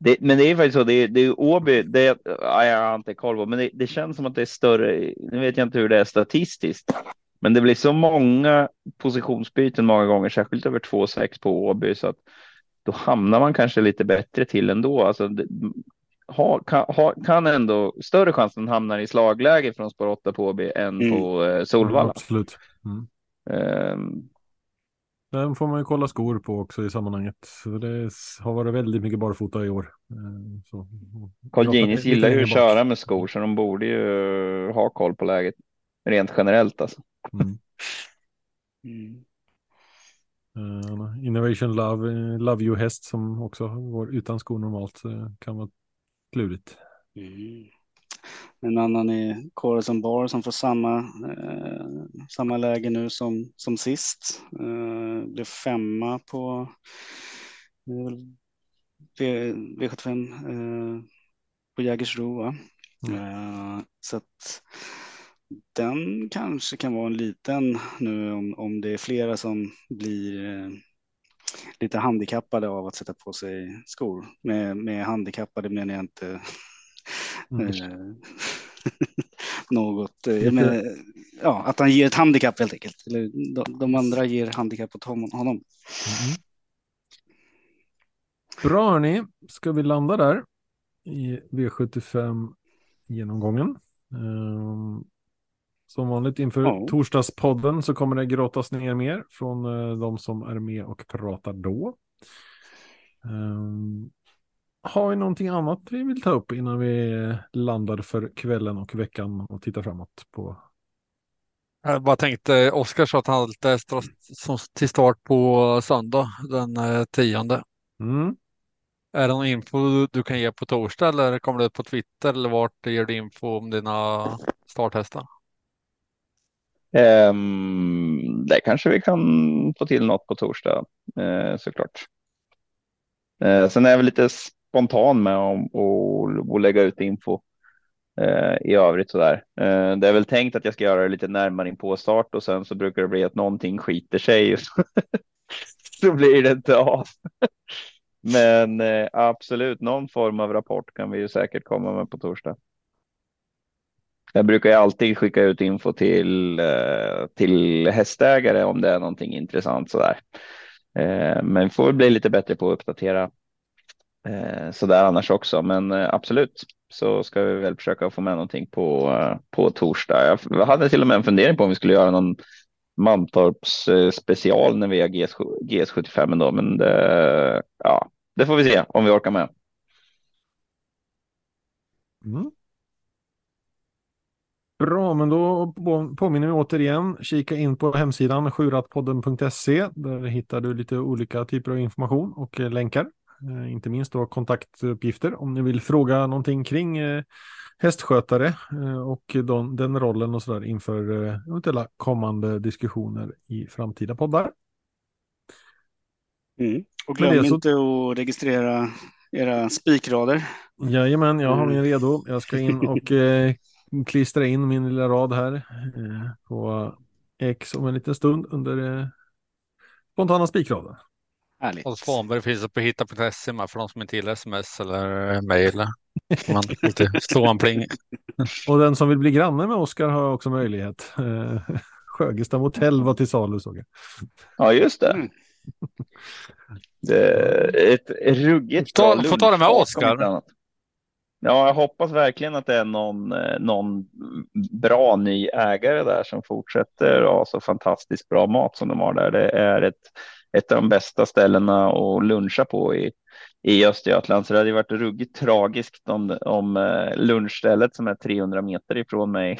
det, men det är faktiskt så. Det är, det är Åby. Det är, ja, jag har inte koll på, men det, det känns som att det är större. Nu vet jag inte hur det är statistiskt, men det blir så många positionsbyten många gånger, särskilt över 2-6 på Åby, så att då hamnar man kanske lite bättre till ändå. Alltså, det, ha, kan, ha, kan ändå större chans att hamna i slagläge från spår 8 på Åby än Mm. på eh, Solvalla. Absolut. Mm. Ehm, Den får man ju kolla skor på också i sammanhanget. Det har varit väldigt mycket barfota i år. Eh, Så, Carl Ginis gillar ju att köra med skor så de borde ju ha koll på läget rent generellt alltså. Mm. Mm. Uh, Innovation Love, Love You Häst som också går utan skor normalt uh, kan vara klurigt. Mm. En annan är Corazon Bar som får samma, eh, samma läge nu som, som sist. Eh, blev femma på v, V75 eh, på Jägersro. Mm. Eh, så att den kanske kan vara en liten nu om, om det är flera som blir eh, lite handikappade av att sätta på sig skor. Med, med handikappade menar jag inte mm. Något, eh, men, ja, att han ger ett handikapp helt enkelt. Eller de, de andra ger handikapp åt honom. Mm. Bra hörni, ska vi landa där i V75 genomgången. Um, som vanligt inför ja. torsdagspodden så kommer det gråtas ner mer från uh, de som är med och pratar då. Um, har vi någonting annat vi vill ta upp innan vi landar för kvällen och veckan och tittar framåt på? Jag bara tänkte, Oskar sa att han hade till start på söndag den eh, tionde. Mm. Är det någon info du kan ge på torsdag eller kommer det på Twitter eller vart ger du info om dina starthästar? Ehm, um, det kanske vi kan få till något på torsdag uh, såklart. Uh, sen är jag väl lite spontan med att lägga ut info uh, i övrigt så där. det är väl tänkt att jag ska göra det lite närmare in på start och sen så brukar det bli att någonting skiter sig. så blir det inte av. Men absolut, någon form av rapport kan vi ju säkert komma med på torsdag. Jag brukar ju alltid skicka ut info till, eh, till hästägare om det är någonting intressant sådär. där. men får bli lite bättre på att uppdatera så sådär annars också. Men absolut så ska vi väl försöka få med någonting på, på torsdag. Jag hade till och med en fundering på om vi skulle göra någon Mantorps special när vi har GS, GS75 ändå, men det, ja, det får vi se om vi orkar med. Mm. Bra, men då påminner vi återigen. Kika in på hemsidan sjuratpodden.se. Där hittar du lite olika typer av information och eh, länkar. Eh, inte minst då kontaktuppgifter om ni vill fråga någonting kring eh, hästskötare och den rollen och sådär inför eventuella kommande diskussioner i framtida poddar. Mm. Och glöm så... inte att registrera era spikrader. Jajamän, jag har min mm. redo. Jag ska in och klistra in min lilla rad här eh, på X om en liten stund under eh, spontana spikraden. Härligt. Och Svanberg finns på hitta.se med för de som inte gillar sms eller mejl. Man lite slå en pling. Och den som vill bli granne med Oskar har också möjlighet. Eh, Sjögestam hotell var till salu såg jag. Ja, just det. Mm. Det ett ruggigt ta, Får ta det med Oskar. Ja, jag hoppas verkligen att det är någon, eh, någon bra ny ägare där som fortsätter ha så fantastiskt bra mat som de har där. Det är ett, ett av de bästa ställena att luncha på i, i Östergötland. Så det hade varit ruggigt tragiskt om, om eh, lunchstället som är 300 meter ifrån mig,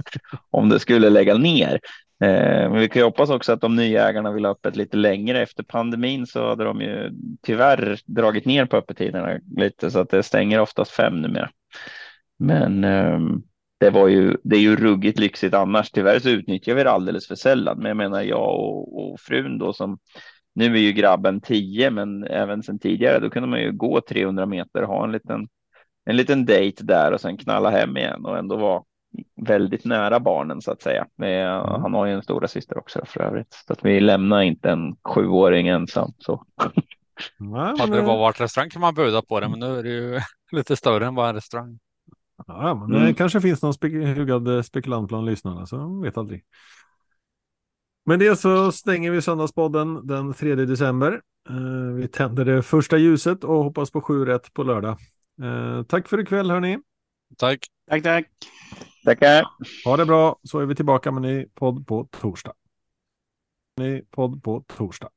om det skulle lägga ner. Eh, men vi kan ju hoppas också att de nya ägarna vill ha öppet lite längre. Efter pandemin så hade de ju tyvärr dragit ner på öppettiderna lite så att det stänger oftast fem numera. Men ehm, det var ju, det är ju ruggigt lyxigt annars. Tyvärr så utnyttjar vi det alldeles för sällan. Men jag menar jag och, och frun då som nu är ju grabben 10, men även sedan tidigare, då kunde man ju gå 300 meter och ha en liten, en liten dejt där och sen knalla hem igen och ändå vara väldigt nära barnen så att säga. Men, mm. Han har ju en stora syster också för övrigt. Så att vi lämnar inte en sjuåring ensam. Så. Nej, Hade det bara varit restaurang kan man buda på det, men nu är det ju lite större än bara en restaurang. Ja, men det mm. kanske finns någon spe hugad spekulant bland lyssnarna, så de vet aldrig. Med det så stänger vi Söndagspodden den 3 december. Uh, vi tänder det första ljuset och hoppas på sju rätt på lördag. Uh, tack för ikväll hörni. Tack. Tack, tack. Tackar. Ha det bra så är vi tillbaka med ny podd på torsdag. Ny podd på torsdag.